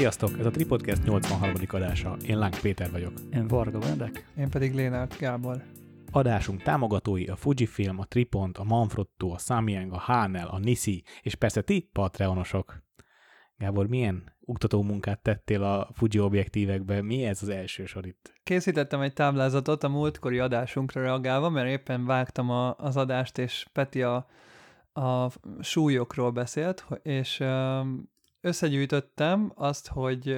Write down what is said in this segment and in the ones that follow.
Sziasztok! Ez a Tripodcast 83. adása. Én Lánk Péter vagyok. Én Varga Vendek. Én pedig Lénárd Gábor. Adásunk támogatói a Fujifilm, a Tripont, a Manfrotto, a Samyang, a Hanel, a Nisi, és persze ti, Patreonosok. Gábor, milyen uktató munkát tettél a Fuji objektívekbe? Mi ez az első sor itt? Készítettem egy táblázatot a múltkori adásunkra reagálva, mert éppen vágtam a, az adást, és Peti a, a súlyokról beszélt, és összegyűjtöttem azt, hogy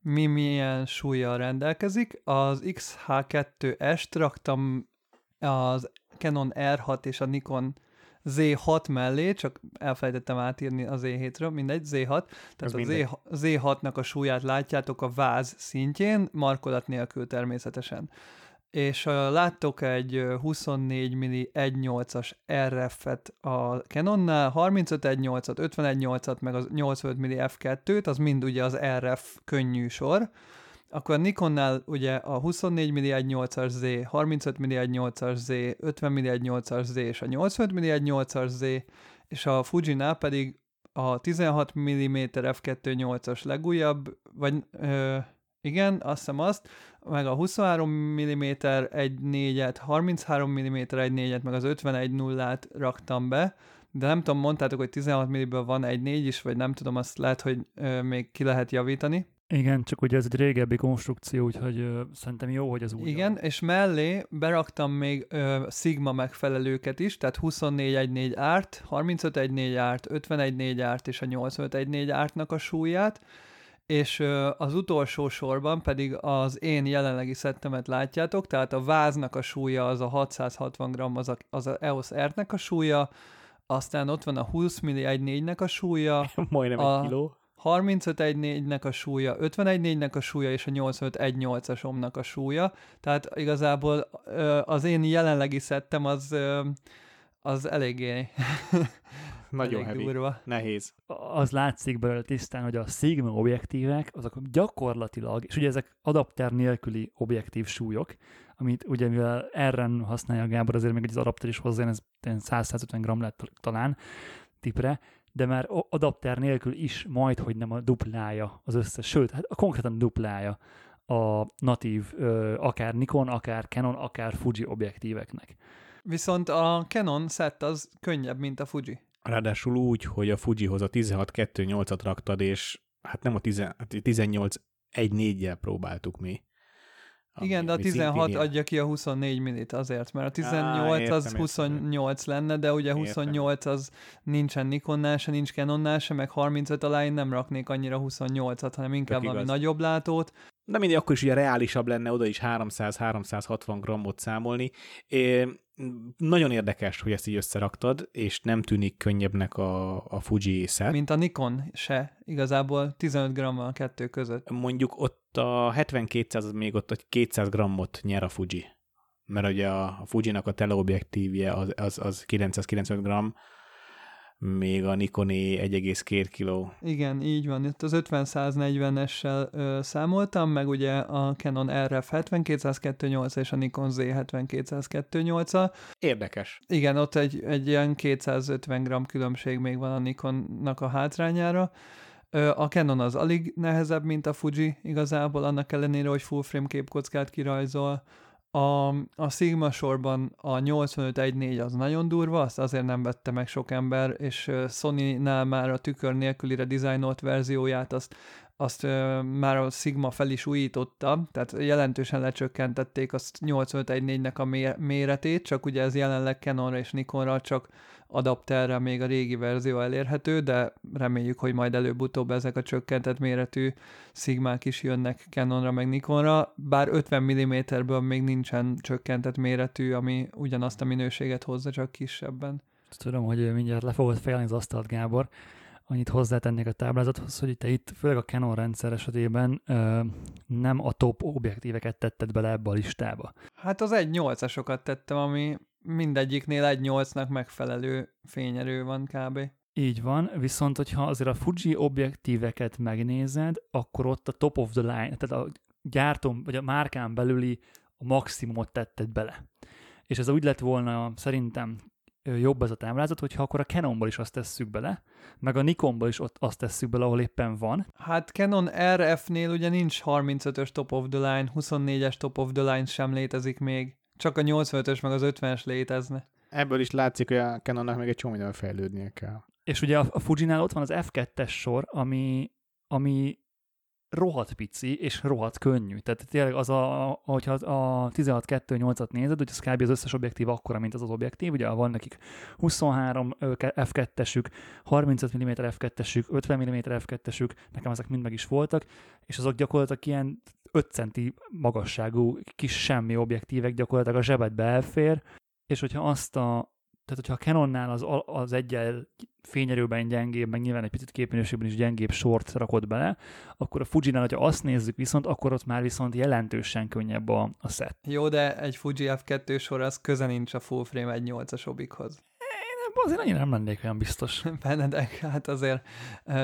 mi milyen súlyjal rendelkezik. Az XH2S-t raktam az Canon R6 és a Nikon Z6 mellé, csak elfelejtettem átírni az Z7-ről, mindegy, Z6. Tehát Ez a Z6-nak a súlyát látjátok a váz szintjén, markolat nélkül természetesen és láttok egy 24 mm 1.8-as RF-et a Canonnál, 35 1.8-at, 51 8-at, meg az 85 mm f2-t, az mind ugye az RF könnyű sor. Akkor a Nikonnál ugye a 24 mm 1.8-as Z, 35 mm 1.8-as Z, 50 mm 1.8-as Z és a 85 mm 1.8-as Z, és a Fujinál pedig a 16 mm f2.8-as legújabb, vagy ö, igen, azt hiszem azt, meg a 23 mm 1.4-et, 33 mm 1.4-et, meg az 51 0 t raktam be, de nem tudom, mondtátok, hogy 16 mm-ből van egy 4 is, vagy nem tudom, azt lehet, hogy ö, még ki lehet javítani. Igen, csak ugye ez egy régebbi konstrukció, úgyhogy ö, szerintem jó, hogy az úgy. Igen, és mellé beraktam még ö, Sigma megfelelőket is, tehát 24.1.4 árt, 35.1.4 árt, 51.4 árt és a 85.1.4 ártnak a súlyát, és az utolsó sorban pedig az én jelenlegi szettemet látjátok, tehát a váznak a súlya az a 660 g, az a, az a EOS R-nek a súlya, aztán ott van a 20 mm 1.4-nek a súlya, majdnem a egy kiló. 35 1.4-nek a súlya, 51 4-nek a súlya és a 85 1.8-as omnak a súlya. Tehát igazából az én jelenlegi szettem az, az eléggé nagyon heavy. Durva. Nehéz. Az látszik belőle tisztán, hogy a Sigma objektívek, azok gyakorlatilag, és ugye ezek adapter nélküli objektív súlyok, amit ugye mivel erre használja a Gábor, azért még egy az adapter is hozzá, ez 100-150 g lett talán tipre, de már adapter nélkül is majd, hogy nem a duplája az összes, sőt, hát a konkrétan duplája a natív, akár Nikon, akár Canon, akár Fuji objektíveknek. Viszont a Canon set az könnyebb, mint a Fuji. Ráadásul úgy, hogy a Fujihoz a 16-2-8-at raktad, és hát nem a 18 1-4-jel próbáltuk mi. Ami, Igen, de a 16 adja ki a 24 minit azért, mert a 18 Á, értem, az 28 értem. lenne, de ugye 28 az nincsen Nikonnál se, nincs Canonnál se, meg 35 alá én nem raknék annyira 28-at, hanem inkább Tök valami igaz. nagyobb látót. De mindig akkor is ugye reálisabb lenne oda is 300-360 grammot számolni. É, nagyon érdekes, hogy ezt így összeraktad, és nem tűnik könnyebbnek a, a Fuji set. Mint a Nikon se, igazából 15 g a kettő között. Mondjuk ott a 70-200 az még ott egy 200 grammot nyer a Fuji. Mert ugye a, a Fuji-nak a teleobjektívje az, az, az 995 g, még a Nikoné 1,2 kg. Igen, így van. Itt az 50-140-essel számoltam, meg ugye a Canon RF 72 és a Nikon Z 72 al Érdekes. Igen, ott egy, egy ilyen 250 g különbség még van a Nikonnak a hátrányára. A Canon az alig nehezebb, mint a Fuji igazából, annak ellenére, hogy full frame képkockát kirajzol. A, a Sigma sorban a 8514 az nagyon durva, azt azért nem vette meg sok ember, és Sony-nál már a tükör nélkülire dizájnolt verzióját azt azt ö, már a Sigma fel is újította, tehát jelentősen lecsökkentették azt 8514-nek a méretét, csak ugye ez jelenleg Canonra és Nikonra csak adapterre még a régi verzió elérhető, de reméljük, hogy majd előbb-utóbb ezek a csökkentett méretű Sigmák is jönnek Canonra meg Nikonra, bár 50 mm-ből még nincsen csökkentett méretű, ami ugyanazt a minőséget hozza, csak kisebben. Tudom, hogy mindjárt le fogod fejelni az asztalt, Gábor annyit hozzátennék a táblázathoz, hogy te itt, főleg a Canon rendszer esetében nem a top objektíveket tetted bele ebbe a listába. Hát az 1.8-asokat tettem, ami mindegyiknél 1.8-nak megfelelő fényerő van kb. Így van, viszont hogyha azért a Fuji objektíveket megnézed, akkor ott a top of the line, tehát a gyártom, vagy a márkán belüli a maximumot tetted bele. És ez úgy lett volna szerintem jobb ez a táblázat, hogyha akkor a Canonból is azt tesszük bele, meg a Nikonból is ott azt tesszük bele, ahol éppen van. Hát Canon RF-nél ugye nincs 35-ös top of the line, 24-es top of the line sem létezik még. Csak a 85-ös meg az 50-es létezne. Ebből is látszik, hogy a Canonnak még egy csomó minden fejlődnie kell. És ugye a, a Fujinál ott van az F2-es sor, ami, ami rohadt pici és rohadt könnyű. Tehát tényleg az, a, hogyha a 16-2-8-at nézed, hogy az kb. az összes objektív akkora, mint az az objektív, ugye van nekik 23 f2-esük, 35 mm f2-esük, 50 mm f2-esük, nekem ezek mind meg is voltak, és azok gyakorlatilag ilyen 5 centi magasságú kis semmi objektívek gyakorlatilag a zsebedbe elfér, és hogyha azt a tehát hogyha a Canonnál az, az egyel fényerőben gyengébb, meg nyilván egy picit képminőségben is gyengébb sort rakott bele, akkor a Fuji-nál, hogyha azt nézzük viszont, akkor ott már viszont jelentősen könnyebb a, a set. Jó, de egy Fuji F2 sor az köze nincs a full frame egy 8-as obikhoz. Én azért annyira nem lennék olyan biztos. Benedek, hát azért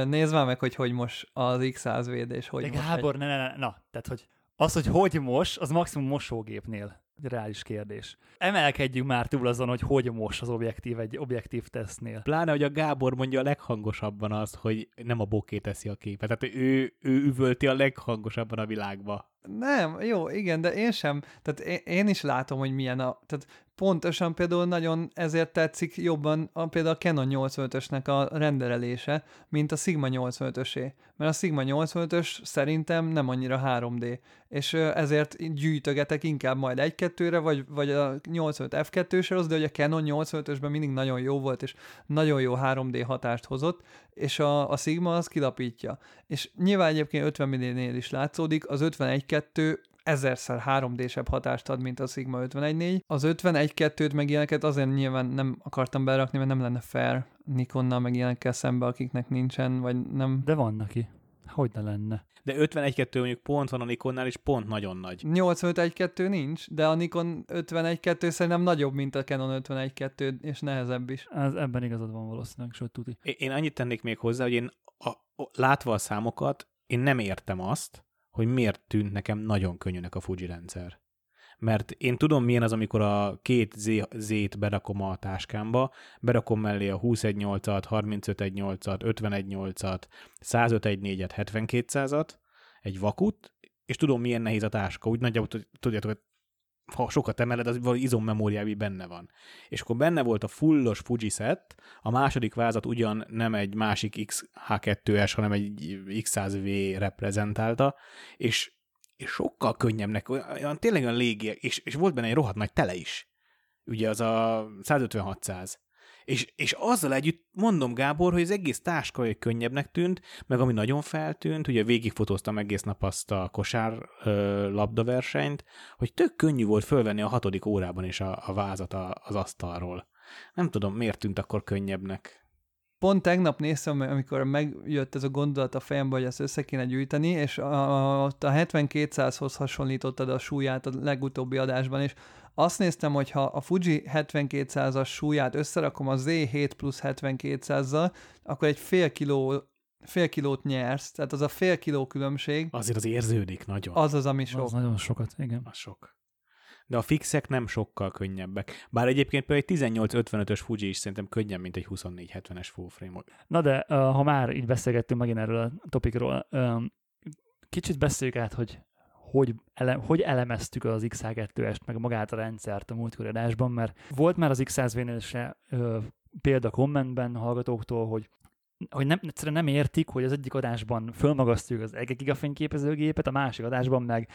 nézd már meg, hogy hogy most az X100 védés, hogy De most Gábor, egy... ne, ne, ne, na, tehát hogy az, hogy hogy mos, az maximum mosógépnél reális kérdés. Emelkedjünk már túl azon, hogy hogy mos az objektív egy objektív tesztnél. Pláne, hogy a Gábor mondja a leghangosabban azt, hogy nem a boké teszi a képet. Tehát ő, ő üvölti a leghangosabban a világba. Nem, jó, igen, de én sem. Tehát én, én is látom, hogy milyen a... Tehát pontosan például nagyon ezért tetszik jobban a, például a Canon 85-ösnek a renderelése, mint a Sigma 85-ösé. Mert a Sigma 85-ös szerintem nem annyira 3D, és ezért gyűjtögetek inkább majd 1-2-re, vagy, vagy a 85 F2-sre, de hogy a Canon 85-ösben mindig nagyon jó volt, és nagyon jó 3D hatást hozott, és a, a Sigma az kilapítja. És nyilván egyébként 50 mm-nél is látszódik, az 51-2 ezerszer 3D-sebb hatást ad, mint a Sigma 51.4. Az 51.2-t meg ilyeneket azért nyilván nem akartam berakni, mert nem lenne fair Nikonnal meg ilyenekkel szembe, akiknek nincsen, vagy nem. De van neki. Hogy ne lenne? De 51.2 mondjuk pont van a Nikonnál, és pont nagyon nagy. 85.1.2 nincs, de a Nikon 51.2 szerintem nagyobb, mint a Canon 51.2, és nehezebb is. Ez, ebben igazad van valószínűleg, sőt tuti. Én annyit tennék még hozzá, hogy én a, a, látva a számokat, én nem értem azt, hogy miért tűnt nekem nagyon könnyűnek a Fuji rendszer. Mert én tudom, milyen az, amikor a két Z-t berakom a táskámba, berakom mellé a 21.8-at, 35.1.8-at, 51.8-at, 105.1.4-et, 7200-at, egy vakut, és tudom, milyen nehéz a táska. Úgy nagyjából tudjátok, ha sokat emeled, az valami izommemóriában benne van. És akkor benne volt a fullos Fuji set, a második vázat ugyan nem egy másik XH2S, hanem egy X100V reprezentálta, és, és sokkal könnyebbnek, olyan tényleg olyan légi, és, és volt benne egy rohadt nagy tele is. Ugye az a 15600. És, és azzal együtt mondom, Gábor, hogy az egész táska egy könnyebbnek tűnt, meg ami nagyon feltűnt, ugye végigfotóztam egész nap azt a kosár ö, labdaversenyt, hogy tök könnyű volt fölvenni a hatodik órában is a, a vázat a, az asztalról. Nem tudom, miért tűnt akkor könnyebbnek. Pont tegnap néztem, amikor megjött ez a gondolat a fejembe, hogy ezt össze kéne gyűjteni, és a, a, a 7200-hoz hasonlítottad a súlyát a legutóbbi adásban, és azt néztem, hogy ha a Fuji 7200-as súlyát összerakom a Z7 plusz 7200-zal, akkor egy fél kiló fél kilót nyersz, tehát az a fél kiló különbség. Azért az érződik nagyon. Az az, ami sok. Az nagyon sokat, igen. Az sok. De a fixek nem sokkal könnyebbek. Bár egyébként például egy 1855-ös Fuji is szerintem könnyebb, mint egy 2470-es full frame. Na de, ha már így beszélgettünk megint erről a topikról, kicsit beszéljük át, hogy hogy, ele, hogy elemeztük az X2-est, meg magát a rendszert a múltkor adásban, mert volt már az X100V-nél se ö, példa kommentben hallgatóktól, hogy hogy nem, egyszerűen nem értik, hogy az egyik adásban fölmagasztjuk az 1 gigafényképezőgépet, a másik adásban meg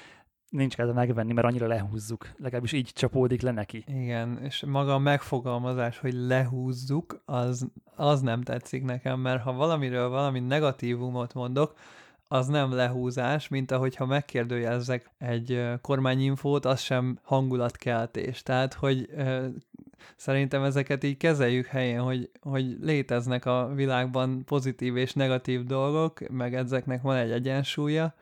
nincs kedve megvenni, mert annyira lehúzzuk. Legalábbis így csapódik le neki. Igen, és maga a megfogalmazás, hogy lehúzzuk, az, az nem tetszik nekem, mert ha valamiről valami negatívumot mondok, az nem lehúzás, mint ahogyha megkérdőjelezzek egy kormányinfót, az sem hangulatkeltés. Tehát, hogy szerintem ezeket így kezeljük helyén, hogy, hogy léteznek a világban pozitív és negatív dolgok, meg ezeknek van egy egyensúlya.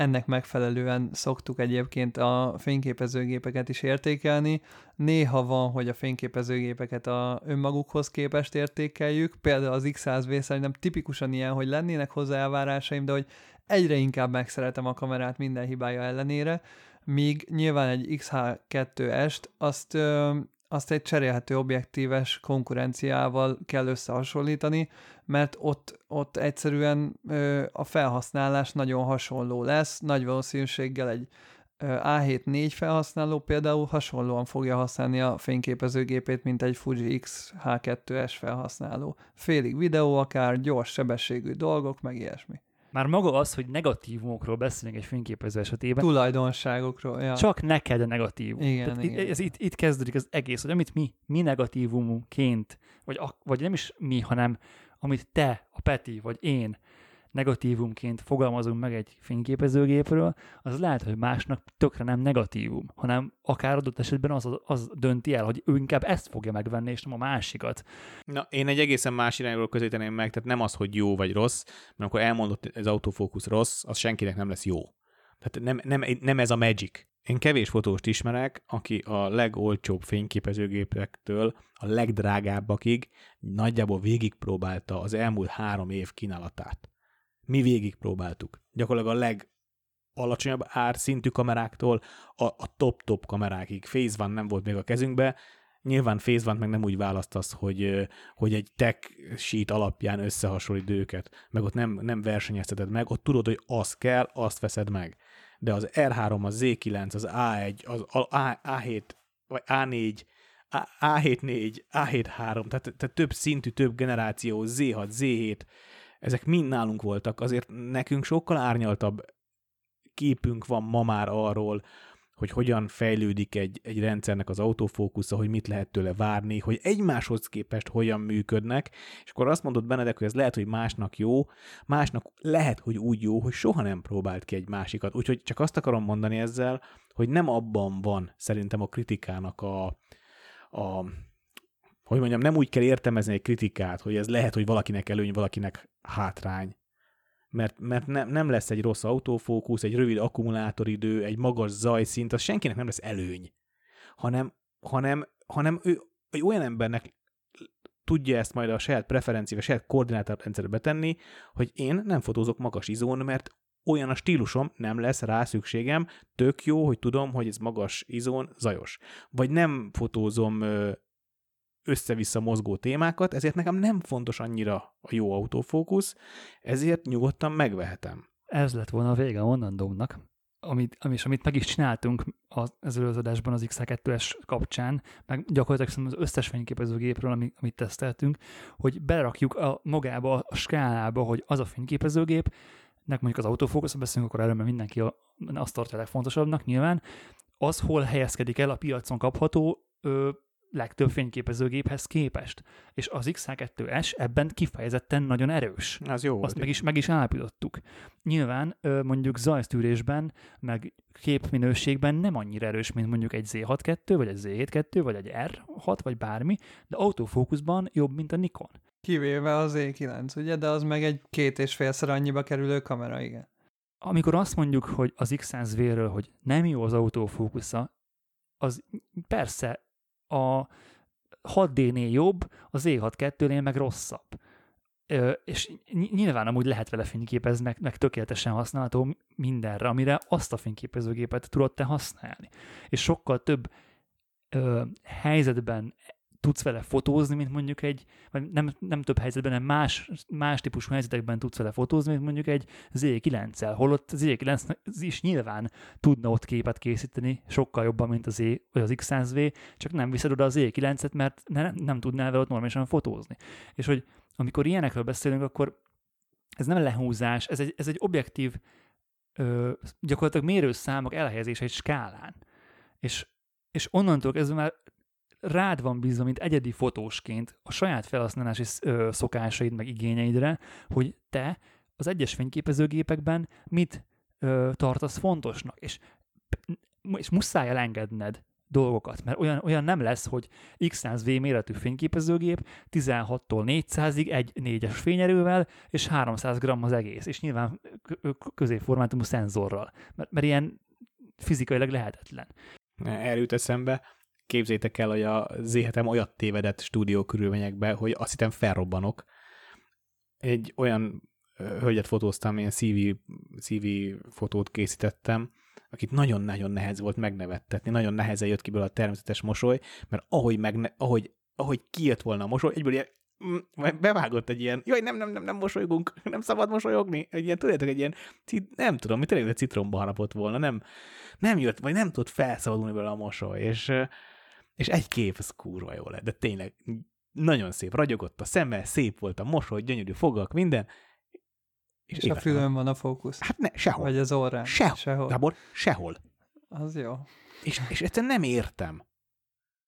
Ennek megfelelően szoktuk egyébként a fényképezőgépeket is értékelni. Néha van, hogy a fényképezőgépeket a önmagukhoz képest értékeljük. Például az X100V szerintem tipikusan ilyen, hogy lennének hozzá elvárásaim, de hogy egyre inkább megszeretem a kamerát minden hibája ellenére, míg nyilván egy XH2-est azt ö, azt egy cserélhető objektíves konkurenciával kell összehasonlítani, mert ott, ott egyszerűen ö, a felhasználás nagyon hasonló lesz, nagy valószínűséggel egy A7-4 felhasználó például hasonlóan fogja használni a fényképezőgépét, mint egy Fuji X-H2S felhasználó. Félig videó akár, gyors sebességű dolgok, meg ilyesmi. Már maga az, hogy negatívumokról beszélünk egy fényképező esetében, Tulajdonságokról, ja. csak neked a negatívum. Igen, Tehát igen. Ez itt, itt kezdődik az egész, hogy amit mi, mi negatívumként, vagy, vagy nem is mi, hanem amit te, a Peti, vagy én negatívumként fogalmazunk meg egy fényképezőgépről, az lehet, hogy másnak tökre nem negatívum, hanem akár adott esetben az, az dönti el, hogy ő inkább ezt fogja megvenni, és nem a másikat. Na, én egy egészen más irányról közelíteném meg, tehát nem az, hogy jó vagy rossz, mert akkor elmondott az autofókusz rossz, az senkinek nem lesz jó. Tehát nem, nem, nem ez a magic. Én kevés fotóst ismerek, aki a legolcsóbb fényképezőgépektől a legdrágábbakig nagyjából végigpróbálta az elmúlt három év kínálatát. Mi végigpróbáltuk. Gyakorlatilag a legalacsonyabb árszintű kameráktól a, a top-top kamerákig. Phase van nem volt még a kezünkbe, Nyilván Phase van meg nem úgy választasz, hogy, hogy egy tech sheet alapján összehasonlít őket, meg ott nem, nem versenyezteted meg, ott tudod, hogy az kell, azt veszed meg. De az R3, az Z9, az A1, az A, A7, vagy A4, A, A7-4, A7-3, tehát, tehát több szintű, több generáció, Z6, Z7, ezek mind nálunk voltak, azért nekünk sokkal árnyaltabb képünk van ma már arról, hogy hogyan fejlődik egy, egy rendszernek az autofókusza, hogy mit lehet tőle várni, hogy egymáshoz képest hogyan működnek, és akkor azt mondod Benedek, hogy ez lehet, hogy másnak jó, másnak lehet, hogy úgy jó, hogy soha nem próbált ki egy másikat. Úgyhogy csak azt akarom mondani ezzel, hogy nem abban van szerintem a kritikának a, a hogy mondjam, nem úgy kell értelmezni egy kritikát, hogy ez lehet, hogy valakinek előny, valakinek hátrány. Mert, mert ne, nem lesz egy rossz autofókusz, egy rövid akkumulátoridő, egy magas zajszint, az senkinek nem lesz előny. Hanem, hanem, hanem ő egy olyan embernek tudja ezt majd a saját preferenciába, a saját koordinátorrendszerbe betenni, hogy én nem fotózok magas izón, mert olyan a stílusom, nem lesz rá szükségem, tök jó, hogy tudom, hogy ez magas izón zajos. Vagy nem fotózom össze-vissza mozgó témákat, ezért nekem nem fontos annyira a jó autofókusz, ezért nyugodtan megvehetem. Ez lett volna a vége a mondandómnak, amit, ami- és amit meg is csináltunk az, az előződésben az X2S kapcsán, meg gyakorlatilag szerintem az összes fényképezőgépről, ami, amit teszteltünk, hogy berakjuk a magába, a skálába, hogy az a fényképezőgép, nek mondjuk az autofókusz, beszélünk akkor erről, mert mindenki azt tartja a legfontosabbnak nyilván, az hol helyezkedik el a piacon kapható legtöbb fényképezőgéphez képest. És az X2S ebben kifejezetten nagyon erős. Az jó Azt meg is, meg is állapítottuk. Nyilván mondjuk zajsztűrésben, meg képminőségben nem annyira erős, mint mondjuk egy Z6-2, vagy egy Z7-2, vagy egy R6, vagy bármi, de autofókuszban jobb, mint a Nikon. Kivéve az E9, ugye, de az meg egy két és félszer annyiba kerülő kamera, igen. Amikor azt mondjuk, hogy az X100V-ről, hogy nem jó az autofókusza, az persze a 6D-nél jobb, az E6-2-nél meg rosszabb. Ö, és ny- nyilván amúgy lehet vele fényképezni, meg, meg tökéletesen használható mindenre, amire azt a fényképezőgépet tudod te használni. És sokkal több ö, helyzetben tudsz vele fotózni, mint mondjuk egy, vagy nem, nem több helyzetben, hanem más, más típusú helyzetekben tudsz vele fotózni, mint mondjuk egy Z9-el, holott az Z9 is nyilván tudna ott képet készíteni sokkal jobban, mint az, E, vagy az X100V, csak nem viszed oda az E9-et, mert ne, nem tudnál vele ott normálisan fotózni. És hogy amikor ilyenekről beszélünk, akkor ez nem lehúzás, ez egy, ez egy objektív ö, gyakorlatilag mérőszámok elhelyezése egy skálán. És, és onnantól kezdve már rád van bízva, mint egyedi fotósként a saját felhasználási szokásaid meg igényeidre, hogy te az egyes fényképezőgépekben mit ö, tartasz fontosnak, és, és muszáj elengedned dolgokat, mert olyan, olyan nem lesz, hogy X100V méretű fényképezőgép 16-tól 400-ig egy négyes fényerővel, és 300 g az egész, és nyilván középformátumú szenzorral, mert, mert ilyen fizikailag lehetetlen. Erről jut eszembe, képzétek el, hogy a Z7-em olyat tévedett stúdió körülményekbe, hogy azt hittem felrobbanok. Egy olyan hölgyet fotóztam, ilyen CV, CV fotót készítettem, akit nagyon-nagyon nehez volt megnevettetni, nagyon nehezen jött ki belőle a természetes mosoly, mert ahogy, megne, ahogy, ahogy kijött volna a mosoly, egyből ilyen mm, bevágott egy ilyen, jaj, nem, nem, nem, nem mosolygunk, nem szabad mosolyogni, egy ilyen, tudjátok, egy ilyen, nem tudom, mi tényleg citromba harapott volna, nem, nem jött, vagy nem tudott felszabadulni belőle a mosoly, és, és egy kép, az kurva jó lett, de tényleg nagyon szép, ragyogott a szeme, szép volt a mosoly, gyönyörű fogak, minden, és, és a fülön van a fókusz. Hát ne, sehol. Vagy az orrán. Sehol. sehol. Gábor, sehol. Az jó. És, és egyszerűen nem értem.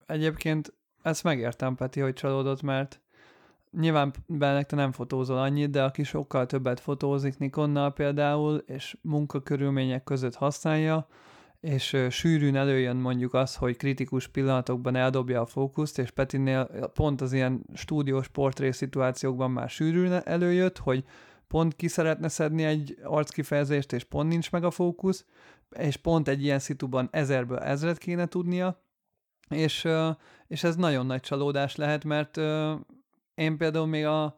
Egyébként ezt megértem, Peti, hogy csalódott, mert nyilván bennek te nem fotózol annyit, de aki sokkal többet fotózik Nikonnal például, és munkakörülmények között használja, és sűrűn előjön mondjuk az, hogy kritikus pillanatokban eldobja a fókuszt, és Petinél pont az ilyen stúdiós portré szituációkban már sűrűn előjött, hogy pont ki szeretne szedni egy arckifejezést, és pont nincs meg a fókusz, és pont egy ilyen szituban ezerből ezret kéne tudnia, és, és ez nagyon nagy csalódás lehet, mert én például még a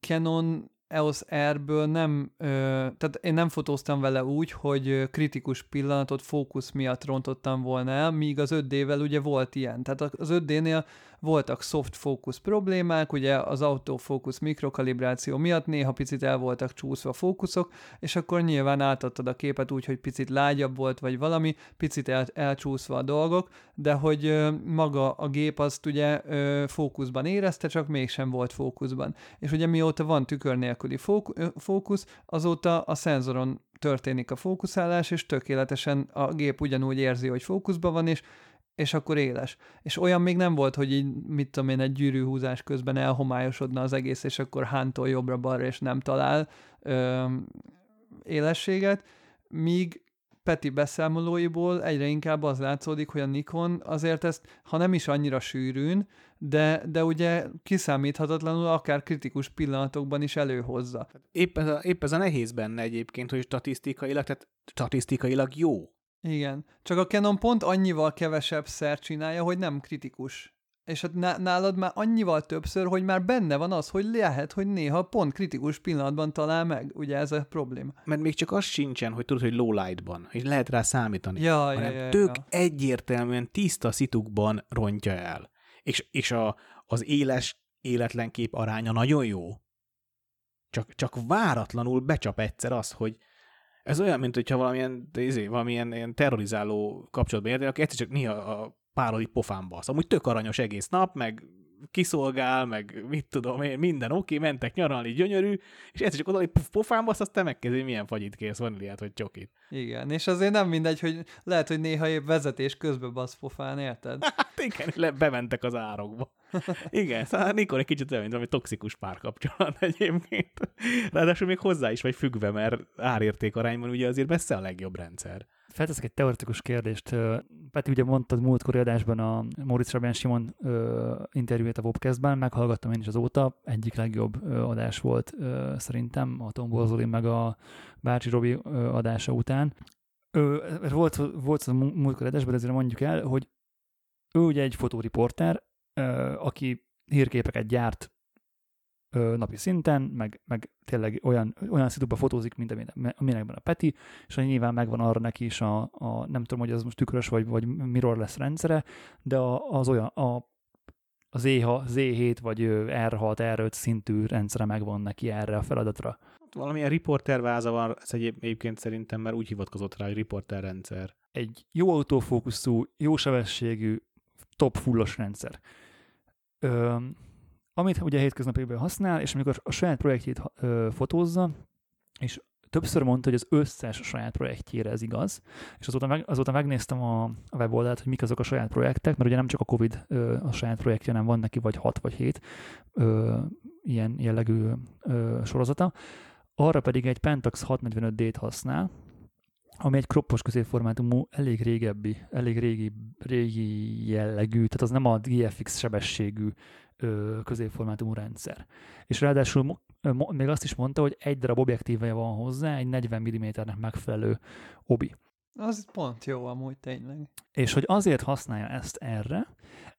Canon EOS R-ből nem, tehát én nem fotóztam vele úgy, hogy kritikus pillanatot fókusz miatt rontottam volna el, míg az 5D-vel ugye volt ilyen. Tehát az 5D-nél voltak soft focus problémák, ugye az autofocus mikrokalibráció miatt néha picit el voltak csúszva fókuszok, és akkor nyilván átadtad a képet úgy, hogy picit lágyabb volt, vagy valami, picit el, elcsúszva a dolgok, de hogy maga a gép azt ugye fókuszban érezte, csak mégsem volt fókuszban. És ugye mióta van tükör nélküli fókusz, azóta a szenzoron történik a fókuszálás, és tökéletesen a gép ugyanúgy érzi, hogy fókuszban van, és és akkor éles. És olyan még nem volt, hogy így, mit tudom én, egy gyűrűhúzás közben elhomályosodna az egész, és akkor hántól jobbra-balra, és nem talál ö, élességet, míg Peti beszámolóiból egyre inkább az látszódik, hogy a Nikon azért ezt, ha nem is annyira sűrűn, de, de ugye kiszámíthatatlanul akár kritikus pillanatokban is előhozza. Épp ez a, épp ez a nehéz benne egyébként, hogy statisztikailag, tehát statisztikailag jó igen. Csak a Canon pont annyival kevesebb szer csinálja, hogy nem kritikus. És hát nálad már annyival többször, hogy már benne van az, hogy lehet, hogy néha pont kritikus pillanatban talál meg. Ugye ez a probléma. Mert még csak az sincsen, hogy tudod, hogy low lightban, hogy lehet rá számítani. Ja, hanem ja, ja, tök ja. egyértelműen tiszta szitukban rontja el. És, és a, az éles életlen kép aránya nagyon jó. Csak, csak váratlanul becsap egyszer az, hogy ez olyan, mint hogyha valamilyen, izé, valamilyen ilyen terrorizáló kapcsolatban érdekel, aki egyszer csak néha a párod így pofán basz. Amúgy tök aranyos egész nap, meg kiszolgál, meg mit tudom én, minden oké, okay, mentek nyaralni, gyönyörű, és egyszer csak oda, hogy pofán basz, aztán megkezdő, milyen fagyit kész, vaníliát vagy csokit. Igen, és azért nem mindegy, hogy lehet, hogy néha épp vezetés közben basz pofán, érted? Hát igen, le, bementek az árokba. Igen, szóval Nikon egy kicsit olyan, mint valami toxikus párkapcsolat egyébként. Ráadásul még hozzá is vagy függve, mert árérték arányban ugye azért messze a legjobb rendszer. Felteszek egy teoretikus kérdést. Peti, ugye mondtad múltkori adásban a Moritz Rabján Simon interjúját a Wobcastben, meghallgattam én is azóta, egyik legjobb adás volt szerintem a Tom Borzoli meg a Bácsi Robi adása után. Ö, volt, volt a múltkori adásban, ezért mondjuk el, hogy ő ugye egy fotóriporter, aki hírképeket gyárt ö, napi szinten, meg, meg tényleg olyan, olyan szituba fotózik, mint aminekben a Peti, és nyilván megvan arra neki is a, a nem tudom, hogy az most tükrös vagy, vagy mirror lesz rendszere, de a, az olyan, a, az E6, Z7 vagy R6, R5 szintű rendszere megvan neki erre a feladatra. Valamilyen riporterváza van, ez egyébként szerintem már úgy hivatkozott rá, hogy riporter rendszer. Egy jó autófókuszú, jó sebességű, top fullos rendszer. Ö, amit ugye hétköznapokban használ, és amikor a saját projektjét ö, fotózza, és többször mondta, hogy az összes saját projektjére ez igaz, és azóta, meg, azóta megnéztem a, a weboldalt, hogy mik azok a saját projektek, mert ugye nem csak a Covid ö, a saját projektje, nem van neki vagy 6 vagy 7 ö, ilyen jellegű ö, sorozata, arra pedig egy Pentax 645D-t használ, ami egy kroppos középformátumú, elég régebbi, elég régi, régi jellegű, tehát az nem a GFX sebességű középformátumú rendszer. És ráadásul még azt is mondta, hogy egy darab objektíve van hozzá, egy 40 mm-nek megfelelő obi. Az pont jó amúgy tényleg. És hogy azért használja ezt erre,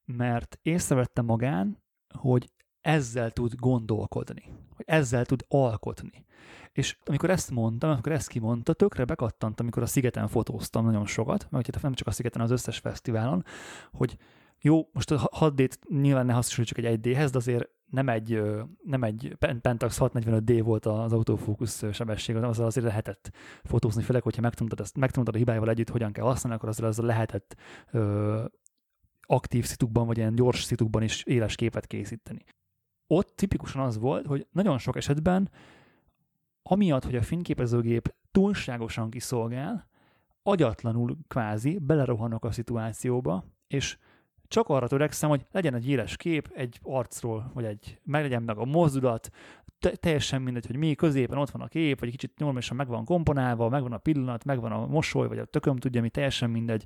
mert észrevette magán, hogy ezzel tud gondolkodni. Hogy ezzel tud alkotni. És amikor ezt mondtam, amikor ezt kimondta, tökre bekattant, amikor a szigeten fotóztam nagyon sokat, meg hát nem csak a szigeten, az összes fesztiválon, hogy jó, most a 6D-t nyilván ne hasonlítsuk egy 1D-hez, de azért nem egy, nem egy Pentax 645D volt az autofókusz sebesség, azzal azért lehetett fotózni, főleg, hogyha megtanultad, ezt, megtanultad a hibájával együtt, hogyan kell használni, akkor azért azzal lehetett ö, aktív szitukban, vagy ilyen gyors szitukban is éles képet készíteni. Ott tipikusan az volt, hogy nagyon sok esetben amiatt, hogy a fényképezőgép túlságosan kiszolgál, agyatlanul kvázi belerohannak a szituációba, és csak arra törekszem, hogy legyen egy éles kép egy arcról, vagy egy, meg legyen meg a mozdulat, te, teljesen mindegy, hogy mi középen ott van a kép, vagy kicsit normálisan meg van komponálva, megvan a pillanat, megvan a mosoly, vagy a tököm tudja mi, teljesen mindegy,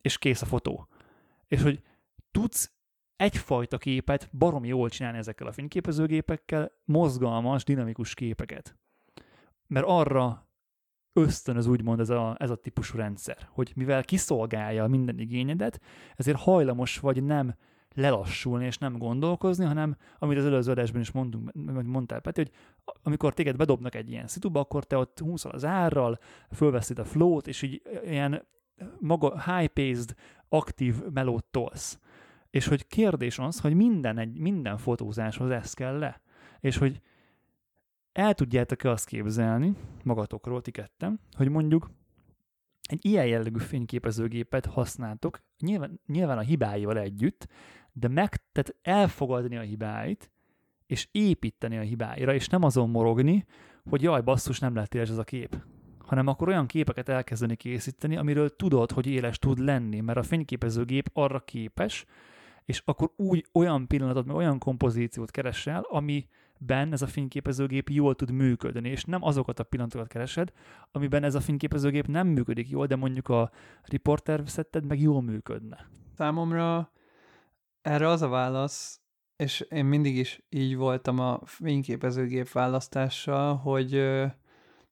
és kész a fotó. És hogy tudsz egyfajta képet baromi jól csinálni ezekkel a fényképezőgépekkel, mozgalmas, dinamikus képeket. Mert arra ösztönöz úgymond ez a, ez a típusú rendszer, hogy mivel kiszolgálja minden igényedet, ezért hajlamos vagy nem lelassulni és nem gondolkozni, hanem amit az előző adásban is mondtunk, mondtál Peti, hogy amikor téged bedobnak egy ilyen szituba, akkor te ott húszol az árral, fölveszed a flót, és így ilyen maga high-paced, aktív melót tolsz. És hogy kérdés az, hogy minden, egy, minden fotózáshoz ez kell le. És hogy el tudjátok-e azt képzelni, magatokról ti kettem, hogy mondjuk egy ilyen jellegű fényképezőgépet használtok, nyilván, nyilván a hibáival együtt, de meg, tehát elfogadni a hibáit, és építeni a hibáira, és nem azon morogni, hogy jaj, basszus, nem lett éles ez a kép. Hanem akkor olyan képeket elkezdeni készíteni, amiről tudod, hogy éles tud lenni, mert a fényképezőgép arra képes, és akkor úgy olyan pillanatot, olyan kompozíciót keresel, ami ben ez a fényképezőgép jól tud működni, és nem azokat a pillanatokat keresed, amiben ez a fényképezőgép nem működik jól, de mondjuk a riporter szetted meg jól működne. Számomra erre az a válasz, és én mindig is így voltam a fényképezőgép választással, hogy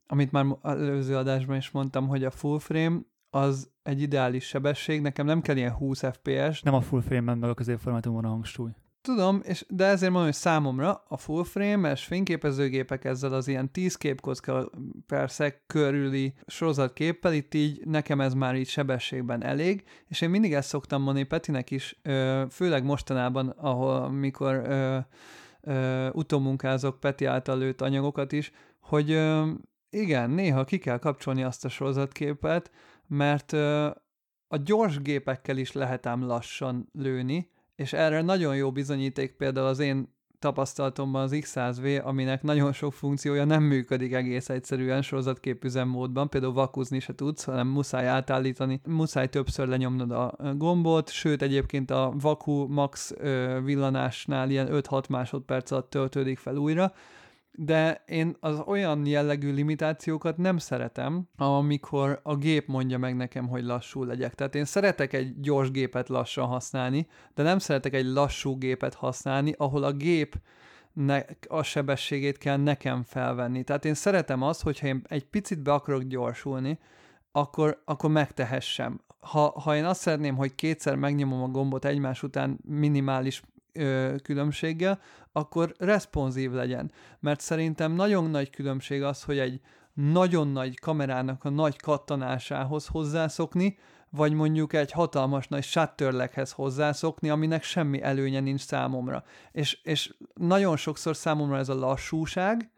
amit már előző adásban is mondtam, hogy a full frame az egy ideális sebesség, nekem nem kell ilyen 20 fps. Nem a full frame-ben, meg a középformátumon a hangsúly. Tudom, és, de ezért mondom, hogy számomra a full frame-es fényképezőgépek ezzel az ilyen 10 képkocka per szek körüli sorozatképpel, itt így nekem ez már így sebességben elég, és én mindig ezt szoktam mondani Petinek is, főleg mostanában, ahol mikor ö, ö, utómunkázok Peti által lőtt anyagokat is, hogy igen, néha ki kell kapcsolni azt a sorozatképet, mert a gyors gépekkel is lehet ám lassan lőni, és erre nagyon jó bizonyíték például az én tapasztalatomban az X100V, aminek nagyon sok funkciója nem működik egész egyszerűen sorozatkép üzemmódban, például vakuzni se tudsz, hanem muszáj átállítani, muszáj többször lenyomnod a gombot, sőt egyébként a Vaku Max villanásnál ilyen 5-6 másodperc alatt töltődik fel újra, de én az olyan jellegű limitációkat nem szeretem, amikor a gép mondja meg nekem, hogy lassú legyek. Tehát én szeretek egy gyors gépet lassan használni, de nem szeretek egy lassú gépet használni, ahol a gép a sebességét kell nekem felvenni. Tehát én szeretem azt, hogyha én egy picit be akarok gyorsulni, akkor, akkor megtehessem. Ha, ha én azt szeretném, hogy kétszer megnyomom a gombot egymás után minimális ö, különbséggel, akkor responsív legyen. Mert szerintem nagyon nagy különbség az, hogy egy nagyon nagy kamerának a nagy kattanásához hozzászokni, vagy mondjuk egy hatalmas nagy shutterleghez hozzászokni, aminek semmi előnye nincs számomra. És, és nagyon sokszor számomra ez a lassúság,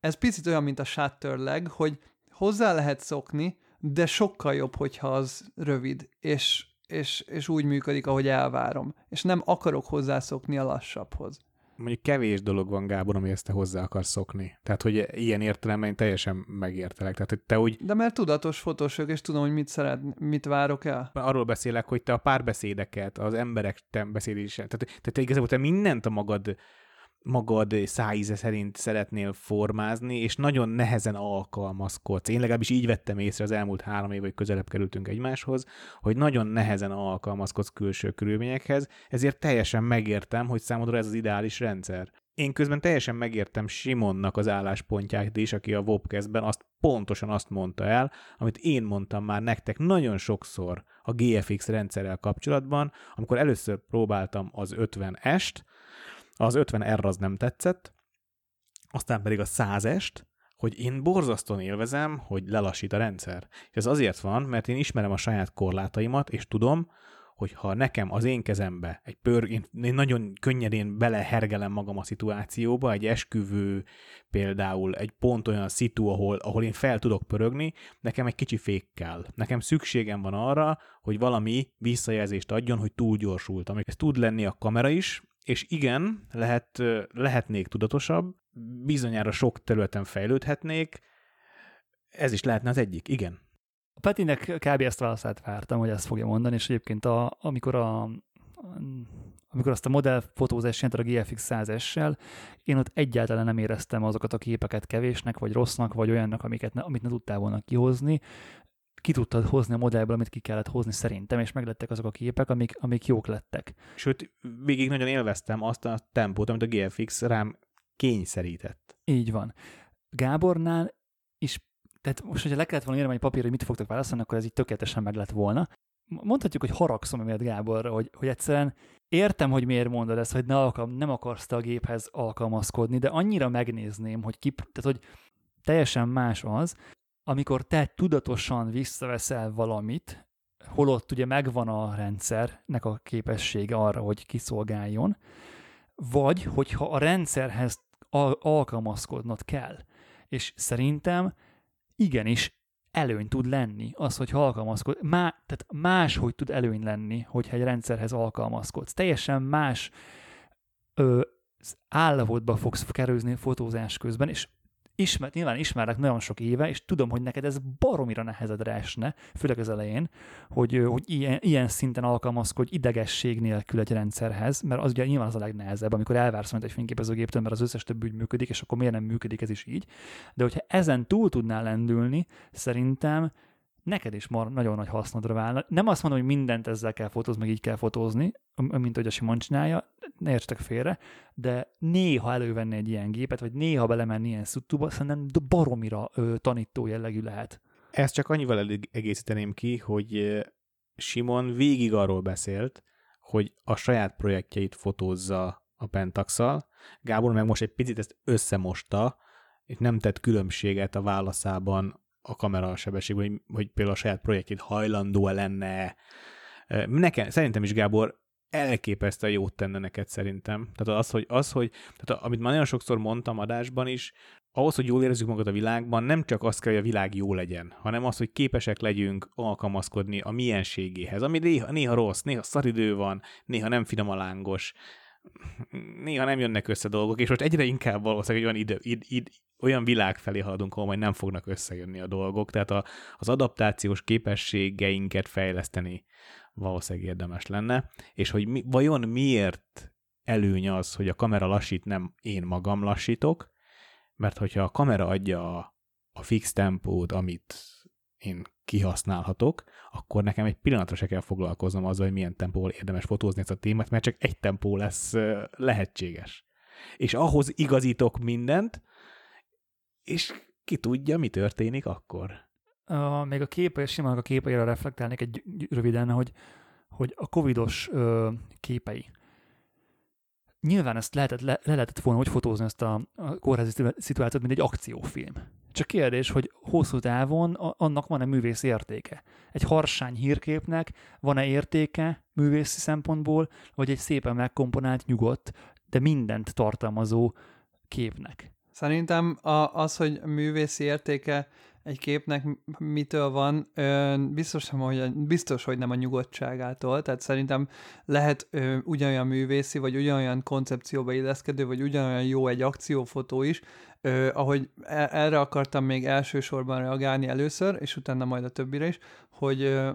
ez picit olyan, mint a shutterleg, hogy hozzá lehet szokni, de sokkal jobb, hogyha az rövid, és, és, és úgy működik, ahogy elvárom. És nem akarok hozzászokni a lassabbhoz. Mondjuk kevés dolog van, Gábor, ezt te hozzá akarsz szokni. Tehát, hogy ilyen értelemben én teljesen megértelek. Tehát, hogy te úgy... De mert tudatos fotósok, és tudom, hogy mit szeret, mit várok el. Arról beszélek, hogy te a párbeszédeket, az emberek beszédésen, tehát, tehát te igazából te mindent a magad magad szájíze szerint szeretnél formázni, és nagyon nehezen alkalmazkodsz. Én legalábbis így vettem észre az elmúlt három év, hogy közelebb kerültünk egymáshoz, hogy nagyon nehezen alkalmazkodsz külső körülményekhez, ezért teljesen megértem, hogy számodra ez az ideális rendszer. Én közben teljesen megértem Simonnak az álláspontját is, aki a Wobcast-ben azt pontosan azt mondta el, amit én mondtam már nektek nagyon sokszor a GFX rendszerrel kapcsolatban, amikor először próbáltam az 50-est, az 50R az nem tetszett, aztán pedig a százest, hogy én borzasztóan élvezem, hogy lelassít a rendszer. És ez azért van, mert én ismerem a saját korlátaimat, és tudom, hogy ha nekem az én kezembe egy pör, én, én nagyon könnyedén belehergelem magam a szituációba, egy esküvő például, egy pont olyan szitu, ahol, ahol én fel tudok pörögni, nekem egy kicsi fék kell. Nekem szükségem van arra, hogy valami visszajelzést adjon, hogy túl gyorsultam. Ez tud lenni a kamera is, és igen, lehet, lehetnék tudatosabb, bizonyára sok területen fejlődhetnék, ez is lehetne az egyik, igen. A Petinek kb. ezt válaszát vártam, hogy ezt fogja mondani, és egyébként a, amikor a amikor azt a modellfotózást csináltad a GFX 100-essel, én ott egyáltalán nem éreztem azokat a képeket kevésnek, vagy rossznak, vagy olyannak, amiket ne, amit ne tudtál volna kihozni. Ki tudtad hozni a modellből, amit ki kellett hozni szerintem, és meglettek azok a képek, amik, amik jók lettek. Sőt, végig nagyon élveztem azt a tempót, amit a GFX rám kényszerített. Így van. Gábornál is tehát most, hogyha le kellett volna írni egy papírra, hogy mit fogtok válaszolni, akkor ez így tökéletesen meg lett volna. Mondhatjuk, hogy haragszom emiatt Gáborra, hogy, hogy egyszerűen értem, hogy miért mondod ezt, hogy ne alkalm, nem akarsz te a géphez alkalmazkodni, de annyira megnézném, hogy, ki, tehát, hogy teljesen más az, amikor te tudatosan visszaveszel valamit, holott ugye megvan a rendszernek a képessége arra, hogy kiszolgáljon, vagy hogyha a rendszerhez al- alkalmazkodnod kell. És szerintem igenis előny tud lenni az, hogy alkalmazkod. Má, tehát máshogy tud előny lenni, hogyha egy rendszerhez alkalmazkodsz. Teljesen más ö, állapotba fogsz kerülni fotózás közben, és ismer, nyilván ismerlek nagyon sok éve, és tudom, hogy neked ez baromira nehezedre esne, főleg az elején, hogy, hogy ilyen, ilyen szinten alkalmazkodj idegesség nélkül egy rendszerhez, mert az ugye nyilván az a legnehezebb, amikor elvársz majd egy fényképezőgéptől, mert az összes több ügy működik, és akkor miért nem működik ez is így. De hogyha ezen túl tudnál lendülni, szerintem neked is mar nagyon nagy hasznodra válna. Nem azt mondom, hogy mindent ezzel kell fotózni, meg így kell fotózni, mint hogy a Simon csinálja, ne értsetek félre, de néha elővenni egy ilyen gépet, vagy néha belemenni ilyen szuttuba, szerintem baromira ö, tanító jellegű lehet. Ezt csak annyival egészíteném ki, hogy Simon végig arról beszélt, hogy a saját projektjeit fotózza a pentax Gábor meg most egy picit ezt összemosta, és nem tett különbséget a válaszában a kamera sebességben, hogy, hogy például a saját projektjét hajlandó lenne. Nekem, szerintem is Gábor elképesztően jót tenne neked szerintem. Tehát az, hogy, az, hogy tehát amit már nagyon sokszor mondtam adásban is, ahhoz, hogy jól érezzük magunkat a világban, nem csak az kell, hogy a világ jó legyen, hanem az, hogy képesek legyünk alkalmazkodni a mienségéhez, ami néha, néha rossz, néha szaridő van, néha nem finom a lángos, néha nem jönnek össze dolgok, és most egyre inkább valószínűleg olyan, ide, id, id, olyan világ felé haladunk, ahol majd nem fognak összejönni a dolgok, tehát a, az adaptációs képességeinket fejleszteni valószínűleg érdemes lenne, és hogy mi, vajon miért előny az, hogy a kamera lassít, nem én magam lassítok, mert hogyha a kamera adja a, a fix tempót, amit én kihasználhatok, akkor nekem egy pillanatra se kell foglalkoznom azzal, hogy milyen tempóval érdemes fotózni ezt a témát, mert csak egy tempó lesz lehetséges. És ahhoz igazítok mindent, és ki tudja, mi történik akkor. Uh, még a képe, simán a képeire reflektálnék egy röviden, hogy, hogy a covidos uh, képei. Nyilván ezt lehetett, le, le lehetett volna úgy fotózni ezt a, a kórházi szituációt, mint egy akciófilm. Csak kérdés, hogy hosszú távon annak van-e művész értéke? Egy harsány hírképnek van-e értéke művészi szempontból, vagy egy szépen megkomponált, nyugodt, de mindent tartalmazó képnek? Szerintem az, hogy művészi értéke egy képnek mitől van, biztos, hogy, biztos, hogy nem a nyugodtságától, tehát szerintem lehet ugyanolyan művészi, vagy ugyanolyan koncepcióba illeszkedő, vagy ugyanolyan jó egy akciófotó is, ö, ahogy e, erre akartam még elsősorban reagálni először, és utána majd a többire is, hogy ö,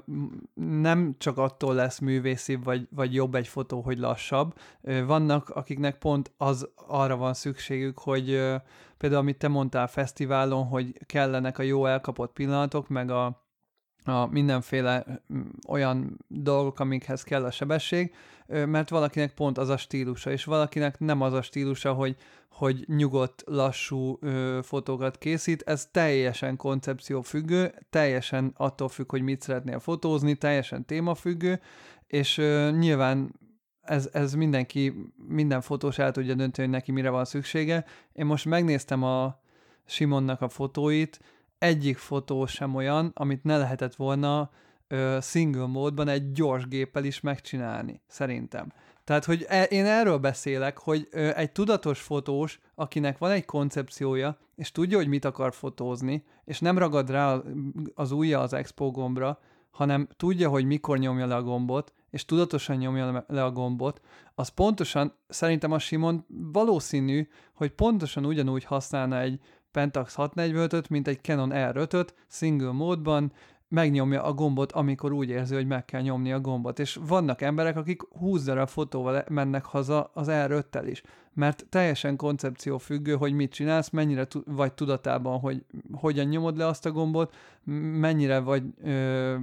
nem csak attól lesz művészi, vagy, vagy jobb egy fotó, hogy lassabb. Ö, vannak, akiknek pont az arra van szükségük, hogy ö, például amit te mondtál fesztiválon, hogy kellenek a jó elkapott pillanatok, meg a, a mindenféle olyan dolgok, amikhez kell a sebesség, mert valakinek pont az a stílusa, és valakinek nem az a stílusa, hogy, hogy nyugodt, lassú ö, fotókat készít, ez teljesen koncepció függő, teljesen attól függ, hogy mit szeretnél fotózni, teljesen témafüggő, és ö, nyilván ez, ez mindenki, minden fotós el tudja dönteni, hogy neki mire van szüksége. Én most megnéztem a Simonnak a fotóit, egyik fotó sem olyan, amit ne lehetett volna ö, single módban egy gyors géppel is megcsinálni, szerintem. Tehát, hogy e, én erről beszélek, hogy ö, egy tudatos fotós, akinek van egy koncepciója, és tudja, hogy mit akar fotózni, és nem ragad rá az ujja az expo gombra, hanem tudja, hogy mikor nyomja le a gombot, és tudatosan nyomja le a gombot, az pontosan, szerintem a Simon valószínű, hogy pontosan ugyanúgy használna egy Pentax 645-öt, mint egy Canon R5-öt single módban, megnyomja a gombot, amikor úgy érzi, hogy meg kell nyomni a gombot. És vannak emberek, akik 20 darab fotóval mennek haza az R5-tel is, mert teljesen koncepció függő, hogy mit csinálsz, mennyire vagy tudatában, hogy hogyan nyomod le azt a gombot, mennyire vagy ö,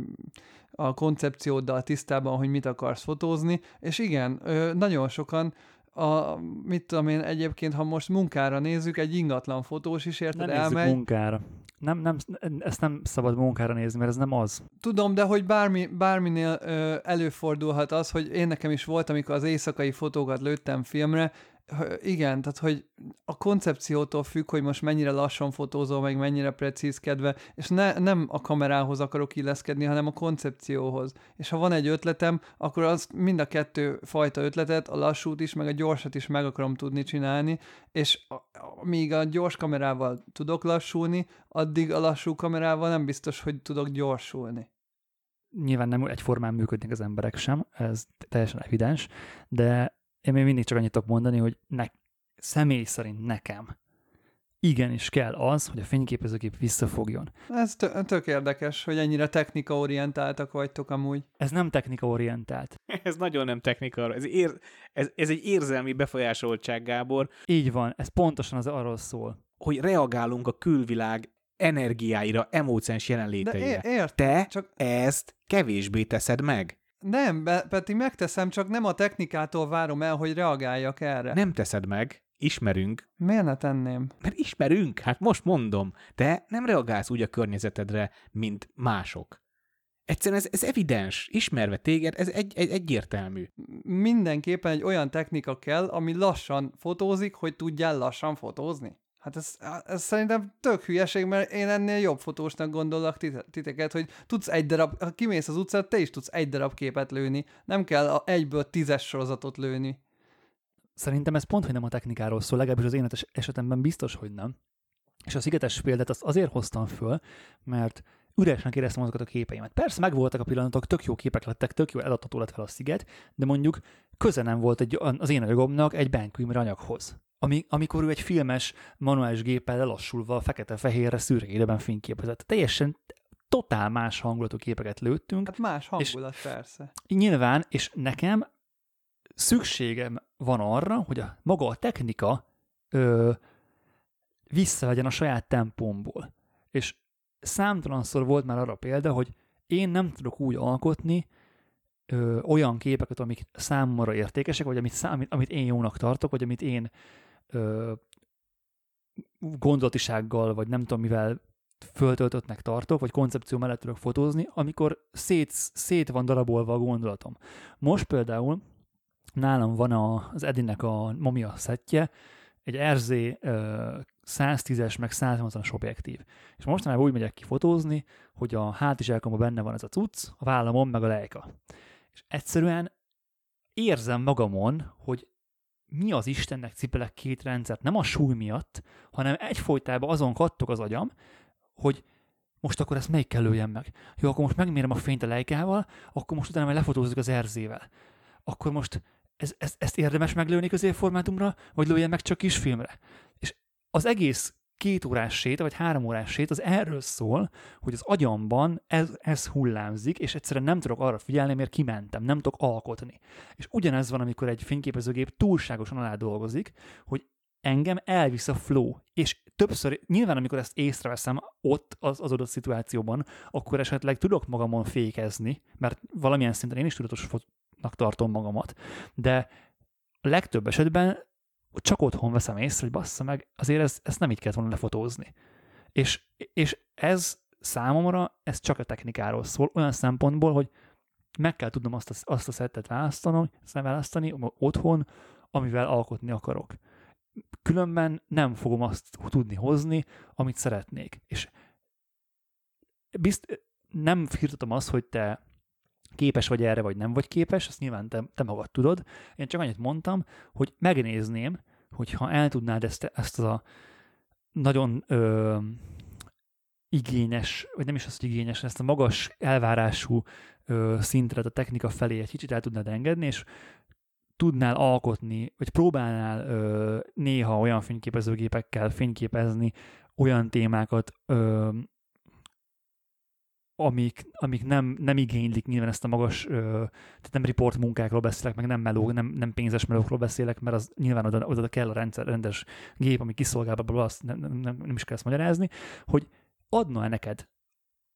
a koncepcióddal tisztában, hogy mit akarsz fotózni, és igen, ö, nagyon sokan a, mit tudom én, egyébként, ha most munkára nézzük, egy ingatlan fotós is, érted, nem elmegy. munkára. Nem, nem, ezt nem szabad munkára nézni, mert ez nem az. Tudom, de hogy bármi, bárminél ö, előfordulhat az, hogy én nekem is volt, amikor az éjszakai fotókat lőttem filmre, igen, tehát hogy a koncepciótól függ, hogy most mennyire lassan fotózol, meg mennyire precízkedve, és ne, nem a kamerához akarok illeszkedni, hanem a koncepcióhoz. És ha van egy ötletem, akkor az mind a kettő fajta ötletet, a lassút is, meg a gyorsat is meg akarom tudni csinálni, és a, a, míg a gyors kamerával tudok lassulni, addig a lassú kamerával nem biztos, hogy tudok gyorsulni nyilván nem egyformán működnek az emberek sem, ez teljesen evidens, de én még mindig csak annyit tudok mondani, hogy ne, személy szerint nekem igenis kell az, hogy a fényképezőgép visszafogjon. Ez tök érdekes, hogy ennyire technika-orientáltak vagytok amúgy. Ez nem technika-orientált. ez nagyon nem technika, ez, ér, ez, ez egy érzelmi befolyásoltság, Gábor. Így van, ez pontosan az arról szól. Hogy reagálunk a külvilág energiáira, emóciós jelenléteire. De ér, Te csak... ezt kevésbé teszed meg. Nem, Peti, megteszem, csak nem a technikától várom el, hogy reagáljak erre. Nem teszed meg, ismerünk. Miért ne tenném? Mert ismerünk, hát most mondom. Te nem reagálsz úgy a környezetedre, mint mások. Egyszerűen ez, ez evidens, ismerve téged, ez egy, egy, egyértelmű. Mindenképpen egy olyan technika kell, ami lassan fotózik, hogy tudjál lassan fotózni. Hát ez, ez szerintem tök hülyeség, mert én ennél jobb fotósnak gondolok titeket, hogy tudsz egy darab, ha kimész az utcát, te is tudsz egy darab képet lőni. Nem kell a egyből tízes sorozatot lőni. Szerintem ez pont, hogy nem a technikáról szól, legalábbis az én esetemben biztos, hogy nem. És a szigetes példát azt azért hoztam föl, mert üresnek éreztem azokat a képeimet. Persze megvoltak a pillanatok, tök jó képek lettek, tök jó eladható lett fel a sziget, de mondjuk köze nem volt egy, az én anyagomnak egy Bankwimmer anyaghoz ami, amikor ő egy filmes manuális géppel lelassulva fekete-fehérre szürke időben fényképezett. Teljesen totál más hangulatú képeket lőttünk. Hát más hangulat, és persze. Nyilván, és nekem szükségem van arra, hogy a maga a technika ö, visszavegyen a saját tempómból. És számtalanszor volt már arra példa, hogy én nem tudok úgy alkotni ö, olyan képeket, amik számomra értékesek, vagy amit, szám, amit én jónak tartok, vagy amit én ö, gondolatisággal, vagy nem tudom mivel föltöltöttnek tartok, vagy koncepció mellett tudok fotózni, amikor szét, szét van darabolva a gondolatom. Most például nálam van az Edinnek a Momia szettje, egy RZ 110-es, meg 180-as objektív. És mostanában úgy megyek ki fotózni, hogy a hátizsákomban benne van ez a cucc, a vállamon, meg a lejka. És egyszerűen érzem magamon, hogy mi az Istennek cipelek két rendszert, nem a súly miatt, hanem egyfolytában azon kattog az agyam, hogy most akkor ezt melyik lőjem meg? Jó, akkor most megmérem a fényt a lejkával, akkor most utána majd lefotózzuk az erzével. Akkor most ez, ez, ezt érdemes meglőni középformátumra, vagy lőjem meg csak kisfilmre? Az egész két órás sét, vagy három órás sét, az erről szól, hogy az agyamban ez, ez hullámzik, és egyszerűen nem tudok arra figyelni, mert kimentem, nem tudok alkotni. És ugyanez van, amikor egy fényképezőgép túlságosan alá dolgozik, hogy engem elvisz a flow, és többször, nyilván amikor ezt észreveszem ott az, adott szituációban, akkor esetleg tudok magamon fékezni, mert valamilyen szinten én is tudatosnak tartom magamat, de legtöbb esetben csak otthon veszem észre, hogy bassza meg, azért ez, ezt nem így kellett volna lefotózni. És, és ez számomra, ez csak a technikáról szól, olyan szempontból, hogy meg kell tudnom azt a, azt a szettet választanom, választani otthon, amivel alkotni akarok. Különben nem fogom azt tudni hozni, amit szeretnék. És bizt, nem firtatom azt, hogy te képes vagy erre, vagy nem vagy képes, ezt nyilván te, te magad tudod. Én csak annyit mondtam, hogy megnézném, hogyha el tudnád ezt, ezt a nagyon ö, igényes, vagy nem is az, hogy igényes, ezt a magas elvárású ö, szintre a technika felé egy kicsit el tudnád engedni, és tudnál alkotni, vagy próbálnál ö, néha olyan fényképezőgépekkel fényképezni olyan témákat, ö, amik, amik nem, nem igénylik nyilván ezt a magas, ö, tehát nem report munkákról beszélek, meg nem meló, nem, nem pénzes melókról beszélek, mert az nyilván oda, oda kell a rendszer, rendes gép, ami kiszolgál belőle, azt nem, nem, nem, is kell ezt magyarázni, hogy adna-e neked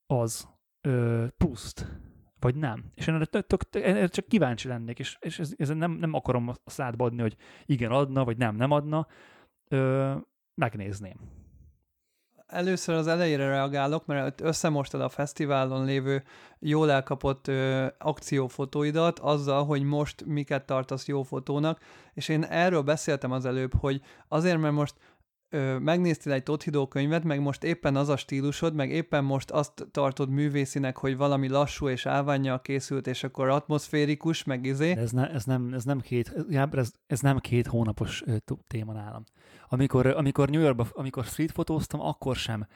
az ö, pluszt, vagy nem. És én erre, tök, tök, erre csak kíváncsi lennék, és, és ez, ez nem, nem akarom a szádba adni, hogy igen adna, vagy nem, nem adna, ö, megnézném először az elejére reagálok, mert összemostad a fesztiválon lévő jól elkapott ö, akciófotóidat azzal, hogy most miket tartasz jó fotónak, és én erről beszéltem az előbb, hogy azért, mert most ö, megnéztél egy Tothidó könyvet, meg most éppen az a stílusod, meg éppen most azt tartod művészinek, hogy valami lassú és állványjal készült, és akkor atmoszférikus, meg izé. ez, ne, ez, nem, ez, nem két, ez, ez nem két hónapos ö, téma nálam. Amikor, amikor New Yorkban, amikor street fotóztam, akkor sem,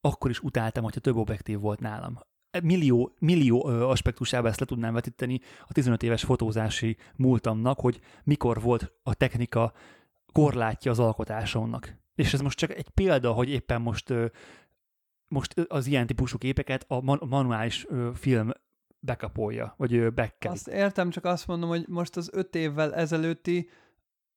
akkor is utáltam, hogyha több objektív volt nálam millió, millió aspektusába ezt le tudnám vetíteni a 15 éves fotózási múltamnak, hogy mikor volt a technika korlátja az alkotásomnak. És ez most csak egy példa, hogy éppen most, most az ilyen típusú képeket a manuális film bekapolja, vagy bekkel. Azt értem, csak azt mondom, hogy most az öt évvel ezelőtti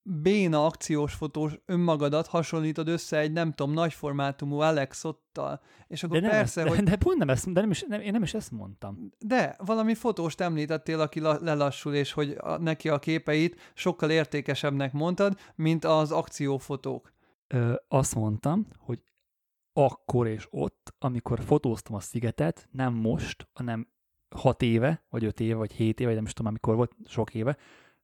béna akciós fotós önmagadat hasonlítod össze egy nem tudom, nagyformátumú Alex Ottal, és akkor de persze, ezt, hogy... De pont nem ezt, de nem is, nem, én nem is ezt mondtam. De valami fotóst említettél, aki la, lelassul, és hogy a, neki a képeit sokkal értékesebbnek mondtad, mint az akciófotók. Ö, azt mondtam, hogy akkor és ott, amikor fotóztam a szigetet, nem most, hanem hat éve, vagy öt éve, vagy hét éve, vagy nem is tudom, amikor volt, sok éve,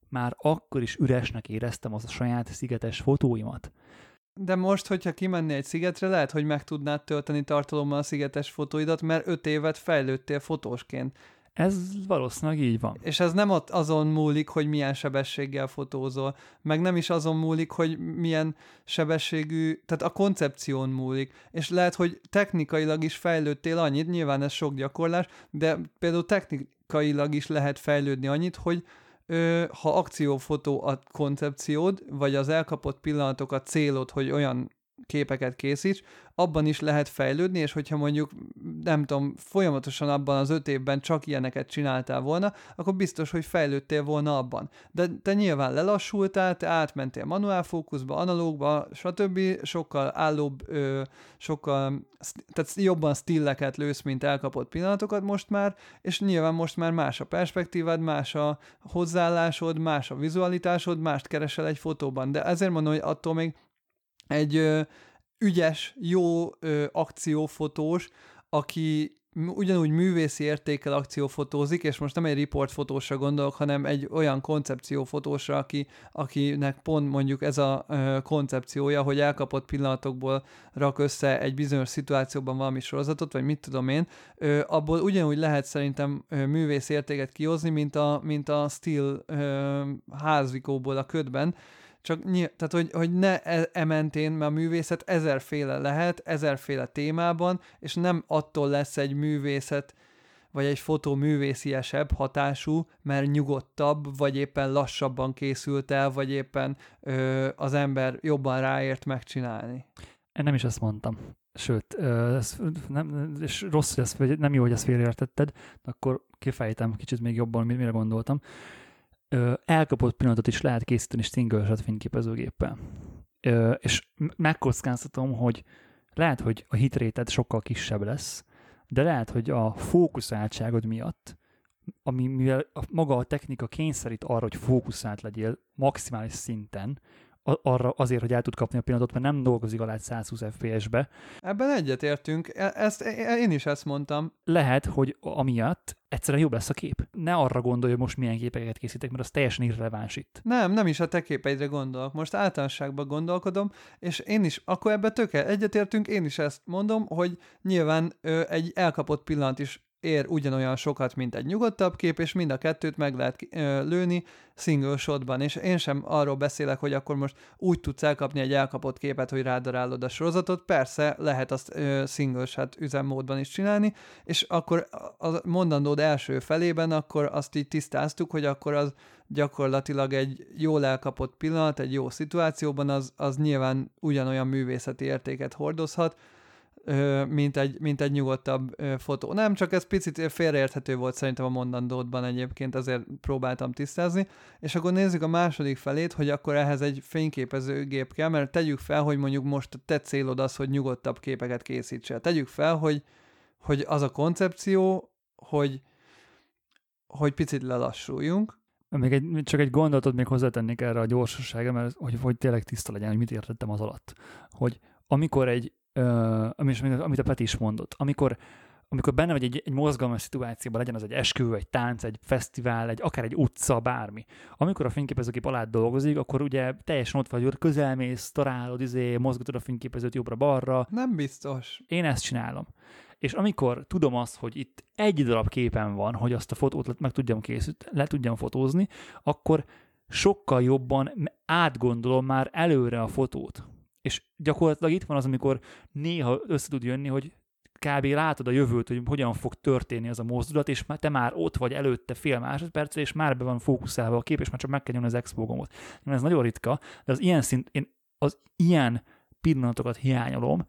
már akkor is üresnek éreztem az a saját szigetes fotóimat. De most, hogyha kimenni egy szigetre, lehet, hogy meg tudnád tölteni tartalommal a szigetes fotóidat, mert öt évet fejlődtél fotósként. Ez valószínűleg így van. És ez nem azon múlik, hogy milyen sebességgel fotózol, meg nem is azon múlik, hogy milyen sebességű, tehát a koncepción múlik. És lehet, hogy technikailag is fejlődtél annyit, nyilván ez sok gyakorlás, de például technikailag is lehet fejlődni annyit, hogy ha akciófotó a koncepciód, vagy az elkapott pillanatok a célod, hogy olyan képeket készíts, abban is lehet fejlődni, és hogyha mondjuk, nem tudom, folyamatosan abban az öt évben csak ilyeneket csináltál volna, akkor biztos, hogy fejlődtél volna abban. De te nyilván lelassultál, te átmentél manuál fókuszba, analógba, stb. sokkal állóbb, ö, sokkal, tehát jobban stilleket lősz, mint elkapott pillanatokat most már, és nyilván most már más a perspektívád, más a hozzáállásod, más a vizualitásod, mást keresel egy fotóban. De ezért mondom, hogy attól még egy ö, ügyes, jó ö, akciófotós, aki ugyanúgy művészi értékel akciófotózik, és most nem egy riportfotósra gondolok, hanem egy olyan koncepciófotósra, aki, akinek pont mondjuk ez a ö, koncepciója, hogy elkapott pillanatokból rak össze egy bizonyos szituációban valami sorozatot, vagy mit tudom én, ö, abból ugyanúgy lehet szerintem ö, művész értéket kihozni, mint a, mint a steel ö, házvikóból a ködben, csak nyilv, tehát, hogy, hogy ne e, e mert a művészet ezerféle lehet, ezerféle témában, és nem attól lesz egy művészet, vagy egy fotó művésziesebb hatású, mert nyugodtabb, vagy éppen lassabban készült el, vagy éppen ö, az ember jobban ráért megcsinálni. Én nem is ezt mondtam. Sőt, ez nem, és rossz, hogy ezt, nem jó, hogy ezt félreértetted, akkor kifejtem kicsit még jobban, mire gondoltam ö, elkapott pillanatot is lehet készíteni single shot fényképezőgéppel. Ö, és megkockáztatom, hogy lehet, hogy a hitréted sokkal kisebb lesz, de lehet, hogy a fókuszáltságod miatt, ami mivel a, maga a technika kényszerít arra, hogy fókuszált legyél maximális szinten, arra azért, hogy el tud kapni a pillanatot, mert nem dolgozik alá 120 FPS-be. Ebben egyetértünk, E- ezt, e- én is ezt mondtam. Lehet, hogy amiatt egyszerűen jobb lesz a kép. Ne arra gondolj, hogy most milyen képeket készítek, mert az teljesen irreleváns itt. Nem, nem is a te képeidre gondolok. Most általánosságban gondolkodom, és én is, akkor ebbe tökélet egyetértünk, én is ezt mondom, hogy nyilván ö, egy elkapott pillanat is ér ugyanolyan sokat, mint egy nyugodtabb kép, és mind a kettőt meg lehet lőni single shotban, és én sem arról beszélek, hogy akkor most úgy tudsz elkapni egy elkapott képet, hogy rádarálod a sorozatot, persze lehet azt single shot üzemmódban is csinálni, és akkor a mondandód első felében akkor azt így tisztáztuk, hogy akkor az gyakorlatilag egy jól elkapott pillanat, egy jó szituációban, az, az nyilván ugyanolyan művészeti értéket hordozhat, mint egy, mint egy nyugodtabb fotó. Nem, csak ez picit félreérthető volt szerintem a mondandódban egyébként, azért próbáltam tisztázni. És akkor nézzük a második felét, hogy akkor ehhez egy fényképezőgép kell, mert tegyük fel, hogy mondjuk most a te célod az, hogy nyugodtabb képeket készítsél. Tegyük fel, hogy, hogy az a koncepció, hogy, hogy picit lelassuljunk, Még egy, csak egy gondolatot még hozzátennék erre a gyorsaságra, mert hogy, hogy tényleg tiszta legyen, hogy mit értettem az alatt. Hogy amikor egy, is- amit a Peti is mondott, amikor amikor benne vagy egy, egy mozgalmas szituációban, legyen az egy esküvő, egy tánc, egy fesztivál, egy, akár egy utca, bármi. Amikor a fényképezőgép alá dolgozik, akkor ugye teljesen ott vagy, hogy közelmész, találod, izé, mozgatod a fényképezőt jobbra-balra, nem biztos. én ezt csinálom. És amikor tudom azt, hogy itt egy darab képen van, hogy azt a fotót meg tudjam készíteni, le tudjam fotózni, akkor sokkal jobban átgondolom már előre a fotót. És gyakorlatilag itt van az, amikor néha össze tud jönni, hogy kb. látod a jövőt, hogy hogyan fog történni az a mozdulat, és te már ott vagy előtte fél másodperccel, és már be van fókuszálva a kép, és már csak meg kell nyomni az expo gombot. Ez nagyon ritka, de az ilyen szint, én az ilyen pillanatokat hiányolom,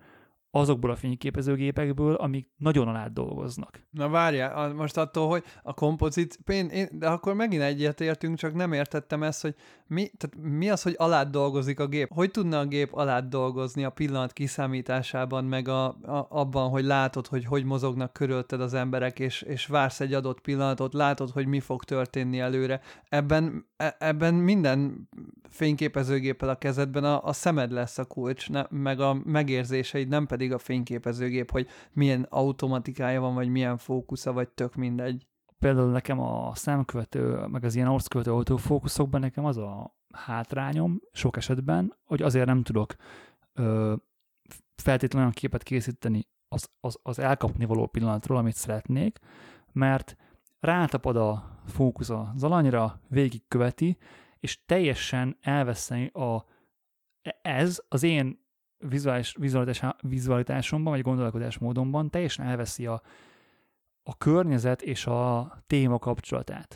azokból a fényképezőgépekből, amik nagyon alá dolgoznak. Na várjál, most attól, hogy a kompozit, én, én, de akkor megint egyetértünk, csak nem értettem ezt, hogy mi, tehát mi az, hogy alá dolgozik a gép? Hogy tudna a gép alá dolgozni a pillanat kiszámításában, meg a, a, abban, hogy látod, hogy hogy mozognak körülötted az emberek, és, és vársz egy adott pillanatot, látod, hogy mi fog történni előre. Ebben, e, ebben minden fényképezőgéppel a kezedben a, a szemed lesz a kulcs, ne, meg a megérzéseid, nem pedig a fényképezőgép, hogy milyen automatikája van, vagy milyen fókusza, vagy tök mindegy. Például nekem a számkövető, meg az ilyen arckövető autofókuszokban nekem az a hátrányom sok esetben, hogy azért nem tudok ö, feltétlenül olyan képet készíteni az, az, az elkapni való pillanatról, amit szeretnék, mert rátapad a fókusz az alanyra, végigköveti, és teljesen elveszeni a, ez az én vizuális, vizualitás, vizualitásomban, vagy gondolkodásmódomban teljesen elveszi a, a környezet és a téma kapcsolatát.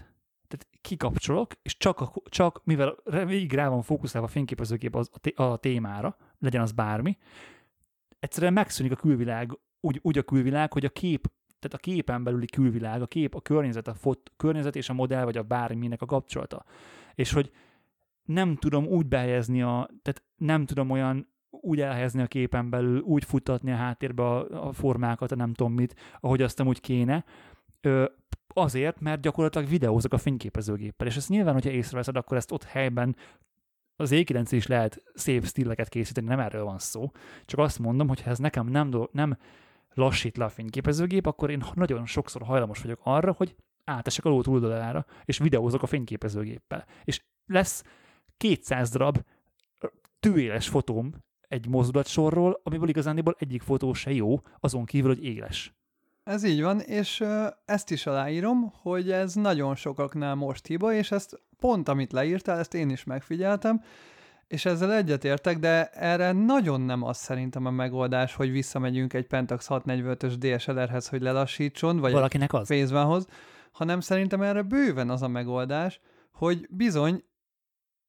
Tehát kikapcsolok, és csak, a, csak mivel végig rá van fókuszálva a fényképezőgép az, a, té- a témára, legyen az bármi, egyszerűen megszűnik a külvilág, úgy, úgy a külvilág, hogy a kép, tehát a képen belüli külvilág, a kép, a környezet, a fot, környezet és a modell, vagy a bárminek a kapcsolata. És hogy nem tudom úgy behelyezni a, tehát nem tudom olyan úgy elhelyezni a képen belül, úgy futtatni a háttérbe a, a formákat, a nem tudom mit, ahogy azt úgy kéne, ö, azért, mert gyakorlatilag videózok a fényképezőgéppel, és ezt nyilván, hogyha észreveszed, akkor ezt ott helyben az E9 is lehet szép stilleket készíteni, nem erről van szó. Csak azt mondom, hogy ha ez nekem nem, do- nem lassít le a fényképezőgép, akkor én nagyon sokszor hajlamos vagyok arra, hogy átesek a ló túloldalára, és videózok a fényképezőgéppel. És lesz 200 darab tűéles fotóm egy mozdulatsorról, amiből igazándiból egyik fotó se jó, azon kívül, hogy éles. Ez így van, és ezt is aláírom, hogy ez nagyon sokaknál most hiba, és ezt pont amit leírtál, ezt én is megfigyeltem, és ezzel egyetértek, de erre nagyon nem az szerintem a megoldás, hogy visszamegyünk egy Pentax 645-ös DSLR-hez, hogy lelassítson, vagy Valakinek az. Phase hanem szerintem erre bőven az a megoldás, hogy bizony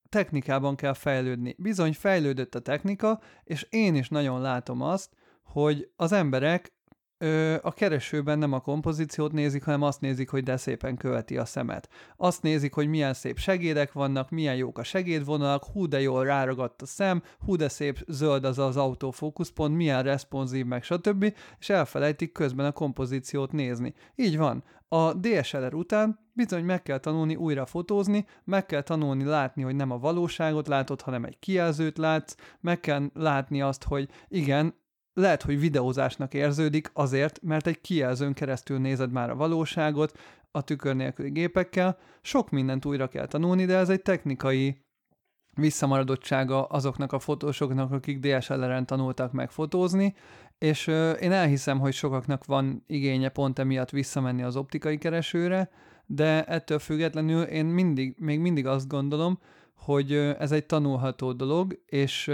technikában kell fejlődni. Bizony fejlődött a technika, és én is nagyon látom azt, hogy az emberek a keresőben nem a kompozíciót nézik, hanem azt nézik, hogy de szépen követi a szemet. Azt nézik, hogy milyen szép segédek vannak, milyen jók a segédvonalak, hú de jól ráragadt a szem, hú de szép zöld az az autofókuszpont, milyen responsív, meg stb. És elfelejtik közben a kompozíciót nézni. Így van. A DSLR után bizony meg kell tanulni újra fotózni, meg kell tanulni látni, hogy nem a valóságot látod, hanem egy kijelzőt látsz, meg kell látni azt, hogy igen, lehet, hogy videózásnak érződik azért, mert egy kijelzőn keresztül nézed már a valóságot, a tükör nélküli gépekkel. Sok mindent újra kell tanulni, de ez egy technikai visszamaradottsága azoknak a fotósoknak, akik DSLR-en tanultak meg fotózni, és én elhiszem, hogy sokaknak van igénye pont emiatt visszamenni az optikai keresőre, de ettől függetlenül én mindig, még mindig azt gondolom, hogy ez egy tanulható dolog, és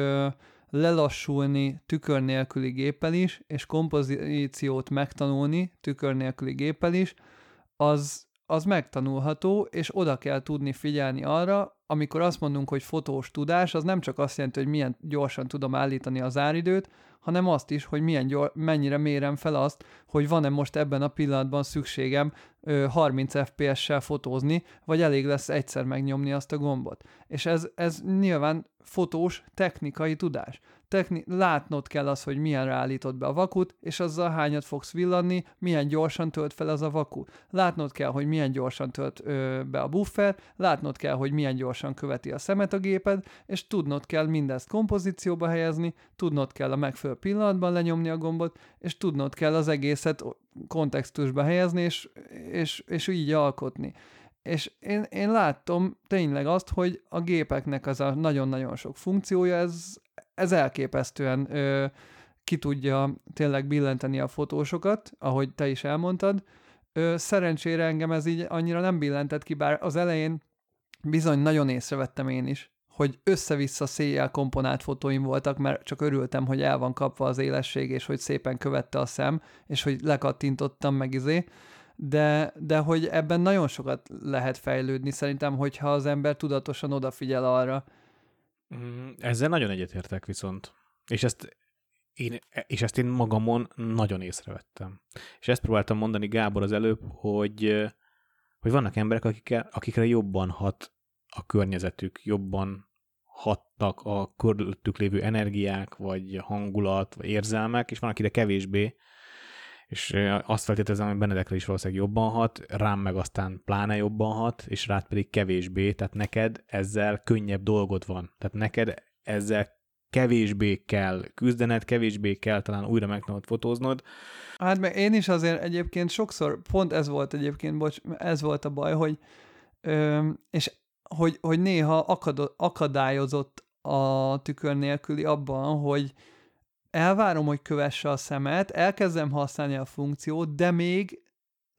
lelassulni tükör nélküli géppel is, és kompozíciót megtanulni tükör nélküli géppel is, az, az megtanulható, és oda kell tudni figyelni arra, amikor azt mondunk, hogy fotós tudás, az nem csak azt jelenti, hogy milyen gyorsan tudom állítani az áridőt, hanem azt is, hogy milyen gyor, mennyire mérem fel azt, hogy van-e most ebben a pillanatban szükségem ö, 30 FPS-sel fotózni, vagy elég lesz egyszer megnyomni azt a gombot. És ez, ez nyilván fotós technikai tudás techni- látnod kell az, hogy milyen ráállítod be a vakut, és azzal hányat fogsz villanni, milyen gyorsan tölt fel az a vaku. Látnod kell, hogy milyen gyorsan tölt ö, be a buffer, látnod kell, hogy milyen gyorsan követi a szemet a géped, és tudnod kell mindezt kompozícióba helyezni, tudnod kell a megfelelő pillanatban lenyomni a gombot, és tudnod kell az egészet kontextusba helyezni, és, és, és így alkotni. És én, én láttam tényleg azt, hogy a gépeknek az a nagyon-nagyon sok funkciója, ez, ez elképesztően ö, ki tudja tényleg billenteni a fotósokat, ahogy te is elmondtad. Ö, szerencsére engem ez így annyira nem billentett ki, bár az elején bizony nagyon észrevettem én is, hogy össze-vissza széjjel komponált fotóim voltak, mert csak örültem, hogy el van kapva az élesség, és hogy szépen követte a szem, és hogy lekattintottam meg izé, de, de hogy ebben nagyon sokat lehet fejlődni szerintem, hogyha az ember tudatosan odafigyel arra, ezzel nagyon egyetértek viszont. És ezt én, és ezt én magamon nagyon észrevettem. És ezt próbáltam mondani Gábor az előbb, hogy, hogy vannak emberek, akikre, akikre jobban hat a környezetük, jobban hattak a körülöttük lévő energiák, vagy hangulat, vagy érzelmek, és van, akire kevésbé, és azt feltételezem, hogy Benedekre is valószínűleg jobban hat, rám meg aztán pláne jobban hat, és rád pedig kevésbé, tehát neked ezzel könnyebb dolgod van. Tehát neked ezzel kevésbé kell küzdened, kevésbé kell talán újra megtanulod fotóznod. Hát meg én is azért egyébként sokszor, pont ez volt egyébként, bocs, ez volt a baj, hogy és hogy, hogy néha akad, akadályozott a tükör nélküli abban, hogy elvárom, hogy kövesse a szemet, elkezdem használni a funkciót, de még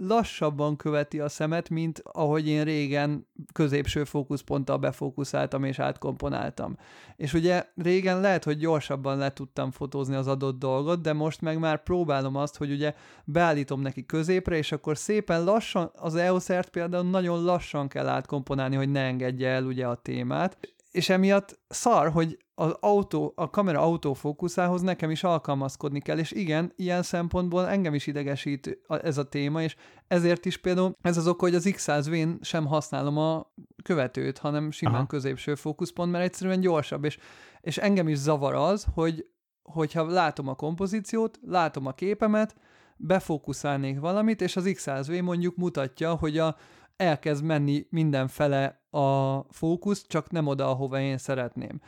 lassabban követi a szemet, mint ahogy én régen középső fókuszponttal befókuszáltam és átkomponáltam. És ugye régen lehet, hogy gyorsabban le tudtam fotózni az adott dolgot, de most meg már próbálom azt, hogy ugye beállítom neki középre, és akkor szépen lassan, az EOS-ert például nagyon lassan kell átkomponálni, hogy ne engedje el ugye a témát, és emiatt szar, hogy az autó, a kamera autofókuszához nekem is alkalmazkodni kell, és igen, ilyen szempontból engem is idegesít ez a téma, és ezért is például ez az ok, hogy az X100V-n sem használom a követőt, hanem simán Aha. középső fókuszpont, mert egyszerűen gyorsabb, és, és engem is zavar az, hogy hogyha látom a kompozíciót, látom a képemet, befókuszálnék valamit, és az X100V mondjuk mutatja, hogy a, elkezd menni mindenfele a fókusz, csak nem oda, ahova én szeretném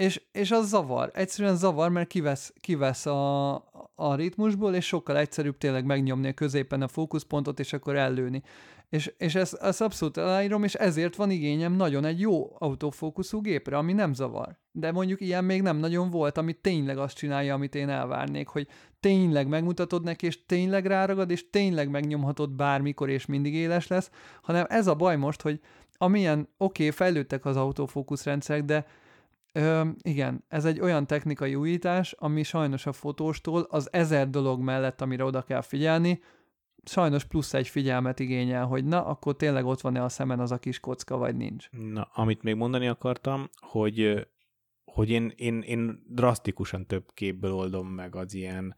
és, és az zavar. Egyszerűen zavar, mert kivesz, kivesz a, a ritmusból, és sokkal egyszerűbb tényleg megnyomni a középen a fókuszpontot, és akkor ellőni. És, és ezt, ezt abszolút aláírom, és ezért van igényem nagyon egy jó autofókuszú gépre, ami nem zavar. De mondjuk ilyen még nem nagyon volt, ami tényleg azt csinálja, amit én elvárnék, hogy tényleg megmutatod neki, és tényleg ráragad, és tényleg megnyomhatod bármikor, és mindig éles lesz, hanem ez a baj most, hogy amilyen, oké, okay, fejlődtek az autofókuszrendszerek, de Ö, igen, ez egy olyan technikai újítás, ami sajnos a fotóstól az ezer dolog mellett, amire oda kell figyelni, sajnos plusz egy figyelmet igényel, hogy na, akkor tényleg ott van-e a szemen az a kis kocka, vagy nincs. Na, amit még mondani akartam, hogy, hogy én, én, én drasztikusan több képből oldom meg az ilyen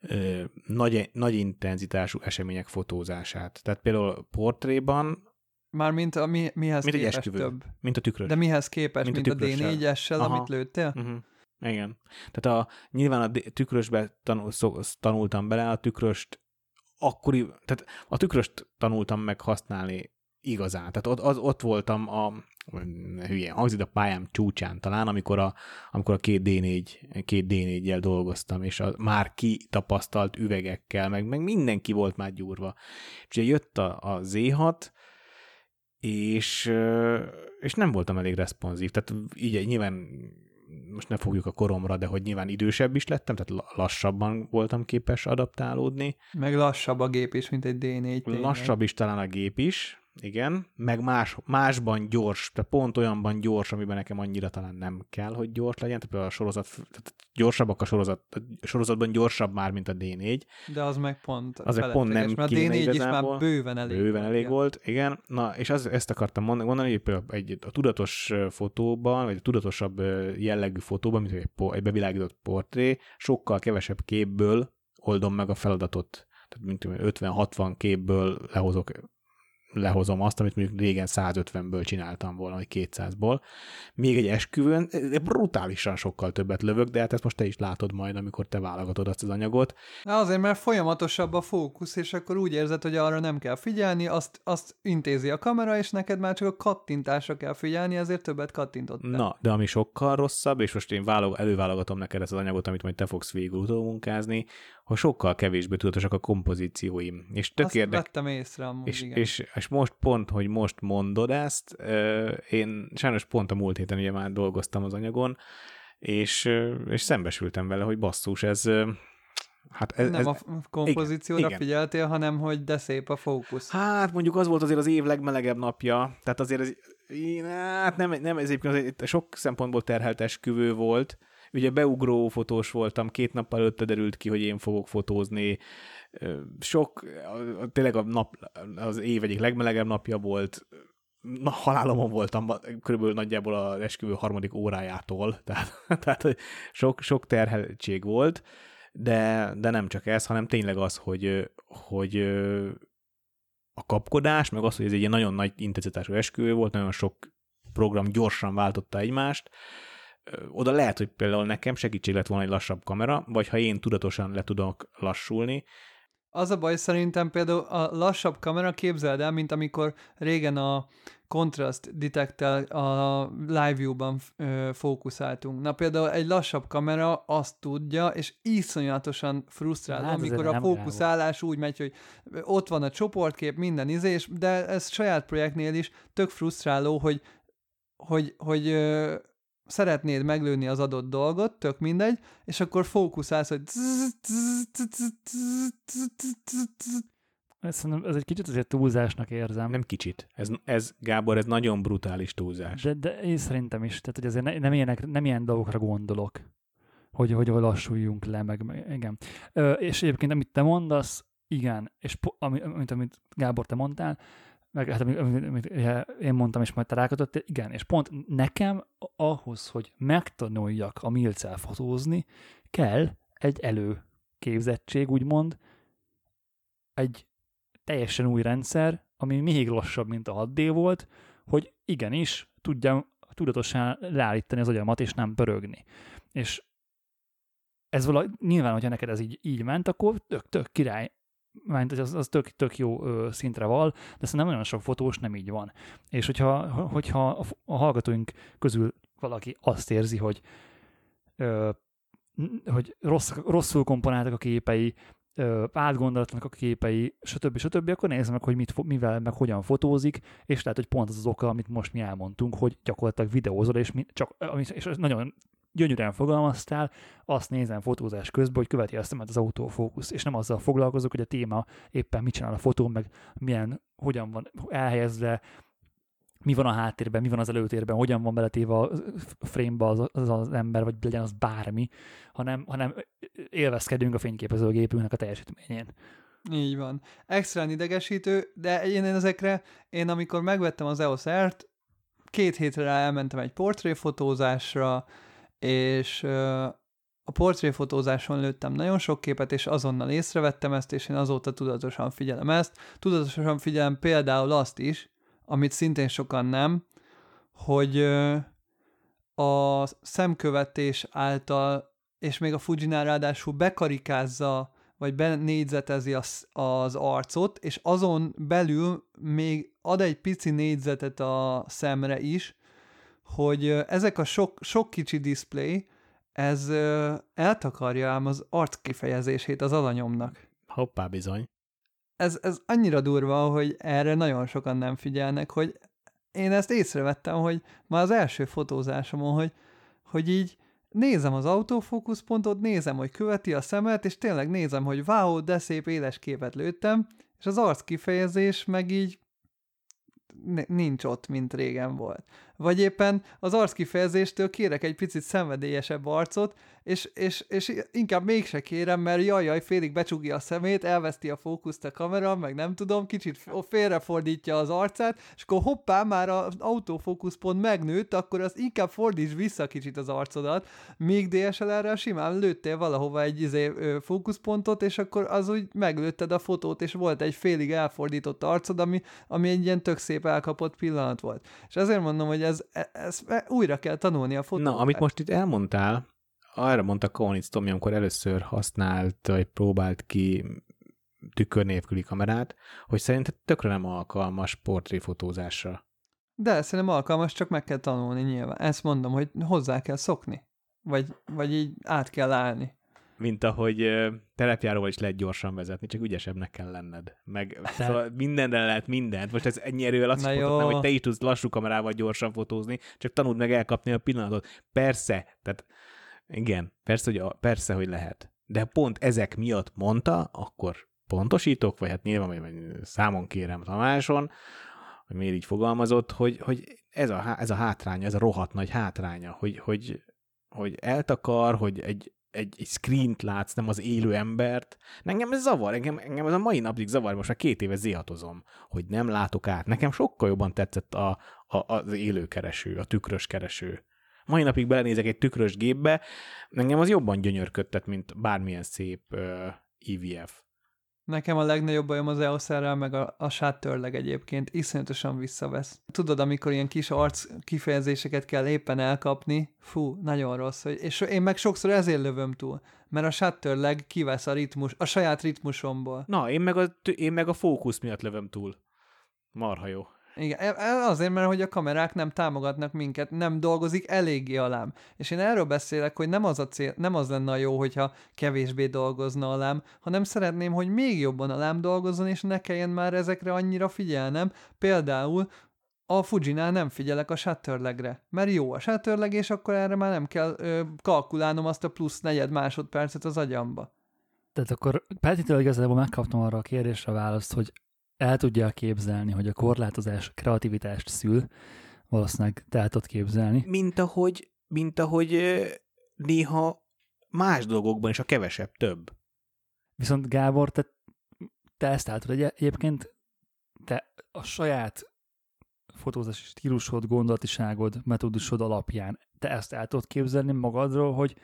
ö, nagy, nagy intenzitású események fotózását. Tehát például portréban, Mármint a mi, mihez mint képest esküvő, több. mint a tükrös. De mihez képest, Mint a mint, a, tükrössel. D4-essel, Aha. amit lőttél? Uh-huh. Igen. Tehát a, nyilván a tükrösbe tanul, szó, tanultam bele, a tükröst akkori, tehát a tükröst tanultam meg használni igazán. Tehát ott, az, ott voltam a hülyén hangzik, a pályám csúcsán talán, amikor a, amikor a két D4, két D4-jel dolgoztam, és a már kitapasztalt üvegekkel, meg, meg mindenki volt már gyúrva. És ugye jött a, a Z6, és, és nem voltam elég responsív. Tehát így nyilván most ne fogjuk a koromra, de hogy nyilván idősebb is lettem, tehát la- lassabban voltam képes adaptálódni. Meg lassabb a gép is, mint egy D4 tényleg. Lassabb is talán a gép is, igen, meg más, másban gyors, tehát pont olyanban gyors, amiben nekem annyira talán nem kell, hogy gyors legyen, tehát például a sorozat, tehát gyorsabbak a sorozat, a sorozatban gyorsabb már, mint a D4, De az meg pont Az meg pont nem mert a kéne D4 is már bőven elég. bőven volt, elég igen. volt, igen. Na, és az, ezt akartam mondani, mondani, hogy például egy, a tudatos fotóban, vagy a tudatosabb jellegű fotóban, mint egy, egy bevilágított portré, sokkal kevesebb képből oldom meg a feladatot. Tehát mint tudom én, 50-60 képből lehozok lehozom azt, amit mondjuk régen 150-ből csináltam volna, vagy 200-ból. Még egy esküvőn eh, brutálisan sokkal többet lövök, de hát ezt most te is látod majd, amikor te válogatod azt az anyagot. Na azért, mert folyamatosabb a fókusz, és akkor úgy érzed, hogy arra nem kell figyelni, azt, azt intézi a kamera, és neked már csak a kattintásra kell figyelni, ezért többet kattintottál. Na, de ami sokkal rosszabb, és most én válog, előválogatom neked ezt az anyagot, amit majd te fogsz végül utómunkázni, hogy sokkal kevésbé tudatosak a kompozícióim. És tök azt érdekes. vettem észre amúgy, És, igen. és, és most pont, hogy most mondod ezt, én sajnos pont a múlt héten ugye már dolgoztam az anyagon, és, és szembesültem vele, hogy basszus, ez, hát ez, nem ez, a kompozícióra igen. figyeltél, hanem hogy de szép a fókusz. Hát mondjuk az volt azért az év legmelegebb napja, tehát azért ez, hát nem, nem ez egyébként azért sok szempontból terhelt esküvő volt, ugye beugró fotós voltam, két nappal előtte derült ki, hogy én fogok fotózni, sok, a- a- tényleg a nap, az év egyik legmelegebb napja volt, na, halálomon voltam körülbelül nagyjából az esküvő harmadik órájától, tehát, tehát sok, sok terheltség volt, de, de nem csak ez, hanem tényleg az, hogy, hogy a kapkodás, meg az, hogy ez egy ilyen nagyon nagy intenzitású esküvő volt, nagyon sok program gyorsan váltotta egymást, oda lehet, hogy például nekem segítség lett volna egy lassabb kamera, vagy ha én tudatosan le tudok lassulni, Az a baj szerintem például a lassabb kamera képzeld el, mint amikor régen a contrast detektel a live view-ban fókuszáltunk. Na például egy lassabb kamera azt tudja, és iszonyatosan frusztráló, Hát amikor a fókuszálás úgy megy, hogy ott van a csoportkép, minden izés, de ez saját projektnél is tök frusztráló, hogy, hogy, hogy szeretnéd meglőni az adott dolgot, tök mindegy, és akkor fókuszálsz, hogy Szerintem ez egy kicsit azért túlzásnak érzem. nem kicsit. Ez, ez Gábor, ez nagyon brutális túlzás. De, de én szerintem is. Tehát, hogy azért ne, nem, ilyenek, nem ilyen dolgokra gondolok, hogy, hogy lassuljunk le, meg, meg igen. Ö, és egyébként, amit te mondasz, igen, és po, ami, amit, amit Gábor te mondtál, meg hát amit, amit, én mondtam, és majd te rákötöttél, igen, és pont nekem ahhoz, hogy megtanuljak a milcel fotózni, kell egy előképzettség, úgymond, egy teljesen új rendszer, ami még lassabb, mint a 6D volt, hogy igenis tudjam tudatosan leállítani az agyamat, és nem pörögni. És ez valahogy, nyilván, hogyha neked ez így, így ment, akkor tök, tök király, ment, hogy az, az tök, tök jó ö, szintre val, de szerintem nagyon sok fotós nem így van. És hogyha, hogyha a, a hallgatóink közül valaki azt érzi, hogy ö, hogy rossz, rosszul komponáltak a képei, ö, átgondolatlanak a képei, stb. stb., akkor nézd meg, hogy mit, mivel, meg hogyan fotózik, és lehet, hogy pont az az oka, amit most mi elmondtunk, hogy gyakorlatilag videózol, és, mi, csak, és nagyon gyönyörűen fogalmaztál, azt nézem fotózás közben, hogy követi a szemet az autofókusz, és nem azzal foglalkozok, hogy a téma éppen mit csinál a fotón, meg milyen, hogyan van elhelyezve, mi van a háttérben, mi van az előtérben, hogyan van beletéve a frame-ba az, az, az ember, vagy legyen az bármi, hanem, hanem élvezkedünk a fényképezőgépünknek a teljesítményén. Így van. Extrán idegesítő, de én ezekre, én amikor megvettem az EOS R-t, két hétre elmentem egy portréfotózásra, és a portréfotózáson lőttem nagyon sok képet, és azonnal észrevettem ezt, és én azóta tudatosan figyelem ezt. Tudatosan figyelem például azt is, amit szintén sokan nem, hogy a szemkövetés által, és még a Fujinál ráadásul bekarikázza, vagy benégyzetezi az, az arcot, és azon belül még ad egy pici négyzetet a szemre is, hogy ezek a sok, sok kicsi display, ez eltakarja ám az arc kifejezését az alanyomnak. Hoppá, bizony. Ez, ez annyira durva, hogy erre nagyon sokan nem figyelnek, hogy én ezt észrevettem, hogy már az első fotózásomon, hogy, hogy így nézem az autofókuszpontot, nézem, hogy követi a szemet, és tényleg nézem, hogy wow, de szép éles képet lőttem, és az arc kifejezés meg így nincs ott, mint régen volt. Vagy éppen az arckifejezéstől kérek egy picit szenvedélyesebb arcot, és, és, és inkább mégse kérem, mert jaj, jaj, félig becsukja a szemét, elveszti a fókuszt a kamera, meg nem tudom, kicsit félrefordítja az arcát, és akkor hoppá, már az autofókuszpont megnőtt, akkor az inkább fordíts vissza kicsit az arcodat, míg DSLR-rel simán lőttél valahova egy izé, fókuszpontot, és akkor az úgy meglőtted a fotót, és volt egy félig elfordított arcod, ami, ami egy ilyen tök szép elkapott pillanat volt. És ezért mondom, hogy ez, e, ez, ez újra kell tanulni a fotót. Na, amit most itt elmondtál, arra mondta Kaunitz Tomi, amikor először használt, vagy próbált ki tükör nélküli kamerát, hogy szerinted tökre nem alkalmas portréfotózásra. De szerintem alkalmas, csak meg kell tanulni nyilván. Ezt mondom, hogy hozzá kell szokni. Vagy, vagy így át kell állni. Mint ahogy telepjáróval is lehet gyorsan vezetni, csak ügyesebbnek kell lenned. Meg szóval mindenre lehet mindent. Most ez ennyi erővel azt is nem, hogy te is tudsz lassú kamerával gyorsan fotózni, csak tanuld meg elkapni a pillanatot. Persze, tehát igen, persze, hogy, a, persze, hogy lehet. De pont ezek miatt mondta, akkor pontosítok, vagy hát nyilván vagy számon kérem Tamáson, hogy miért így fogalmazott, hogy, hogy ez, a, ez a hátránya, ez a rohadt nagy hátránya, hogy, hogy, hogy eltakar, hogy egy, egy, egy screent látsz, nem az élő embert. Engem ez zavar, engem, engem ez a mai napig zavar, most már két éve zéhatozom, hogy nem látok át. Nekem sokkal jobban tetszett a, a, az élőkereső, a tükrös kereső. Mai napig belenézek egy tükrös gépbe, engem az jobban gyönyörködtet, mint bármilyen szép uh, EVF. Nekem a legnagyobb bajom az eos meg a, a sáttörleg egyébként iszonyatosan visszavesz. Tudod, amikor ilyen kis arc kifejezéseket kell éppen elkapni, fú, nagyon rossz. Hogy, és én meg sokszor ezért lövöm túl, mert a sáttörleg kivesz a ritmus, a saját ritmusomból. Na, én meg a, én meg a fókusz miatt lövöm túl. Marha jó. Igen, e, e, azért, mert hogy a kamerák nem támogatnak minket, nem dolgozik eléggé alám. És én erről beszélek, hogy nem az, a cél, nem az lenne a jó, hogyha kevésbé dolgozna alám, hanem szeretném, hogy még jobban alám dolgozzon, és ne kelljen már ezekre annyira figyelnem. Például a Fujinál nem figyelek a shutterlegre, mert jó a shutterleg, és akkor erre már nem kell ö, kalkulálnom azt a plusz negyed másodpercet az agyamba. Tehát akkor Petitől igazából megkaptam arra a kérdésre a választ, hogy el tudja képzelni, hogy a korlátozás kreativitást szül, valószínűleg te el tudod képzelni. Mint ahogy, mint ahogy néha más dolgokban is a kevesebb több. Viszont Gábor, te, te ezt álltad egy, egyébként te a saját fotózási stílusod, gondolatiságod, metódusod alapján te ezt el tudod képzelni magadról, hogy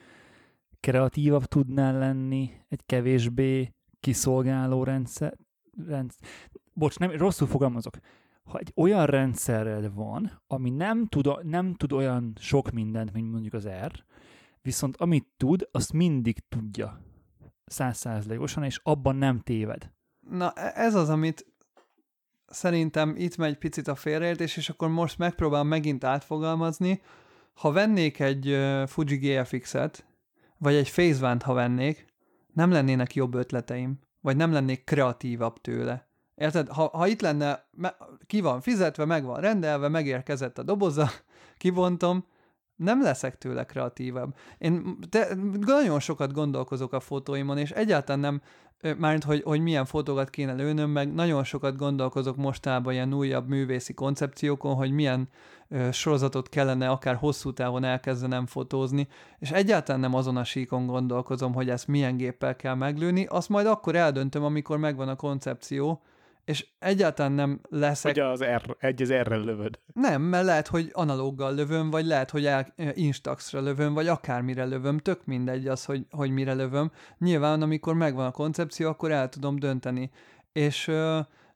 kreatívabb tudnál lenni egy kevésbé kiszolgáló rendszer, rendszer bocs, nem, rosszul fogalmazok, ha egy olyan rendszered van, ami nem tud, nem tud olyan sok mindent, mint mondjuk az R, viszont amit tud, azt mindig tudja százszázalékosan, és abban nem téved. Na, e- ez az, amit szerintem itt megy picit a félreértés, és akkor most megpróbálom megint átfogalmazni. Ha vennék egy Fuji GFX-et, vagy egy phase ha vennék, nem lennének jobb ötleteim, vagy nem lennék kreatívabb tőle. Érted? Ha, ha itt lenne, ki van fizetve, meg van rendelve, megérkezett a doboza, kibontom, nem leszek tőle kreatívabb. Én te, nagyon sokat gondolkozok a fotóimon, és egyáltalán nem, mármint, hogy, hogy milyen fotókat kéne lőnöm, meg nagyon sokat gondolkozok mostában ilyen újabb művészi koncepciókon, hogy milyen ö, sorozatot kellene akár hosszú távon elkezdenem fotózni, és egyáltalán nem azon a síkon gondolkozom, hogy ezt milyen géppel kell meglőni, azt majd akkor eldöntöm, amikor megvan a koncepció, és egyáltalán nem leszek... Hogy az R, egy az R-rel lövöd. Nem, mert lehet, hogy analóggal lövöm, vagy lehet, hogy el, Instaxra lövöm, vagy akármire lövöm, tök mindegy az, hogy, hogy mire lövöm. Nyilván, amikor megvan a koncepció, akkor el tudom dönteni. És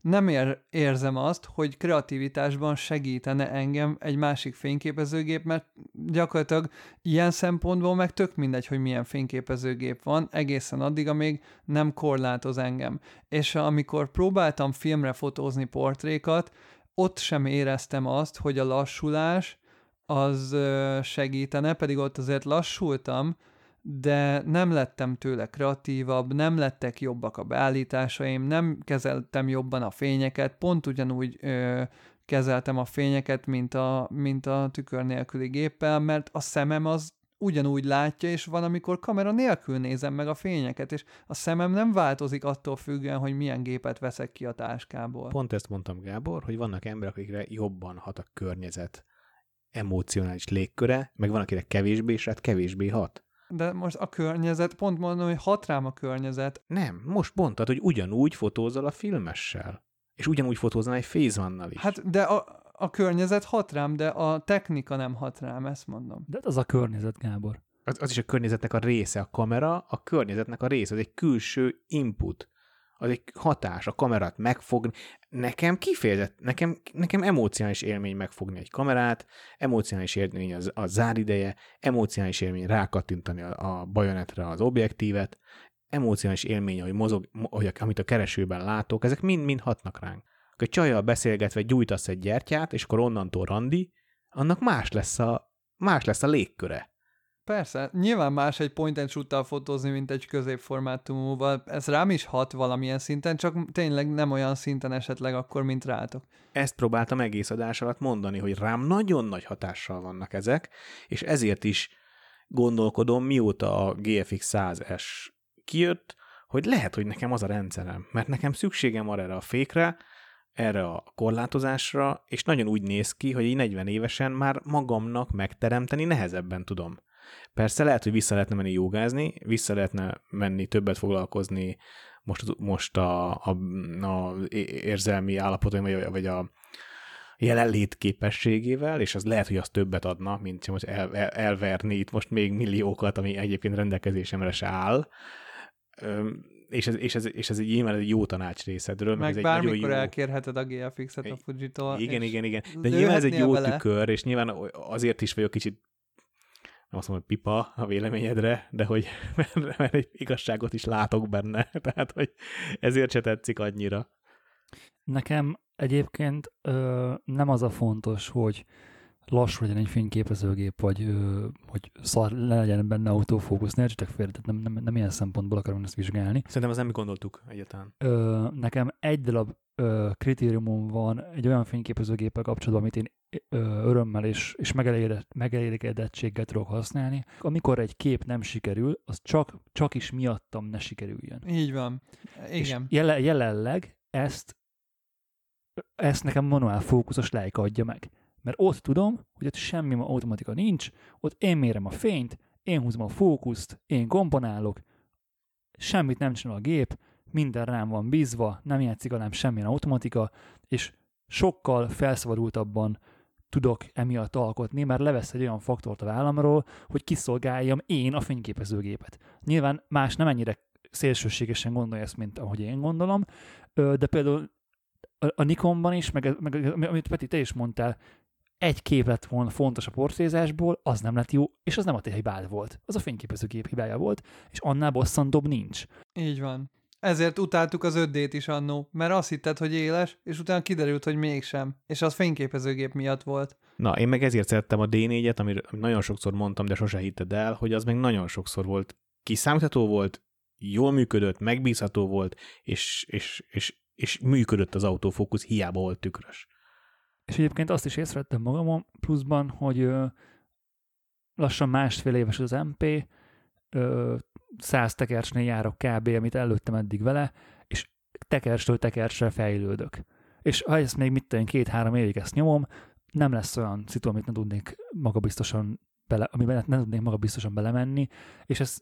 nem ér, érzem azt, hogy kreativitásban segítene engem egy másik fényképezőgép, mert gyakorlatilag ilyen szempontból meg tök mindegy, hogy milyen fényképezőgép van, egészen addig, amíg nem korlátoz engem. És amikor próbáltam filmre fotózni portrékat, ott sem éreztem azt, hogy a lassulás az segítene, pedig ott azért lassultam, de nem lettem tőle kreatívabb, nem lettek jobbak a beállításaim, nem kezeltem jobban a fényeket, pont ugyanúgy ö, kezeltem a fényeket, mint a, mint a tükör nélküli géppel, mert a szemem az ugyanúgy látja, és van, amikor kamera nélkül nézem meg a fényeket, és a szemem nem változik attól függően, hogy milyen gépet veszek ki a táskából. Pont ezt mondtam, Gábor, hogy vannak emberek, akikre jobban hat a környezet emocionális légköre, meg van, akire kevésbé, és hát kevésbé hat de most a környezet, pont mondom, hogy hat rám a környezet. Nem, most mondtad, hogy ugyanúgy fotózol a filmessel. És ugyanúgy fotózol egy phase is. Hát, de a, a környezet hat rám, de a technika nem hat rám, ezt mondom. De az a környezet, Gábor. Az, az is a környezetnek a része, a kamera a környezetnek a része, az egy külső input az egy hatás, a kamerát megfogni. Nekem kifejezett, nekem, nekem emocionális élmény megfogni egy kamerát, emocionális élmény az, a zárideje, emocionális élmény rákattintani a, a bajonetre az objektívet, emocionális élmény, hogy mozog, hogy amit a keresőben látok, ezek mind-mind hatnak ránk. Egy csajjal beszélgetve gyújtasz egy gyertyát, és akkor onnantól randi, annak más lesz a, más lesz a légköre. Persze, nyilván más egy point and shoot fotózni, mint egy középformátumúval. Ez rám is hat valamilyen szinten, csak tényleg nem olyan szinten esetleg akkor, mint rátok. Ezt próbáltam egész adás alatt mondani, hogy rám nagyon nagy hatással vannak ezek, és ezért is gondolkodom, mióta a GFX 100S kijött, hogy lehet, hogy nekem az a rendszerem, mert nekem szükségem van erre a fékre, erre a korlátozásra, és nagyon úgy néz ki, hogy így 40 évesen már magamnak megteremteni nehezebben tudom. Persze lehet, hogy vissza lehetne menni jogázni, vissza lehetne menni többet foglalkozni most, most a, a, a érzelmi állapotaim, vagy, vagy a jelenlét képességével, és az lehet, hogy az többet adna, mint most el, el, elverni itt most még milliókat, ami egyébként rendelkezésemre se áll. És ez, és ez, és ez egy nyilván egy jó tanács részedről. Meg, meg ez bármikor egy jó... elkérheted a GFX-et a Fujitól. Igen, igen, igen. De nyilván ez egy jó vele. tükör, és nyilván azért is vagyok kicsit nem azt mondom, hogy pipa a véleményedre, de hogy mert, mert egy igazságot is látok benne, tehát hogy ezért se tetszik annyira. Nekem egyébként ö, nem az a fontos, hogy lassú legyen egy fényképezőgép, vagy ö, hogy szar legyen benne autofókusz, ne csak félre, tehát nem, nem, nem ilyen szempontból akarom ezt vizsgálni. Szerintem az nem mi gondoltuk egyáltalán. Ö, nekem egy darab ö, kritériumom van egy olyan fényképezőgéppel kapcsolatban, amit én örömmel és, és megelégedettséggel tudok használni. Amikor egy kép nem sikerül, az csak, csak is miattam ne sikerüljön. Így van. Igen. És jele, jelenleg ezt ezt nekem manuál fókuszos lejka adja meg. Mert ott tudom, hogy ott semmi automatika nincs, ott én mérem a fényt, én húzom a fókuszt, én komponálok, semmit nem csinál a gép, minden rám van bízva, nem játszik alám semmilyen automatika, és sokkal felszabadultabban tudok emiatt alkotni, mert levesz egy olyan faktort a vállamról, hogy kiszolgáljam én a fényképezőgépet. Nyilván más nem ennyire szélsőségesen gondolja ezt, mint ahogy én gondolom, de például a Nikonban is, meg, meg amit Peti, te is mondtál, egy kép lett volna fontos a portrézásból, az nem lett jó, és az nem a te hibád volt. Az a fényképezőgép hibája volt, és annál bosszantóbb nincs. Így van. Ezért utáltuk az 5 is annó, mert azt hitted, hogy éles, és utána kiderült, hogy mégsem. És az fényképezőgép miatt volt. Na, én meg ezért szerettem a D4-et, amit nagyon sokszor mondtam, de sose hitted el, hogy az meg nagyon sokszor volt kiszámítható volt, jól működött, megbízható volt, és, és, és, és működött az autofókusz, hiába volt tükrös. És egyébként azt is észrevettem magamon pluszban, hogy ö, lassan másfél éves az MP, ö, száz tekercsnél járok kb., amit előttem eddig vele, és tekercstől tekercsre fejlődök. És ha ezt még mit tenni, két-három évig ezt nyomom, nem lesz olyan szitu, amit ne tudnék magabiztosan bele, amiben ne tudnék magabiztosan belemenni, és ez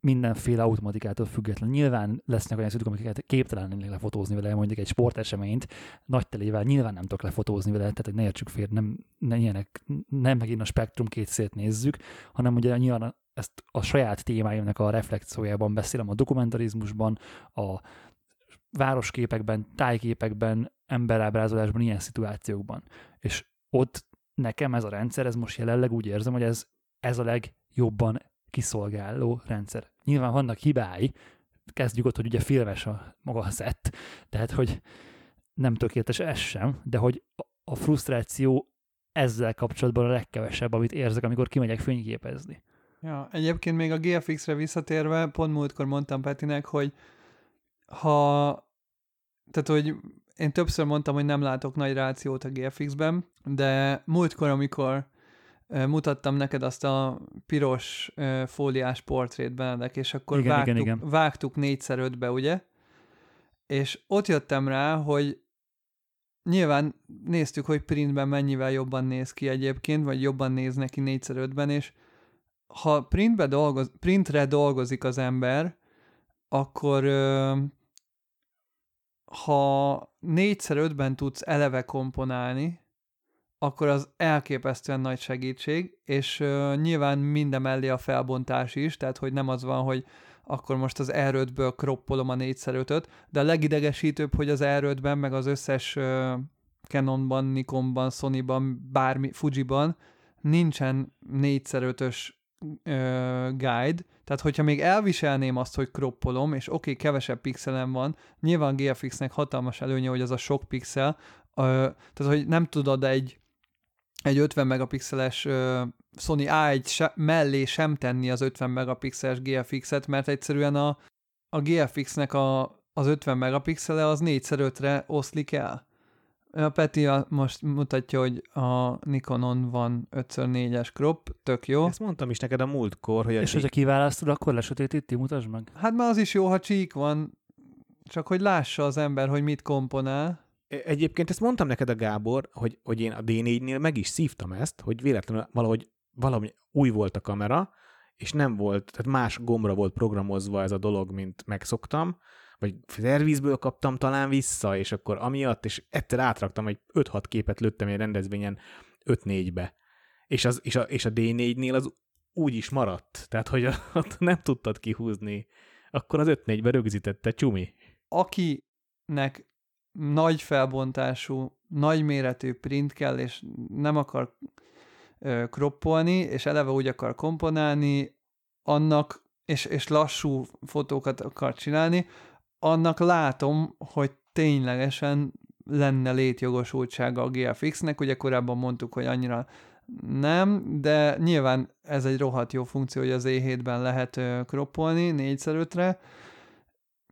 mindenféle automatikától független. Nyilván lesznek olyan szütük, amiket képtelen lennék lefotózni vele, mondjuk egy sporteseményt nagy telével nyilván nem tudok lefotózni vele, tehát ne értsük fél, nem, ne ilyenek, nem megint a spektrum két szét nézzük, hanem ugye nyilván ezt a saját témáimnak a reflekciójában beszélem a dokumentarizmusban, a városképekben, tájképekben, emberábrázolásban, ilyen szituációkban. És ott nekem ez a rendszer, ez most jelenleg úgy érzem, hogy ez, ez a legjobban kiszolgáló rendszer. Nyilván vannak hibái, kezdjük ott, hogy ugye filmes a maga a szett, tehát hogy nem tökéletes ez sem, de hogy a frusztráció ezzel kapcsolatban a legkevesebb, amit érzek, amikor kimegyek fényképezni. Ja, egyébként még a GFX-re visszatérve, pont múltkor mondtam Petinek, hogy ha, tehát hogy én többször mondtam, hogy nem látok nagy rációt a GFX-ben, de múltkor, amikor mutattam neked azt a piros fóliás portrét Benedek, és akkor igen, vágtuk, igen, igen. vágtuk négyszer ötbe, ugye? És ott jöttem rá, hogy nyilván néztük, hogy printben mennyivel jobban néz ki egyébként, vagy jobban néz neki négyszer ötben, és ha printbe dolgoz, printre dolgozik az ember, akkor ha négyszer ötben tudsz eleve komponálni, akkor az elképesztően nagy segítség, és uh, nyilván minden mellé a felbontás is, tehát hogy nem az van, hogy akkor most az R5-ből kroppolom a 4x5-öt, de a legidegesítőbb, hogy az R5-ben, meg az összes uh, Canonban, Nikonban, Sonyban, bármi, Fujiban nincsen 4x5-ös guide, tehát hogyha még elviselném azt, hogy kroppolom, és oké, okay, kevesebb pixelem van, nyilván GFX-nek hatalmas előnye, hogy az a sok pixel, uh, tehát hogy nem tudod egy egy 50 megapixeles uh, Sony A1 se, mellé sem tenni az 50 megapixeles GFX-et, mert egyszerűen a, a GFX-nek a, az 50 megapixele az 4x5-re oszlik el. A Peti a, most mutatja, hogy a Nikonon van 5x4-es crop, tök jó. Ezt mondtam is neked a múltkor, hogy... A És hogyha kiválasztod, akkor lesötétíti, mutasd meg. Hát már az is jó, ha csík van, csak hogy lássa az ember, hogy mit komponál. E, egyébként ezt mondtam neked a Gábor, hogy, hogy én a D4-nél meg is szívtam ezt, hogy véletlenül valahogy valami új volt a kamera, és nem volt, tehát más gombra volt programozva ez a dolog, mint megszoktam, vagy szervizből kaptam talán vissza, és akkor amiatt, és ettől átraktam, hogy 5-6 képet lőttem egy rendezvényen 5-4-be. És, az, és, a, és a D4-nél az úgy is maradt, tehát hogy ott nem tudtad kihúzni. Akkor az 5-4-be rögzítette Csumi. Akinek nagy felbontású, nagy méretű print kell, és nem akar ö, kroppolni, és eleve úgy akar komponálni, annak, és, és lassú fotókat akar csinálni, annak látom, hogy ténylegesen lenne létjogosultsága a GFX-nek, ugye korábban mondtuk, hogy annyira nem, de nyilván ez egy rohadt jó funkció, hogy az E7-ben lehet kroppolni 4x5-re,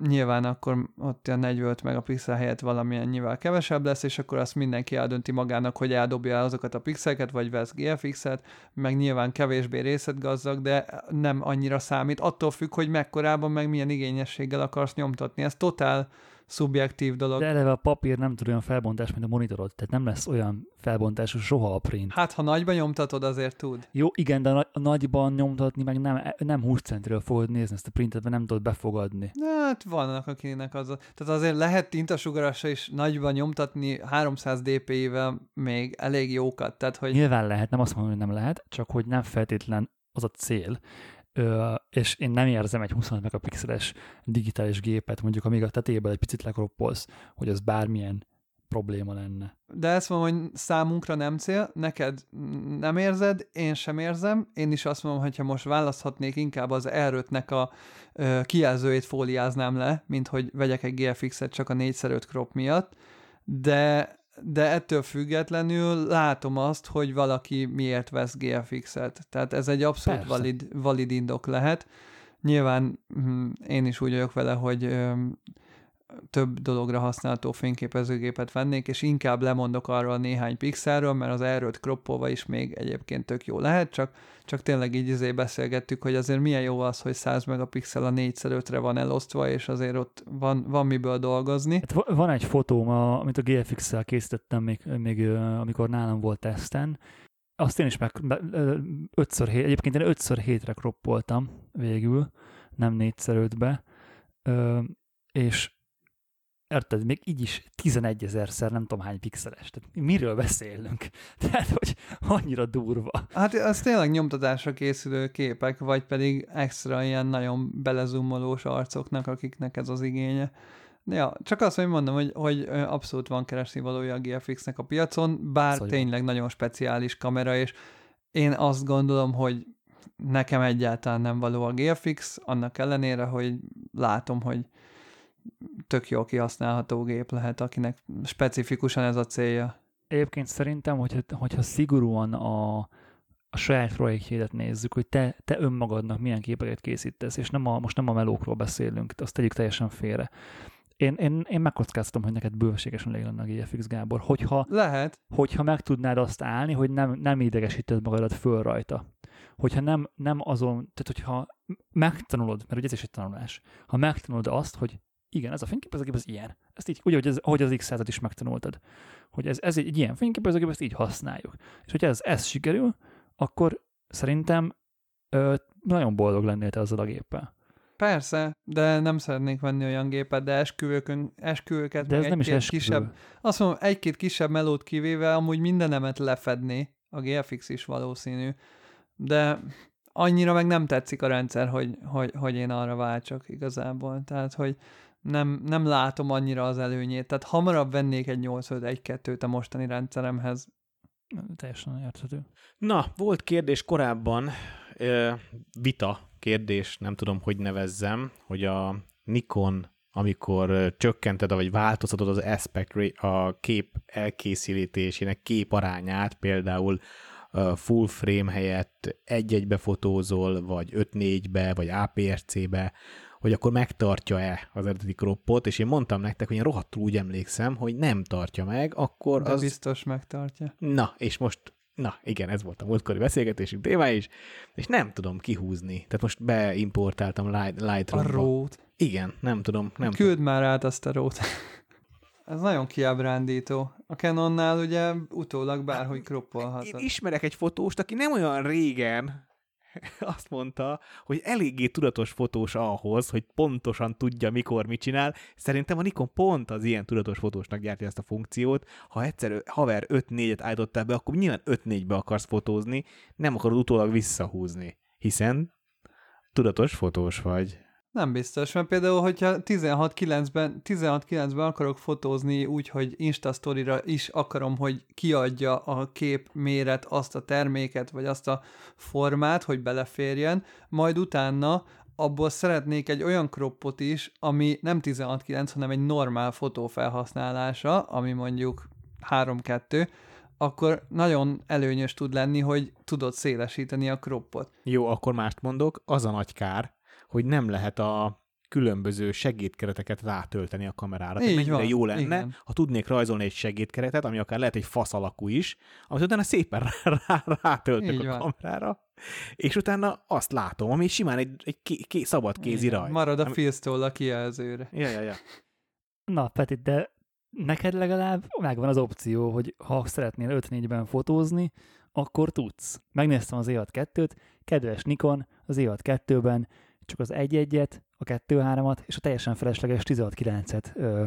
nyilván akkor ott a 45 megapixel helyett valamilyen nyilván kevesebb lesz, és akkor azt mindenki eldönti magának, hogy eldobja azokat a pixeleket, vagy vesz GFX-et, meg nyilván kevésbé részletgazdag, de nem annyira számít, attól függ, hogy mekkorában, meg milyen igényességgel akarsz nyomtatni. Ez totál szubjektív dolog. De eleve a papír nem tud olyan felbontás, mint a monitorod, tehát nem lesz olyan felbontású soha a print. Hát, ha nagyban nyomtatod, azért tud. Jó, igen, de a nagyban nyomtatni meg nem, nem 20 centről fogod nézni ezt a printet, mert nem tudod befogadni. Hát vannak, akinek az. A... Tehát azért lehet tintasugarásra is nagyban nyomtatni 300 dpi-vel még elég jókat. Tehát, hogy... Nyilván lehet, nem azt mondom, hogy nem lehet, csak hogy nem feltétlen az a cél. És én nem érzem egy 25 megapixeles digitális gépet, mondjuk amíg a tetejéből egy picit lekroppolsz, hogy az bármilyen probléma lenne. De ezt mondom, hogy számunkra nem cél, neked nem érzed, én sem érzem. Én is azt mondom, hogy ha most választhatnék, inkább az r a ö, kijelzőjét fóliáznám le, mint hogy vegyek egy GFX-et csak a 4x5 crop miatt. De de ettől függetlenül látom azt, hogy valaki miért vesz GFX-et. Tehát ez egy abszolút valid, valid indok lehet. Nyilván hm, én is úgy vagyok vele, hogy több dologra használható fényképezőgépet vennék, és inkább lemondok arról a néhány pixelről, mert az erőt kroppolva is még egyébként tök jó lehet, csak, csak tényleg így izé beszélgettük, hogy azért milyen jó az, hogy 100 megapixel a 4 5 van elosztva, és azért ott van, van miből dolgozni. Hát van egy fotóm, amit a GFX-szel készítettem még, még amikor nálam volt teszten, azt én is meg ötször hét, egyébként én ötször hétre kroppoltam végül, nem 4x5-be, ö, és érted, még így is 11 ezerszer nem tudom hány pixeles. Tehát miről beszélünk? Tehát, hogy annyira durva. Hát az tényleg nyomtatásra készülő képek, vagy pedig extra ilyen nagyon belezumolós arcoknak, akiknek ez az igénye. Ja, csak azt, hogy mondom, hogy, hogy abszolút van keresni valója a GFX-nek a piacon, bár Szóval. tényleg nagyon speciális kamera, és én azt gondolom, hogy nekem egyáltalán nem való a GFX, annak ellenére, hogy látom, hogy tök jó kihasználható gép lehet, akinek specifikusan ez a célja. Egyébként szerintem, hogyha, hogyha szigorúan a, a saját projektjédet nézzük, hogy te, te önmagadnak milyen képeket készítesz, és nem a, most nem a melókról beszélünk, azt tegyük teljesen félre. Én, én, én megkockáztatom, hogy neked bőségesen elég lenne a GFX, Gábor, hogyha, Lehet, hogyha meg tudnád azt állni, hogy nem, nem idegesíted magadat föl rajta. Hogyha nem, nem azon, tehát hogyha megtanulod, mert ugye ez is egy tanulás, ha megtanulod azt, hogy igen, ez a fényképezőgép, ez ilyen. Ezt így, úgy, ahogy, ez, ahogy az x is megtanultad. Hogy ez, ez egy, egy ilyen fényképezőgép, ezt így használjuk. És hogyha ez, ez sikerül, akkor szerintem ö, nagyon boldog lennél te azzal a géppel. persze, de nem szeretnék venni olyan gépet, de esküvőkön, esküvőket, De ez nem is esküvő. kisebb, azt mondom, egy-két kisebb melót kivéve amúgy mindenemet lefedni, a GFX is valószínű, de annyira meg nem tetszik a rendszer, hogy, hogy, hogy én arra váltsak igazából. Tehát, hogy nem, nem látom annyira az előnyét. Tehát hamarabb vennék egy 851-2-t a mostani rendszeremhez. Teljesen érthető. Na, volt kérdés korábban, vita kérdés, nem tudom, hogy nevezzem, hogy a Nikon, amikor csökkented, vagy változtatod az aspect rate, a kép elkészítésének kép arányát, például full frame helyett egy-egybe fotózol, vagy 5-4-be, vagy APS-C-be, hogy akkor megtartja-e az eredeti croppot, és én mondtam nektek, hogy én rohadtul úgy emlékszem, hogy nem tartja meg, akkor De az... biztos megtartja. Na, és most, na igen, ez volt a múltkori beszélgetésünk témája is, és nem tudom kihúzni. Tehát most beimportáltam Light, A Lightroom-ba. rót. Igen, nem tudom, nem tudom. Küld már át azt a rót. Ez nagyon kiábrándító. A Canonnál ugye utólag bárhogy Én kroppolhatod. ismerek egy fotóst, aki nem olyan régen azt mondta, hogy eléggé tudatos fotós ahhoz, hogy pontosan tudja, mikor mit csinál. Szerintem a Nikon pont az ilyen tudatos fotósnak gyártja ezt a funkciót. Ha egyszer haver 5-4-et állítottál be, akkor nyilván 5-4-be akarsz fotózni, nem akarod utólag visszahúzni, hiszen tudatos fotós vagy. Nem biztos, mert például, hogyha 16-9-ben, 16-9-ben akarok fotózni úgy, hogy Insta Story-ra is akarom, hogy kiadja a kép méret azt a terméket, vagy azt a formát, hogy beleférjen, majd utána abból szeretnék egy olyan croppot is, ami nem 16-9, hanem egy normál fotó felhasználása, ami mondjuk 3-2, akkor nagyon előnyös tud lenni, hogy tudod szélesíteni a croppot. Jó, akkor mást mondok, az a nagy kár, hogy nem lehet a különböző segédkereteket rátölteni a kamerára. Tehát Így mennyire van, jó lenne, igen. ha tudnék rajzolni egy segédkeretet, ami akár lehet egy fasz alakú is, amit utána szépen rá, rá, rátöltök Így a van. kamerára, és utána azt látom, ami simán egy, egy ké, ké, szabad kézi Igen, rajz. Marad a Ami- filztól a kijelzőre. Ja, ja, ja. Na, Peti, de neked legalább megvan az opció, hogy ha szeretnél 5-4-ben fotózni, akkor tudsz. Megnéztem az E6 2-t, kedves Nikon, az E6 2-ben csak az 1-1-et, a 2-3-at és a teljesen felesleges 16-9-et ö,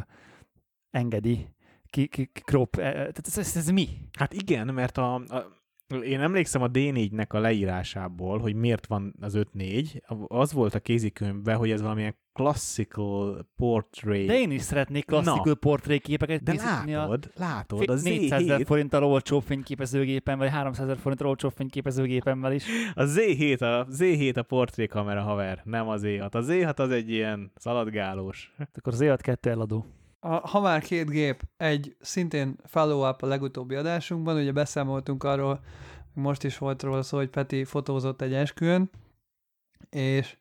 engedi ki, ki, crop. E, e, Tehát ez, ez, ez mi? Hát igen, mert a, a én emlékszem a D4-nek a leírásából, hogy miért van az 5-4. Az volt a kézikönyvben, hogy ez valamilyen classical portrait. De én is szeretnék klasszikus portrétképeket De készíteni a látod, látod, az 400 ezer Z7, forinttal olcsóbb fényképezőgépen, vagy 300 ezer forinttal olcsóbb fényképezőgépemmel is. a Z7 a, Z7 a portrékamera haver, nem az Z6. A Z6 az egy ilyen szaladgálós. Akkor az E6 2 eladó. A, ha már két gép, egy szintén follow-up a legutóbbi adásunkban, ugye beszámoltunk arról, most is volt róla szó, hogy Peti fotózott egy esküvőn, és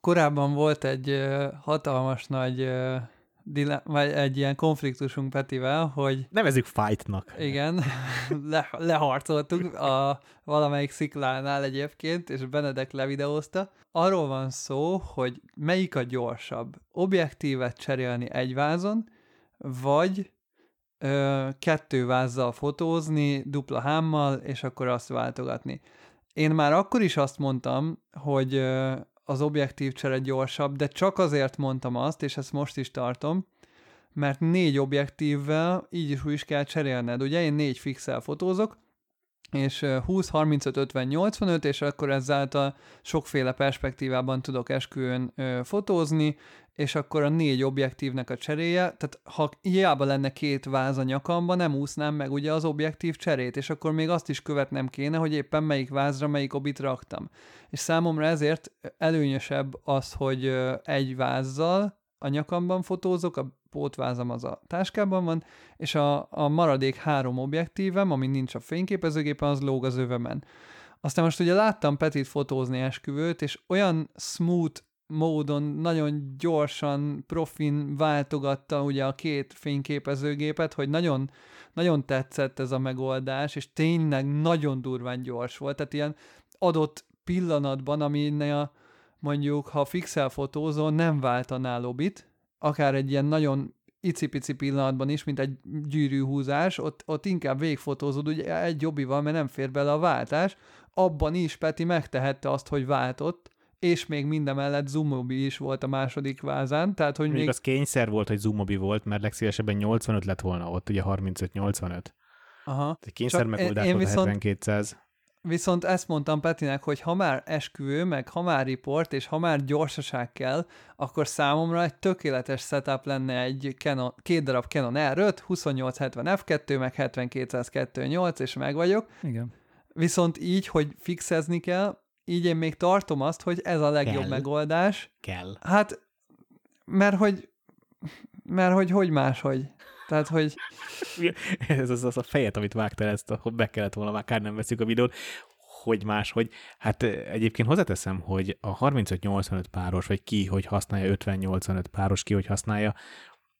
korábban volt egy hatalmas nagy ö, dile- vagy egy ilyen konfliktusunk Petivel, hogy Nevezzük fightnak. igen, le, leharcoltuk a valamelyik sziklánál egyébként, és Benedek levideózta. Arról van szó, hogy melyik a gyorsabb. Objektívet cserélni egy vázon, vagy ö, kettő vázzal fotózni, dupla hámmal, és akkor azt váltogatni. Én már akkor is azt mondtam, hogy ö, az objektív csere gyorsabb, de csak azért mondtam azt, és ezt most is tartom, mert négy objektívvel így is úgy is kell cserélned. Ugye én négy fixel fotózok, és 20, 35, 50, 85, és akkor ezáltal sokféle perspektívában tudok esküvőn fotózni, és akkor a négy objektívnek a cseréje, tehát ha hiába lenne két váz a nyakamban, nem úsznám meg ugye az objektív cserét, és akkor még azt is követnem kéne, hogy éppen melyik vázra melyik obit raktam. És számomra ezért előnyösebb az, hogy egy vázzal a nyakamban fotózok, a pótvázam az a táskában van, és a, a maradék három objektívem, ami nincs a fényképezőgépen, az lóg az övemen. Aztán most ugye láttam Petit fotózni esküvőt, és olyan smooth módon nagyon gyorsan, profin váltogatta ugye a két fényképezőgépet, hogy nagyon, nagyon tetszett ez a megoldás, és tényleg nagyon durván gyors volt, tehát ilyen adott pillanatban, aminél mondjuk, ha fixel fotózol, nem váltanál lobit, akár egy ilyen nagyon icipici pillanatban is, mint egy gyűrűhúzás, ott, ott inkább végfotózod ugye egy jobbival, mert nem fér bele a váltás, abban is Peti megtehette azt, hogy váltott, és még mindemellett Zoomobi is volt a második vázán, tehát hogy még... még... az kényszer volt, hogy Zoomobi volt, mert legszívesebben 85 lett volna ott, ugye 35-85. Aha. Egy kényszer megoldás volt viszont- a 7200. Viszont ezt mondtam Petinek, hogy ha már esküvő, meg ha már riport, és ha már gyorsaság kell, akkor számomra egy tökéletes setup lenne egy Canon, két darab Canon R5, 2870 f2, meg 7202.8, és meg vagyok. Igen. Viszont így, hogy fixezni kell, így én még tartom azt, hogy ez a legjobb Kell. megoldás. Kell. Hát, mert hogy, mert hogy hogy máshogy. Tehát, hogy Ez az, az a fejet, amit vágtál ezt, hogy be kellett volna, már kár nem veszük a videót, hogy más, hogy hát eh, egyébként hozzáteszem, hogy a 35-85 páros, vagy ki, hogy használja 50-85 páros, ki, hogy használja,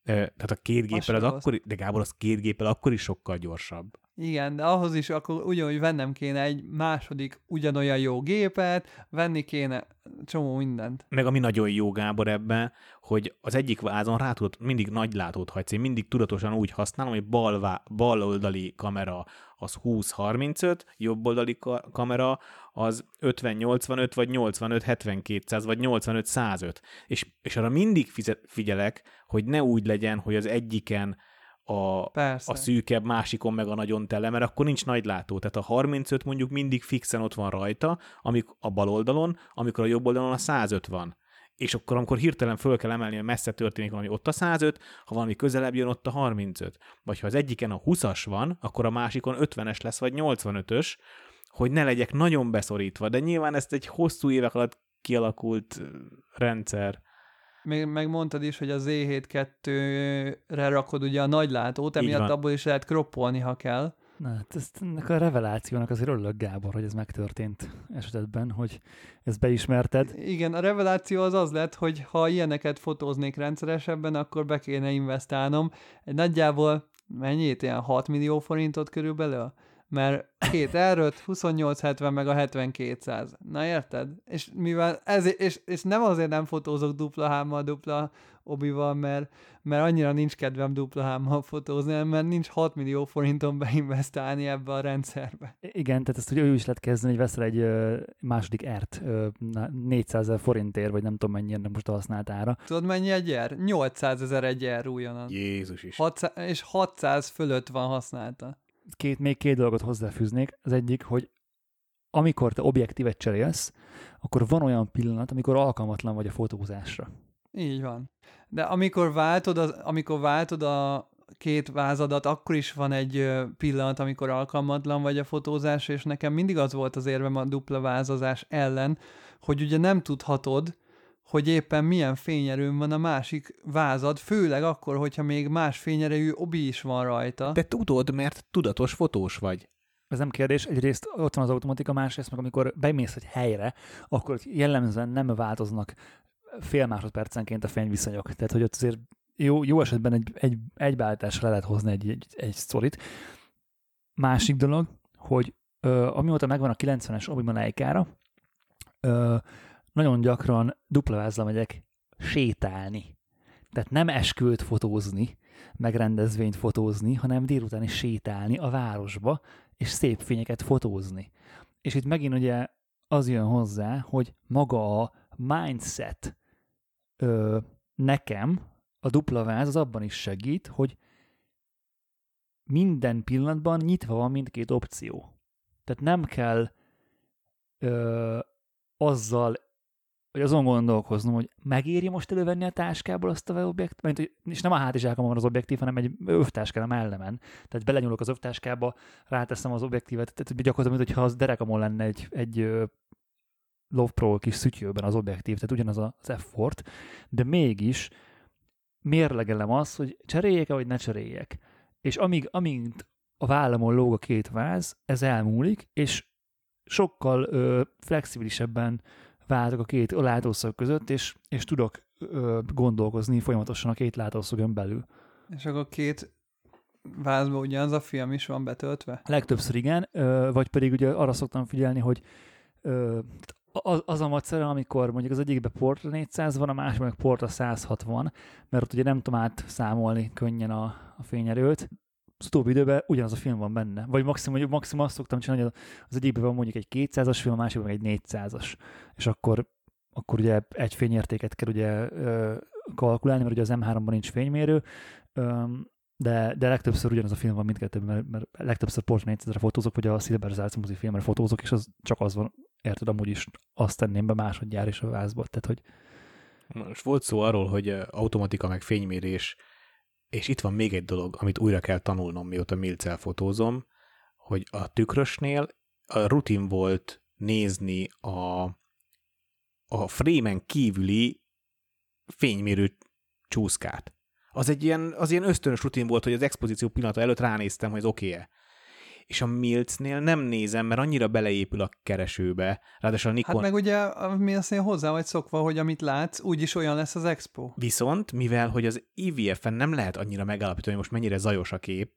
eh, tehát a két géppel az rossz. akkor, de Gábor, az két géppel akkor is sokkal gyorsabb. Igen, de ahhoz is akkor ugyanúgy vennem kéne egy második ugyanolyan jó gépet, venni kéne csomó mindent. Meg ami nagyon jó, Gábor, ebben, hogy az egyik vázon rá tudod, mindig nagy látót hagysz. Én mindig tudatosan úgy használom, hogy bal, bal oldali kamera az 20-35, jobb oldali ka- kamera az 50-85, vagy 85-70-200, vagy 85-105. És, és arra mindig figyelek, hogy ne úgy legyen, hogy az egyiken a, Persze. a szűkebb, másikon meg a nagyon tele, mert akkor nincs nagy látó. Tehát a 35 mondjuk mindig fixen ott van rajta, amik a bal oldalon, amikor a jobb oldalon a 105 van. És akkor, amikor hirtelen föl kell emelni, hogy messze történik valami, ott a 105, ha valami közelebb jön, ott a 35. Vagy ha az egyiken a 20-as van, akkor a másikon 50-es lesz, vagy 85-ös, hogy ne legyek nagyon beszorítva. De nyilván ezt egy hosszú évek alatt kialakult rendszer. Még megmondtad is, hogy a Z7-2-re rakod ugye a nagy látót, emiatt abból is lehet kroppolni, ha kell. Na, hát ezt, ennek a revelációnak azért örülök, Gábor, hogy ez megtörtént esetben, hogy ezt beismerted. Igen, a reveláció az az lett, hogy ha ilyeneket fotóznék rendszeresebben, akkor be kéne investálnom. Egy nagyjából mennyit? Ilyen 6 millió forintot körülbelül? Mert két R5, 2870 meg a 7200. Na érted? És mivel ez, és, és nem azért nem fotózok dupla hámmal, dupla obival, mert, mert annyira nincs kedvem dupla hámmal fotózni, mert nincs 6 millió forinton beinvestálni ebbe a rendszerbe. Igen, tehát ezt ugye ő is lehet kezdeni, hogy veszel egy második ert ö, na, 400 ezer forintért, vagy nem tudom mennyire most a használt ára. Tudod mennyi egy R? 800 ezer egy R újonnan. Jézus is. 600, és 600 fölött van használta. Két, még két dolgot hozzáfűznék. Az egyik, hogy amikor te objektívet cserélsz, akkor van olyan pillanat, amikor alkalmatlan vagy a fotózásra. Így van. De amikor váltod, az, amikor váltod a két vázadat, akkor is van egy pillanat, amikor alkalmatlan vagy a fotózás, és nekem mindig az volt az érvem a dupla vázazás ellen, hogy ugye nem tudhatod, hogy éppen milyen fényerőn van a másik vázad, főleg akkor, hogyha még más fényerőjű obi is van rajta. De tudod, mert tudatos fotós vagy. Ez nem kérdés, egyrészt ott van az automatika, másrészt meg amikor bemész egy helyre, akkor jellemzően nem változnak fél másodpercenként a fényviszonyok. Tehát, hogy ott azért jó, jó esetben egy, egy, egy beállításra le lehet hozni egy, egy, egy sztorit. Másik dolog, hogy ö, amióta megvan a 90-es Obi-Wan Leica-ra, ö, nagyon gyakran dupla vázla megyek sétálni. Tehát nem esküvőt fotózni, meg rendezvényt fotózni, hanem délután is sétálni a városba, és szép fényeket fotózni. És itt megint ugye az jön hozzá, hogy maga a mindset ö, nekem, a dupla váz az abban is segít, hogy minden pillanatban nyitva van mindkét opció. Tehát nem kell ö, azzal, hogy azon gondolkoznom, hogy megéri most elővenni a táskából azt a objektívet, és nem a hátizsákon van az objektív, hanem egy övtáskán a mellemen. Tehát belenyúlok az övtáskába, ráteszem az objektívet, tehát gyakorlatilag, mintha az derekamon lenne egy, egy Love Pro kis szütyőben az objektív, tehát ugyanaz az effort, de mégis mérlegelem azt, hogy cseréljek-e, vagy ne cseréljek. És amíg, amint a vállamon lóg a két váz, ez elmúlik, és sokkal ö, flexibilisebben váltok a két látószög között, és, és tudok ö, gondolkozni folyamatosan a két látószögön belül. És akkor két vázba ugyanaz a film is van betöltve? Legtöbbször igen, ö, vagy pedig ugye arra szoktam figyelni, hogy ö, az, az a macera, amikor mondjuk az egyikbe Portra 400 van, a másikban meg Portra 160, mert ugye nem tudom átszámolni könnyen a, a fényerőt. Az utóbbi időben ugyanaz a film van benne. Vagy maximum, maximum azt szoktam csinálni, hogy az egyikben van mondjuk egy 200-as film, a másikban egy 400-as. És akkor, akkor ugye egy fényértéket kell ugye kalkulálni, mert ugye az M3-ban nincs fénymérő, de, de legtöbbször ugyanaz a film van mindkettőben, mert, mert legtöbbször Portra 400-re fotózok, vagy a Silver Zárc mozi filmre fotózok, és az csak az van érted, amúgy is azt tenném be másodjára is a vázba. Tehát, hogy... Most volt szó arról, hogy automatika meg fénymérés, és itt van még egy dolog, amit újra kell tanulnom, mióta milcel fotózom, hogy a tükrösnél a rutin volt nézni a, a frémen kívüli fénymérő csúszkát. Az egy ilyen, az ilyen ösztönös rutin volt, hogy az expozíció pillanata előtt ránéztem, hogy ez oké-e és a Milcnél nem nézem, mert annyira beleépül a keresőbe. Ráadásul a Nikon... Hát meg ugye mi azt hozzá vagy szokva, hogy amit látsz, úgyis olyan lesz az expo. Viszont, mivel hogy az IVF-en nem lehet annyira megállapítani, hogy most mennyire zajos a kép,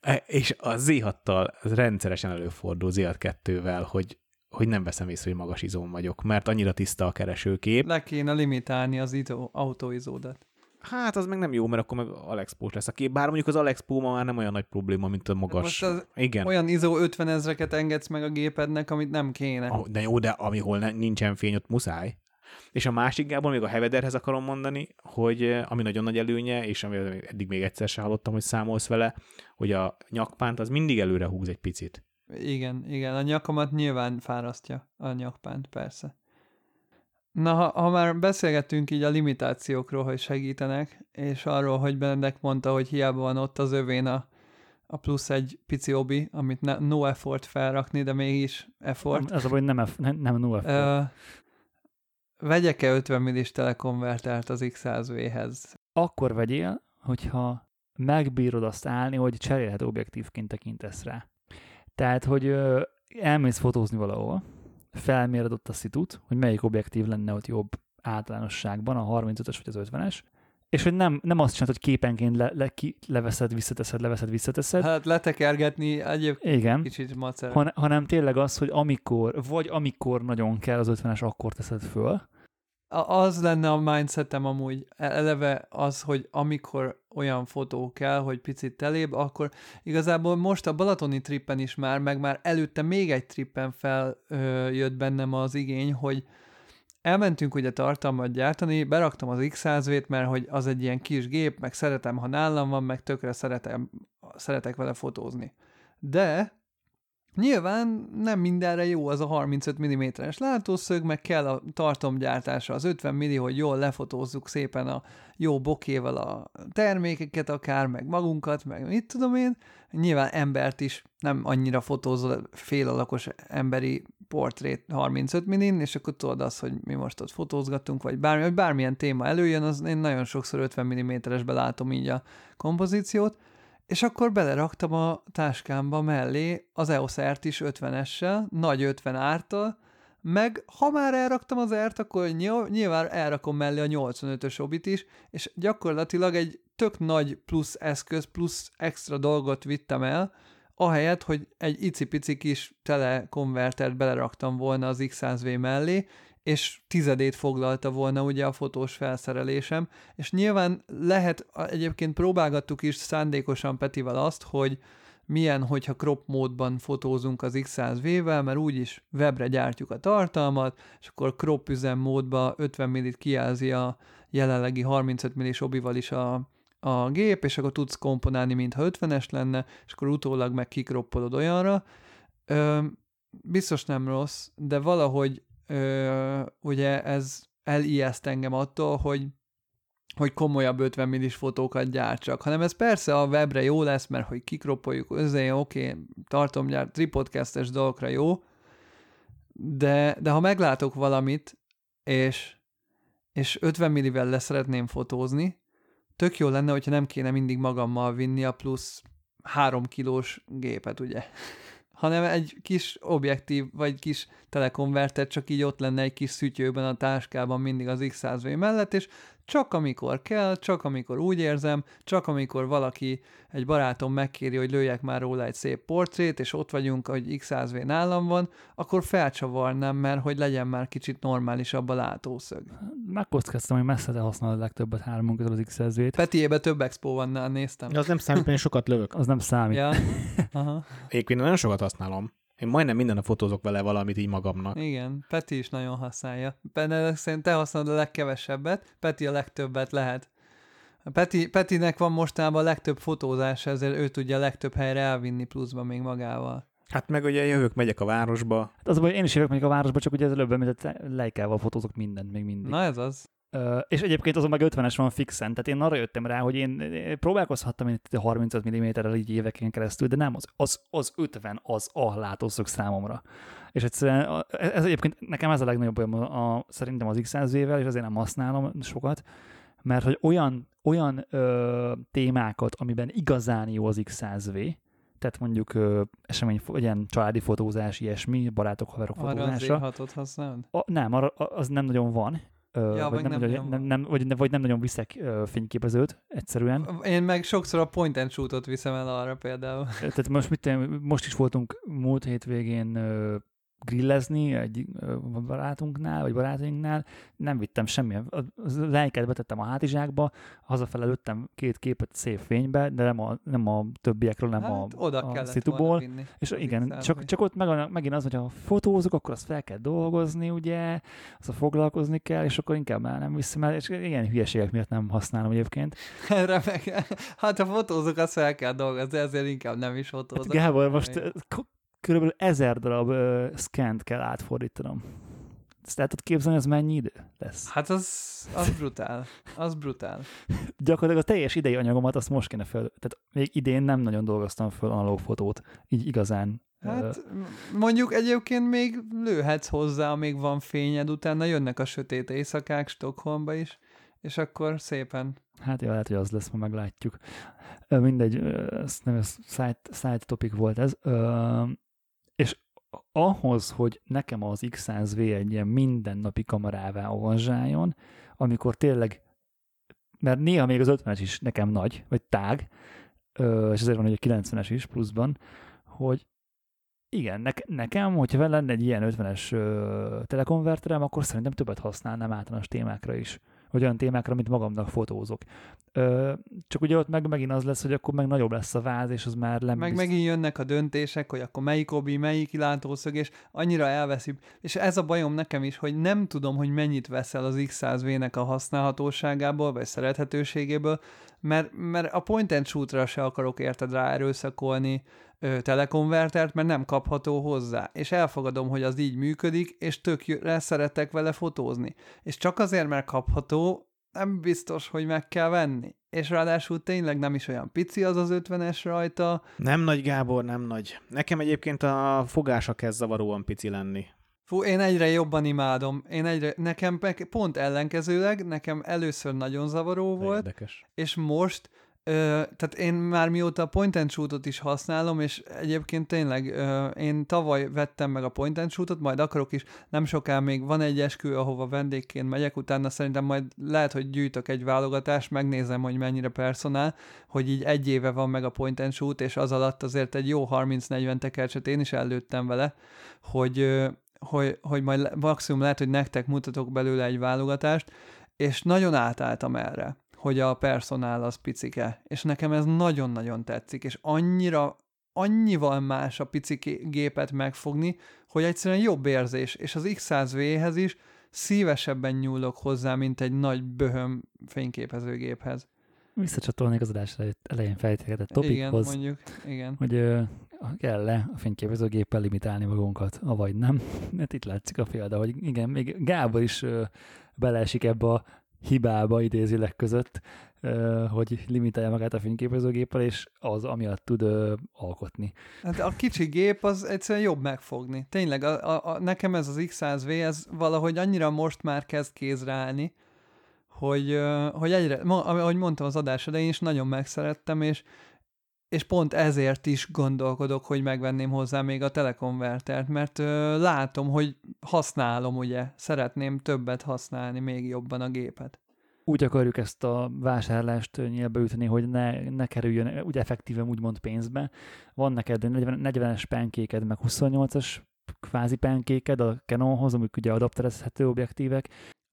e, és a Z6-tal rendszeresen előfordul Z6-2-vel, hogy hogy nem veszem észre, hogy magas izom vagyok, mert annyira tiszta a keresőkép. Le kéne limitálni az autóizódat. Hát az meg nem jó, mert akkor meg Alexpo lesz a kép. Bár mondjuk az Alexpo ma már nem olyan nagy probléma, mint a magas. Most az Igen. Olyan ISO 50 ezreket engedsz meg a gépednek, amit nem kéne. Oh, de jó, de amihol ne, nincsen fény, ott muszáj. És a másik Gábor, még a Hevederhez akarom mondani, hogy eh, ami nagyon nagy előnye, és ami eddig még egyszer se hallottam, hogy számolsz vele, hogy a nyakpánt az mindig előre húz egy picit. Igen, igen, a nyakamat nyilván fárasztja a nyakpánt, persze. Na, ha, ha már beszélgettünk így a limitációkról, hogy segítenek, és arról, hogy Benedek mondta, hogy hiába van ott az övén a, a plusz egy pici obi, amit ne, no effort felrakni, de mégis effort. Ez a hogy nem, nem, nem no effort. Uh, vegyek-e 50 millis telekonvertert az X100V-hez? Akkor vegyél, hogyha megbírod azt állni, hogy cserélhet objektívként tekintesz rá. Tehát, hogy ö, elmész fotózni valahol, felméred ott a szitut, hogy melyik objektív lenne ott jobb általánosságban, a 35-ös vagy az 50-es, és hogy nem, nem azt csinálod, hogy képenként le, le, ki, leveszed, visszateszed, leveszed, visszateszed. Hát letekergetni egyébként Igen, kicsit macer. Han, hanem tényleg az, hogy amikor, vagy amikor nagyon kell az 50-es, akkor teszed föl, az lenne a mindsetem amúgy eleve az, hogy amikor olyan fotó kell, hogy picit telébb, akkor igazából most a balatoni trippen is már, meg már előtte még egy trippen feljött bennem az igény, hogy elmentünk ugye tartalmat gyártani, beraktam az X100V-t, mert hogy az egy ilyen kis gép, meg szeretem, ha nálam van, meg tökre szeretem, szeretek vele fotózni. De Nyilván nem mindenre jó az a 35 mm-es látószög, meg kell a tartomgyártása az 50 mm, hogy jól lefotózzuk szépen a jó bokéval a termékeket akár, meg magunkat, meg mit tudom én. Nyilván embert is nem annyira fotózol fél alakos emberi portrét 35 mm és akkor tudod azt, hogy mi most ott fotózgatunk, vagy bármi, vagy bármilyen téma előjön, az én nagyon sokszor 50 mm-esbe látom így a kompozíciót, és akkor beleraktam a táskámba mellé az EOS R-t is 50-essel, nagy 50 ártal, meg ha már elraktam az ert, akkor nyilván elrakom mellé a 85-ös obit is, és gyakorlatilag egy tök nagy plusz eszköz, plusz extra dolgot vittem el, ahelyett, hogy egy icipici kis telekonvertert beleraktam volna az X100V mellé, és tizedét foglalta volna ugye a fotós felszerelésem, és nyilván lehet, egyébként próbálgattuk is szándékosan Petivel azt, hogy milyen, hogyha crop módban fotózunk az X100V-vel, mert úgyis webre gyártjuk a tartalmat, és akkor crop üzem módba 50 millit kijelzi a jelenlegi 35 millis obival is a, a gép, és akkor tudsz komponálni, mintha 50-es lenne, és akkor utólag meg kikroppolod olyanra. Ö, biztos nem rossz, de valahogy ö, ugye ez elijeszt engem attól, hogy hogy komolyabb 50 millis fotókat gyártsak, hanem ez persze a webre jó lesz, mert hogy kikroppoljuk, azért oké, okay, tartom gyárt, tripodcastes dolgokra jó, de, de ha meglátok valamit, és, és 50 millivel le szeretném fotózni, tök jó lenne, hogyha nem kéne mindig magammal vinni a plusz 3 kilós gépet, ugye? Hanem egy kis objektív, vagy kis telekonverter csak így ott lenne egy kis szütyőben a táskában mindig az X100V mellett, és csak amikor kell, csak amikor úgy érzem, csak amikor valaki, egy barátom megkéri, hogy lőjek már róla egy szép portrét, és ott vagyunk, hogy X100V nálam van, akkor felcsavarnám, mert hogy legyen már kicsit normálisabb a látószög. Megkockáztam, hogy messze te használod a legtöbbet háromunk az X100V-t. Petiébe több expo van, néztem. Az nem számít, én sokat lövök. Az nem számít. Ja. Aha. Egyébként nagyon sokat használom. Én majdnem minden fotózok vele valamit így magamnak. Igen, Peti is nagyon használja. Benne szerint te használod a legkevesebbet, Peti a legtöbbet lehet. Peti, Petinek van mostában a legtöbb fotózása, ezért ő tudja a legtöbb helyre elvinni pluszba még magával. Hát meg ugye jövök, megyek a városba. Hát az, hogy én is jövök megyek a városba, csak ugye ez előbb említett lejkával fotózok mindent még mindig. Na ez az. Uh, és egyébként azon meg 50-es van fixen, tehát én arra jöttem rá, hogy én próbálkozhattam itt 35 mm-rel így éveken keresztül, de nem, az, az, az 50 az a látószög számomra. És egyszerűen ez egyébként nekem ez a legnagyobb a, a, szerintem az X100-vel, és azért nem használom sokat, mert hogy olyan, olyan ö, témákat, amiben igazán jó az X100V, tehát mondjuk ö, esemény, ilyen családi fotózás, ilyesmi, barátok, haverok fotózása. Arra az hatot A, nem, arra, az nem nagyon van, ja, vagy, nem, nem, nagyon, nem, nem, vagy, vagy nem nagyon viszek fényképezőt egyszerűen. Én meg sokszor a point and shootot viszem el arra például. Tehát most, mit, most is voltunk múlt hétvégén grillezni egy barátunknál, vagy barátunknál, nem vittem semmilyen. A lejket betettem a hátizsákba, hazafele lőttem két képet szép fénybe, de nem a, nem a többiekről, nem hát, a, oda a szituból. És igen, csak, csak ott meg, megint az, hogy ha fotózok, akkor azt fel kell dolgozni, ugye, azt foglalkozni kell, és akkor inkább már nem viszem el, és ilyen hülyeségek miatt nem használom egyébként. Remek. Hát ha fotózok, azt fel kell dolgozni, ezért inkább nem is fotózok. Hát Gábor, most körülbelül ezer darab uh, scant kell átfordítanom. Ezt el tudod képzelni, ez mennyi idő lesz? Hát az, az brutál. Az brutál. Gyakorlatilag a teljes idei anyagomat azt most kéne fel. Tehát még idén nem nagyon dolgoztam föl analóg fotót, így igazán. Hát mondjuk egyébként még lőhetsz hozzá, még van fényed, utána jönnek a sötét éjszakák Stockholmba is, és akkor szépen. Hát jó, lehet, hogy az lesz, ma meglátjuk. Mindegy, ez nem ez side, side topic volt ez. Ahhoz, hogy nekem az X100V egy ilyen mindennapi kamerává avanzsáljon, amikor tényleg, mert néha még az 50-es is nekem nagy, vagy tág, és ezért van, hogy a 90-es is pluszban, hogy igen, ne, nekem, hogyha lenne egy ilyen 50-es telekonverterem, akkor szerintem többet használnám általános témákra is vagy olyan témákra, amit magamnak fotózok. Ö, csak ugye ott meg megint az lesz, hogy akkor meg nagyobb lesz a váz, és az már nem Meg megint jönnek a döntések, hogy akkor melyik obi, melyik látószög, és annyira elveszi. És ez a bajom nekem is, hogy nem tudom, hogy mennyit veszel az X100V-nek a használhatóságából, vagy szerethetőségéből, mert, mert a point and shootra se akarok érted rá erőszakolni, ö, telekonvertert, mert nem kapható hozzá. És elfogadom, hogy az így működik, és tök szeretek vele fotózni. És csak azért, mert kapható, nem biztos, hogy meg kell venni. És ráadásul tényleg nem is olyan pici az az 50-es rajta. Nem nagy, Gábor, nem nagy. Nekem egyébként a fogása kezd zavaróan pici lenni. Fú, én egyre jobban imádom. Én egyre, nekem pont ellenkezőleg, nekem először nagyon zavaró volt, Érdekes. és most Ö, tehát én már mióta a point and shootot is használom, és egyébként tényleg ö, én tavaly vettem meg a point and shootot, majd akarok is, nem soká még van egy eskü, ahova vendégként megyek, utána szerintem majd lehet, hogy gyűjtök egy válogatást, megnézem, hogy mennyire personál, hogy így egy éve van meg a point and shoot, és az alatt azért egy jó 30-40 tekercset én is előttem vele, hogy, ö, hogy, hogy majd maximum lehet, hogy nektek mutatok belőle egy válogatást, és nagyon átálltam erre hogy a personál az picike, és nekem ez nagyon-nagyon tetszik, és annyira annyival más a pici gépet megfogni, hogy egyszerűen jobb érzés, és az X100V-hez is szívesebben nyúlok hozzá, mint egy nagy böhöm fényképezőgéphez. Visszacsatolnék az adás elején fejtegetett topikhoz. Igen, mondjuk, igen. Hogy kell-e a fényképezőgéppel limitálni magunkat, avagy nem. Mert itt látszik a példa, hogy igen, még Gábor is beleesik ebbe a hibába idézileg között, hogy limitálja magát a fényképezőgéppel, és az amiatt tud alkotni. Hát a kicsi gép az egyszerűen jobb megfogni. Tényleg, a, a, a, nekem ez az X100V, ez valahogy annyira most már kezd kézre állni, hogy, hogy egyre, ahogy mondtam az adás elején is, nagyon megszerettem, és, és pont ezért is gondolkodok, hogy megvenném hozzá még a telekonvertert, mert ö, látom, hogy használom, ugye, szeretném többet használni, még jobban a gépet. Úgy akarjuk ezt a vásárlást nyilbeütni, hogy ne, ne kerüljön úgy effektíven úgymond pénzbe. Van neked 40, 40-es penkéked, meg 28-as kvázi penkéked a Canonhoz, amik ugye adapterezhető objektívek,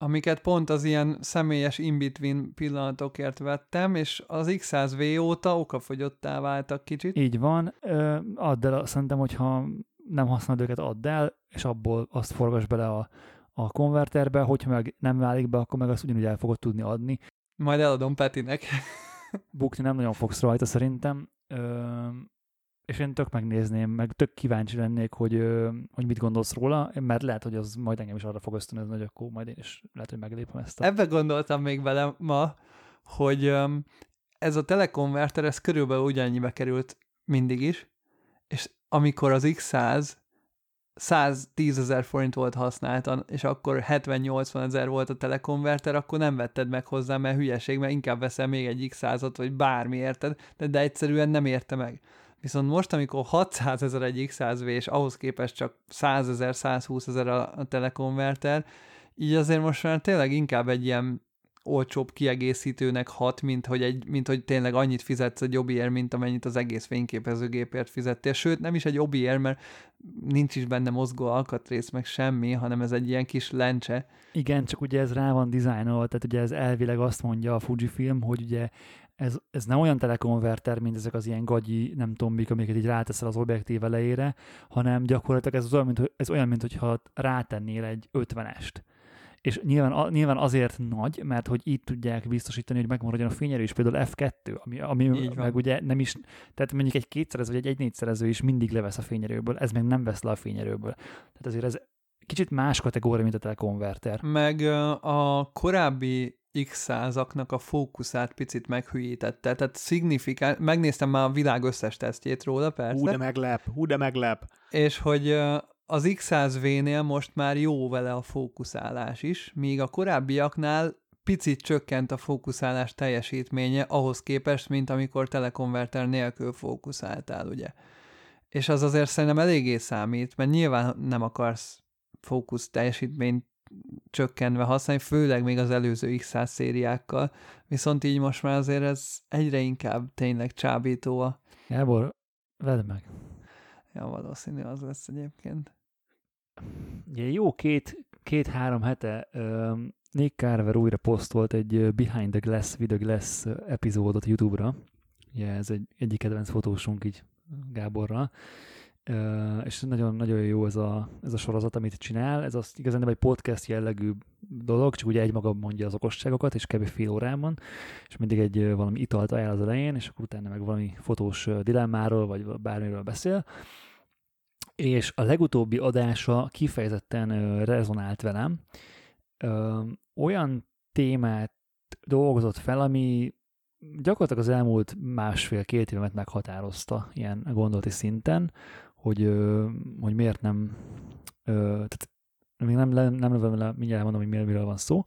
amiket pont az ilyen személyes in-between pillanatokért vettem, és az X100V óta okafogyottá váltak kicsit. Így van. Ö, add el, szerintem, hogyha nem használod őket, add el, és abból azt forgass bele a, a konverterbe, hogyha meg nem válik be, akkor meg azt ugyanúgy el fogod tudni adni. Majd eladom Petinek. Bukni nem nagyon fogsz rajta szerintem. Ö, és én tök megnézném, meg tök kíváncsi lennék, hogy, hogy mit gondolsz róla, mert lehet, hogy az majd engem is arra fog ösztönözni, hogy akkor majd én is lehet, hogy meglépem ezt. A... Ebbe gondoltam még bele ma, hogy ez a telekonverter, ez körülbelül ugyannyibe került mindig is, és amikor az X100 110 ezer forint volt használtan, és akkor 70-80 ezer volt a telekonverter, akkor nem vetted meg hozzá, mert hülyeség, mert inkább veszel még egy X100-ot, vagy bármi, érted? De, de egyszerűen nem érte meg. Viszont most, amikor 600 ezer egy X100V, és ahhoz képest csak 100 ezer, 120 ezer a, telekonverter, így azért most már tényleg inkább egy ilyen olcsóbb kiegészítőnek hat, mint hogy, egy, mint hogy tényleg annyit fizetsz egy obiért, mint amennyit az egész fényképezőgépért fizettél. Sőt, nem is egy obiért, mert nincs is benne mozgó alkatrész, meg semmi, hanem ez egy ilyen kis lencse. Igen, csak ugye ez rá van dizájnolva, tehát ugye ez elvileg azt mondja a Fujifilm, hogy ugye ez, ez nem olyan telekonverter, mint ezek az ilyen gagyi, nem tombik, amiket így ráteszel az objektív elejére, hanem gyakorlatilag ez, olyan, mint, ez olyan, mint hogyha rátennél egy 50-est. És nyilván, nyilván azért nagy, mert hogy így tudják biztosítani, hogy megmaradjon a fényerő is, például F2, ami, ami meg ugye nem is, tehát mondjuk egy kétszerező vagy egy, egy négyszerező is mindig levesz a fényerőből, ez meg nem vesz le a fényerőből. Tehát azért ez kicsit más kategória, mint a telekonverter. Meg a korábbi x százaknak a fókuszát picit meghülyítette, tehát szignifikán, megnéztem már a világ összes tesztjét róla, persze. Hú, de meglep, hú, de meglep. És hogy az X100V-nél most már jó vele a fókuszálás is, míg a korábbiaknál picit csökkent a fókuszálás teljesítménye ahhoz képest, mint amikor telekonverter nélkül fókuszáltál, ugye. És az azért szerintem eléggé számít, mert nyilván nem akarsz fókusz teljesítményt csökkenve használni, főleg még az előző X100 szériákkal, viszont így most már azért ez egyre inkább tényleg csábító a... Gábor, vedd meg. Ja, valószínű az lesz egyébként. Ugye jó két, két-három hete uh, Nick Carver újra posztolt egy Behind the Glass, with the Glass epizódot YouTube-ra. Ugye ez egy egyik kedvenc fotósunk így Gáborral és nagyon-nagyon jó ez a, ez a sorozat, amit csinál. Ez az igazán nem egy podcast jellegű dolog, csak ugye egy maga mondja az okosságokat, és kb. fél órában, és mindig egy valami italt ajánl az elején, és akkor utána meg valami fotós dilemmáról, vagy bármiről beszél. És a legutóbbi adása kifejezetten rezonált velem. Olyan témát dolgozott fel, ami gyakorlatilag az elmúlt másfél-két évet meghatározta ilyen gondolati szinten, hogy, hogy miért nem, tehát még nem, nem, nem lövöm le, mindjárt mondom, hogy miről, miről van szó.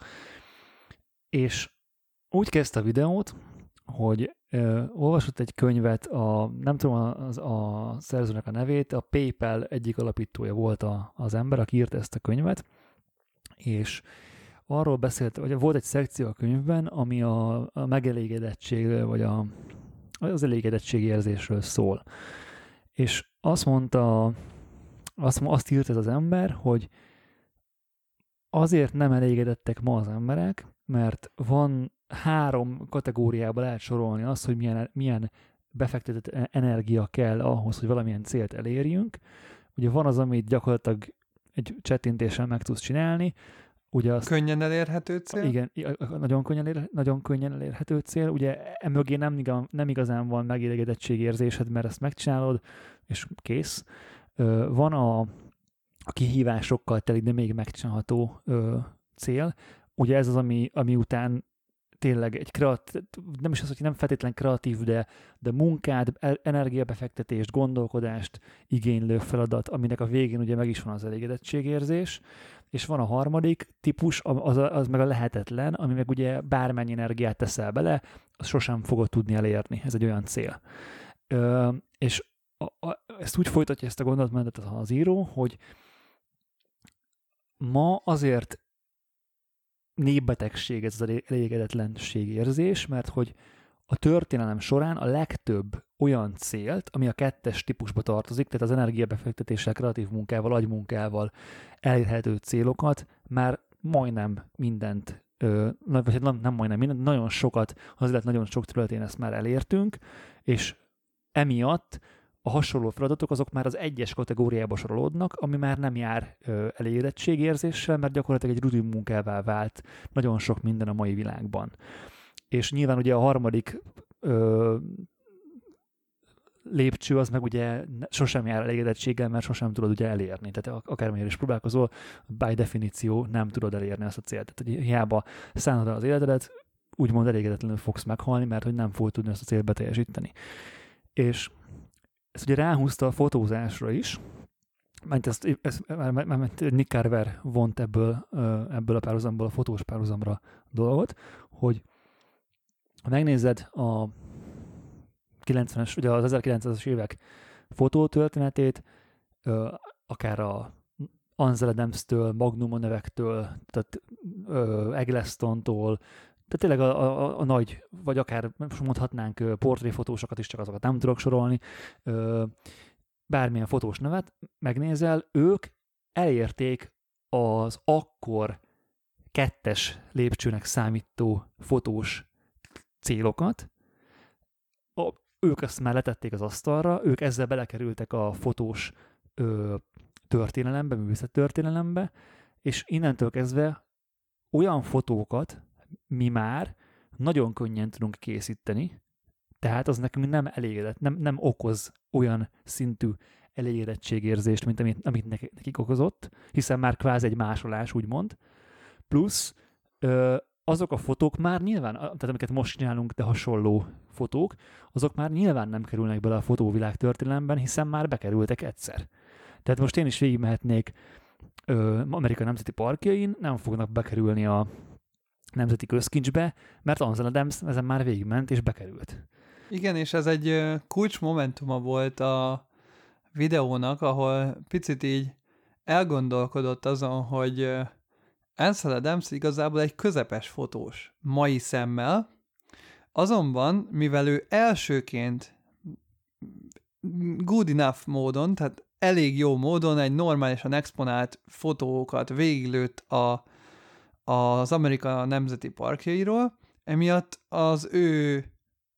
És úgy kezdte a videót, hogy ö, olvasott egy könyvet, a, nem tudom az, a szerzőnek a nevét, a PayPal egyik alapítója volt a, az ember, aki írta ezt a könyvet, és arról beszélt, hogy volt egy szekció a könyvben, ami a, a megelégedettség, vagy a, az érzésről szól. És azt mondta, azt, azt írt ez az ember, hogy azért nem elégedettek ma az emberek, mert van három kategóriába lehet sorolni azt, hogy milyen, milyen befektetett e- energia kell ahhoz, hogy valamilyen célt elérjünk. Ugye van az, amit gyakorlatilag egy csettintéssel meg tudsz csinálni, Ugye azt, Könnyen elérhető cél? Igen, nagyon könnyen, elér, nagyon könnyen elérhető cél. Ugye emögé nem, igaz, nem igazán van megelégedettségérzésed, mert ezt megcsinálod, és kész. Van a, a kihívásokkal teli, de még megcsinálható cél. Ugye ez az, ami, ami után tényleg egy kreatív, nem is az, hogy nem feltétlen kreatív, de, de munkát, energiabefektetést, gondolkodást igénylő feladat, aminek a végén ugye meg is van az elégedettségérzés, és van a harmadik típus, az, az meg a lehetetlen, ami meg ugye bármennyi energiát teszel bele, azt sosem fogod tudni elérni. Ez egy olyan cél. Ö, és a, ezt úgy folytatja ezt a gondolatmenetet az író, hogy ma azért népbetegség ez az elégedetlenség érzés, mert hogy a történelem során a legtöbb olyan célt, ami a kettes típusba tartozik, tehát az energiabefektetéssel, kreatív munkával, agymunkával elérhető célokat, már majdnem mindent, ö, vagy hát nem, nem majdnem mindent, nagyon sokat, az élet nagyon sok területén ezt már elértünk, és emiatt a hasonló feladatok azok már az egyes kategóriába sorolódnak, ami már nem jár ö, elégedettségérzéssel, mert gyakorlatilag egy rutin munkává vált nagyon sok minden a mai világban. És nyilván ugye a harmadik ö, lépcső az meg ugye sosem jár elégedettséggel, mert sosem tudod ugye elérni. Tehát ak- akármilyen is próbálkozol, by definíció nem tudod elérni azt a célt. Tehát hogy hiába szánod az életedet, úgymond elégedetlenül fogsz meghalni, mert hogy nem fogod tudni azt a célt beteljesíteni. És ezt ugye ráhúzta a fotózásra is, mert ezt, ezt már Nick Carver vont ebből, ebből a párhuzamból a fotós párhuzamra dolgot, hogy ha megnézed a 90-es, ugye az 1900-as évek fotótörténetét, akár a Ansel Adams-től, Magnum nevektől, tehát Eggleston-tól, tehát tényleg a, a, a nagy, vagy akár most mondhatnánk portréfotósokat is, csak azokat nem tudok sorolni, bármilyen fotós nevet megnézel, ők elérték az akkor kettes lépcsőnek számító fotós célokat, a, ők ezt már letették az asztalra, ők ezzel belekerültek a fotós ö, történelembe, művészet történelembe, és innentől kezdve olyan fotókat mi már nagyon könnyen tudunk készíteni, tehát az nekünk nem elégedett, nem, nem okoz olyan szintű elégedettségérzést, mint amit, amit nekik, okozott, hiszen már kvázi egy másolás, úgymond. Plusz ö, azok a fotók már nyilván, tehát amiket most csinálunk, de hasonló fotók, azok már nyilván nem kerülnek bele a fotóvilág történelemben, hiszen már bekerültek egyszer. Tehát most én is végigmehetnék ö, Amerika Nemzeti Parkjain, nem fognak bekerülni a Nemzeti Közkincsbe, mert Ansel Adams ezen már végigment és bekerült. Igen, és ez egy ö, kulcsmomentuma volt a videónak, ahol picit így elgondolkodott azon, hogy Ansel Adams igazából egy közepes fotós mai szemmel, azonban, mivel ő elsőként good enough módon, tehát elég jó módon egy normálisan exponált fotókat végiglőtt a, az Amerika Nemzeti Parkjairól, emiatt az ő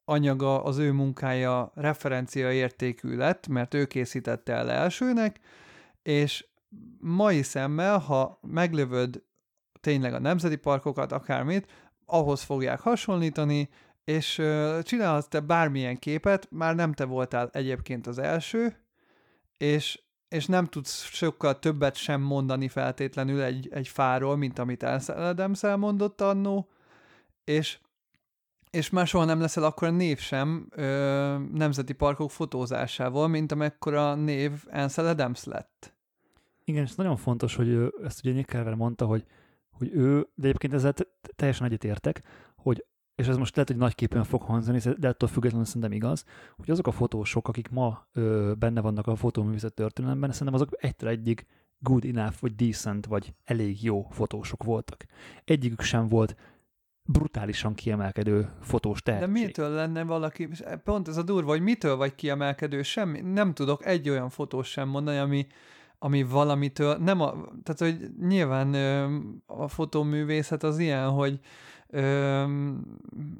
anyaga, az ő munkája referencia értékű lett, mert ő készítette el elsőnek, és mai szemmel, ha meglövöd tényleg a nemzeti parkokat, akármit, ahhoz fogják hasonlítani, és csinálhatsz te bármilyen képet, már nem te voltál egyébként az első, és, és nem tudsz sokkal többet sem mondani feltétlenül egy, egy fáról, mint amit Adams elmondott annó, és és már soha nem leszel akkor a név sem ö, nemzeti parkok fotózásával, mint amekkora név Ansel Adams lett. Igen, és nagyon fontos, hogy ő, ezt ugye Nick Carver mondta, hogy, hogy ő, de egyébként ezzel teljesen egyetértek, hogy és ez most lehet, hogy nagy képen fog hangzani, de attól függetlenül szerintem igaz, hogy azok a fotósok, akik ma ö, benne vannak a fotóművészet történelemben, szerintem azok egytől egyig good enough, vagy decent, vagy elég jó fotósok voltak. Egyikük sem volt brutálisan kiemelkedő fotós tehetség. De mitől lenne valaki, pont ez a durva, hogy mitől vagy kiemelkedő, semmi, nem tudok egy olyan fotós sem mondani, ami, ami valamitől, nem a, tehát hogy nyilván a fotóművészet az ilyen, hogy Ö,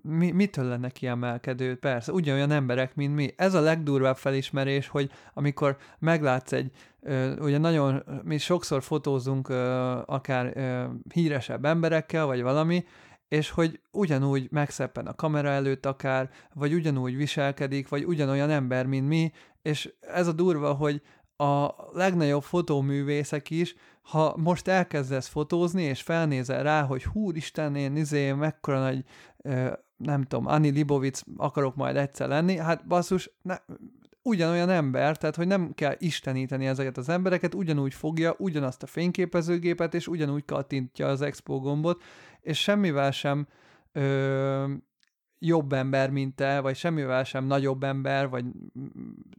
mi, mitől lenne kiemelkedő? Persze, ugyanolyan emberek, mint mi. Ez a legdurvább felismerés, hogy amikor meglátsz egy, ö, ugye nagyon, mi sokszor fotózunk ö, akár ö, híresebb emberekkel, vagy valami, és hogy ugyanúgy megszeppen a kamera előtt akár, vagy ugyanúgy viselkedik, vagy ugyanolyan ember, mint mi, és ez a durva, hogy a legnagyobb fotóművészek is, ha most elkezdesz fotózni, és felnézel rá, hogy húristen, én izé, mekkora nagy, nem tudom, Ani Libovic akarok majd egyszer lenni, hát basszus, ne, ugyanolyan ember, tehát hogy nem kell isteníteni ezeket az embereket, ugyanúgy fogja ugyanazt a fényképezőgépet, és ugyanúgy kattintja az expo gombot, és semmivel sem ö, jobb ember, mint te, vagy semmivel sem nagyobb ember, vagy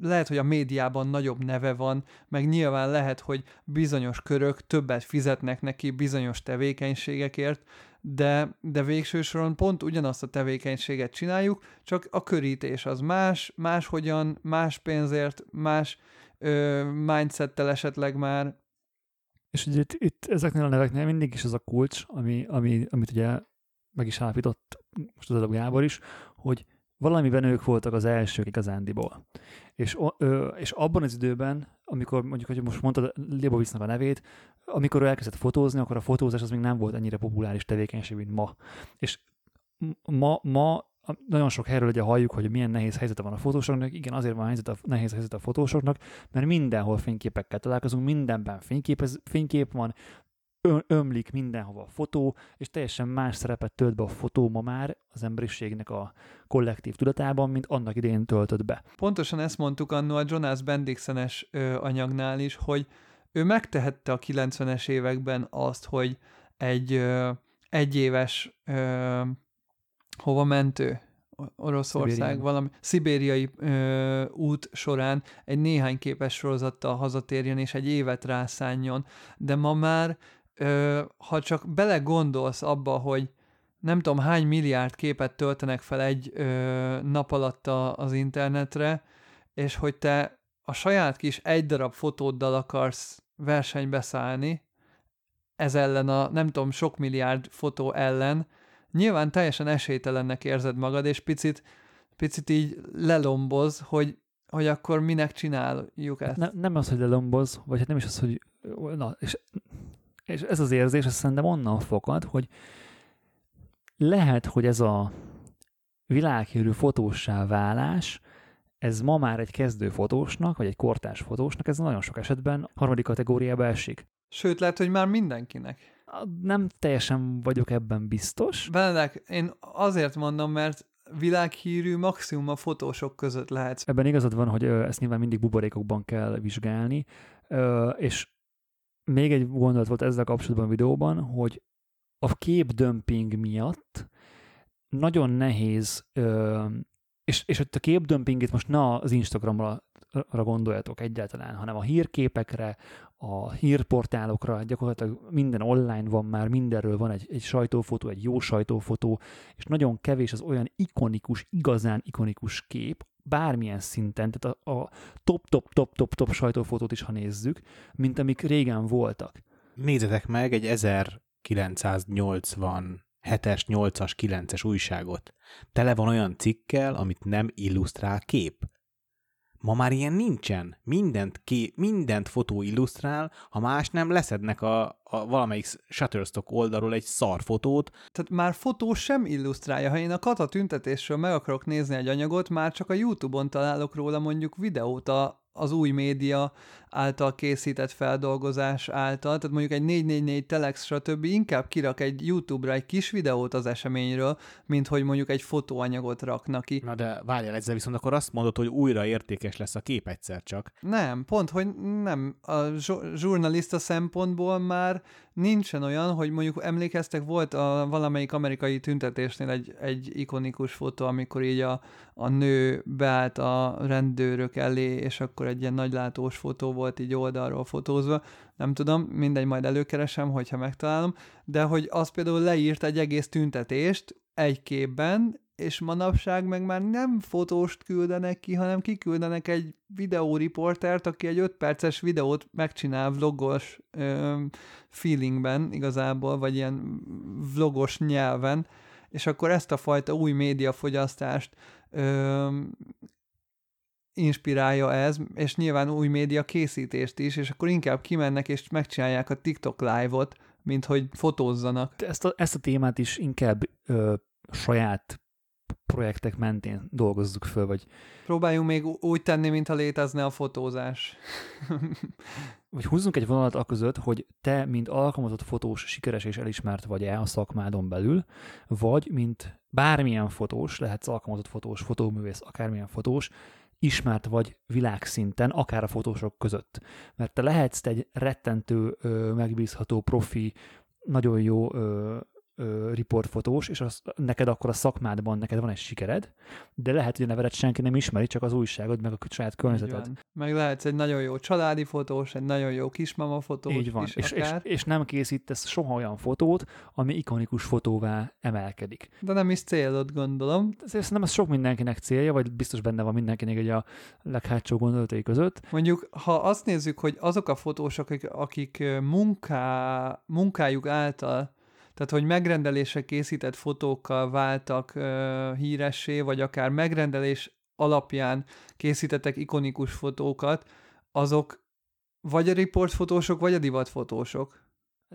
lehet, hogy a médiában nagyobb neve van, meg nyilván lehet, hogy bizonyos körök többet fizetnek neki bizonyos tevékenységekért, de, de végső soron pont ugyanazt a tevékenységet csináljuk, csak a körítés az más, máshogyan, más pénzért, más ö, mindsettel esetleg már. És ugye itt, itt ezeknél a neveknél mindig is az a kulcs, ami, ami, amit ugye meg is állapított most az előbb Gábor is, hogy valamiben ők voltak az elsők igazándiból. És, ö, és abban az időben, amikor mondjuk, hogy most mondtad Libovicnak a nevét, amikor ő elkezdett fotózni, akkor a fotózás az még nem volt ennyire populáris tevékenység, mint ma. És ma, ma nagyon sok helyről ugye halljuk, hogy milyen nehéz helyzete van a fotósoknak. Igen, azért van helyzet a, nehéz helyzet a fotósoknak, mert mindenhol fényképekkel találkozunk, mindenben fényképez, fénykép van, ömlik mindenhova a fotó, és teljesen más szerepet tölt be a fotó ma már az emberiségnek a kollektív tudatában, mint annak idején töltött be. Pontosan ezt mondtuk annó a Jonas Bendixenes anyagnál is, hogy ő megtehette a 90-es években azt, hogy egy ö, egyéves ö, hova mentő? Oroszország, Szibérián. valami szibériai ö, út során egy néhány képes sorozattal hazatérjen, és egy évet rászánjon, de ma már ö, ha csak belegondolsz abba, hogy nem tudom hány milliárd képet töltenek fel egy ö, nap alatt a, az internetre, és hogy te a saját kis egy darab fotóddal akarsz versenybe szállni, ez ellen a nem tudom sok milliárd fotó ellen, nyilván teljesen esélytelennek érzed magad, és picit, picit így lelomboz, hogy, hogy akkor minek csináljuk ezt. Ne, nem az, hogy lelomboz, vagy hát nem is az, hogy na, és és ez az érzés, azt szerintem onnan fakad, hogy lehet, hogy ez a világhírű fotóssá válás, ez ma már egy kezdő fotósnak, vagy egy kortás fotósnak, ez nagyon sok esetben harmadik kategóriába esik. Sőt, lehet, hogy már mindenkinek. Nem teljesen vagyok ebben biztos. Benedek, én azért mondom, mert világhírű maximum a fotósok között lehet. Ebben igazad van, hogy ezt nyilván mindig buborékokban kell vizsgálni, és még egy gondolat volt ezzel kapcsolatban a videóban, hogy a képdömping miatt nagyon nehéz, ö, és, és ott a képdömpingét most ne az Instagramra gondoljatok egyáltalán, hanem a hírképekre, a hírportálokra, gyakorlatilag minden online van már, mindenről van egy, egy sajtófotó, egy jó sajtófotó, és nagyon kevés az olyan ikonikus, igazán ikonikus kép, bármilyen szinten, tehát a, a top, top, top, top, top sajtófotót is, ha nézzük, mint amik régen voltak. Nézzetek meg egy 1980 7-es, 8-as, 9-es újságot. Tele van olyan cikkel, amit nem illusztrál kép. Ma már ilyen nincsen. Mindent, ké, mindent fotó illusztrál, ha más nem leszednek a, a valamelyik Shutterstock oldalról egy szarfotót. Tehát már fotó sem illusztrálja. Ha én a kata tüntetésről meg akarok nézni egy anyagot, már csak a YouTube-on találok róla mondjuk videót a, az új média által készített feldolgozás által, tehát mondjuk egy 444 Telex, stb. inkább kirak egy YouTube-ra egy kis videót az eseményről, mint hogy mondjuk egy fotóanyagot raknak ki. Na de várjál, ezzel viszont akkor azt mondod, hogy újra értékes lesz a kép egyszer csak. Nem, pont, hogy nem. A zsurnalista szempontból már nincsen olyan, hogy mondjuk emlékeztek, volt a valamelyik amerikai tüntetésnél egy, egy ikonikus fotó, amikor így a, a nő beállt a rendőrök elé, és akkor egy ilyen nagylátós fotó volt így oldalról fotózva, nem tudom, mindegy, majd előkeresem, hogyha megtalálom, de hogy az például leírt egy egész tüntetést egy képben, és manapság meg már nem fotóst küldenek ki, hanem kiküldenek egy videóriportert, aki egy 5 perces videót megcsinál vlogos ö, feelingben igazából, vagy ilyen vlogos nyelven, és akkor ezt a fajta új médiafogyasztást ö, inspirálja ez, és nyilván új média készítést is, és akkor inkább kimennek és megcsinálják a TikTok live-ot, mint hogy fotózzanak. Ezt a, ezt a témát is inkább ö, saját projektek mentén dolgozzuk föl, vagy... Próbáljunk még úgy tenni, mintha létezne a fotózás. vagy húzzunk egy vonalat a között, hogy te, mint alkalmazott fotós, sikeres és elismert vagy-e a szakmádon belül, vagy mint bármilyen fotós, lehetsz alkalmazott fotós, fotóművész, akármilyen fotós, ismert vagy világszinten, akár a fotósok között. Mert te lehetsz egy rettentő, megbízható, profi, nagyon jó ö, riportfotós, és az, neked akkor a szakmádban neked van egy sikered, de lehet, hogy a nevedet senki nem ismeri, csak az újságod, meg a saját környezeted. Meg lehetsz egy nagyon jó családi fotós, egy nagyon jó kismama fotós Így van, is és, és, akár. és, nem készítesz soha olyan fotót, ami ikonikus fotóvá emelkedik. De nem is célod, gondolom. Ezért szerintem ez sok mindenkinek célja, vagy biztos benne van mindenkinek egy a leghátsó gondolatai között. Mondjuk, ha azt nézzük, hogy azok a fotósok, akik, akik munká, munkájuk által tehát, hogy megrendelésre készített fotókkal váltak uh, híressé, vagy akár megrendelés alapján készítettek ikonikus fotókat, azok vagy a riportfotósok, vagy a divatfotósok.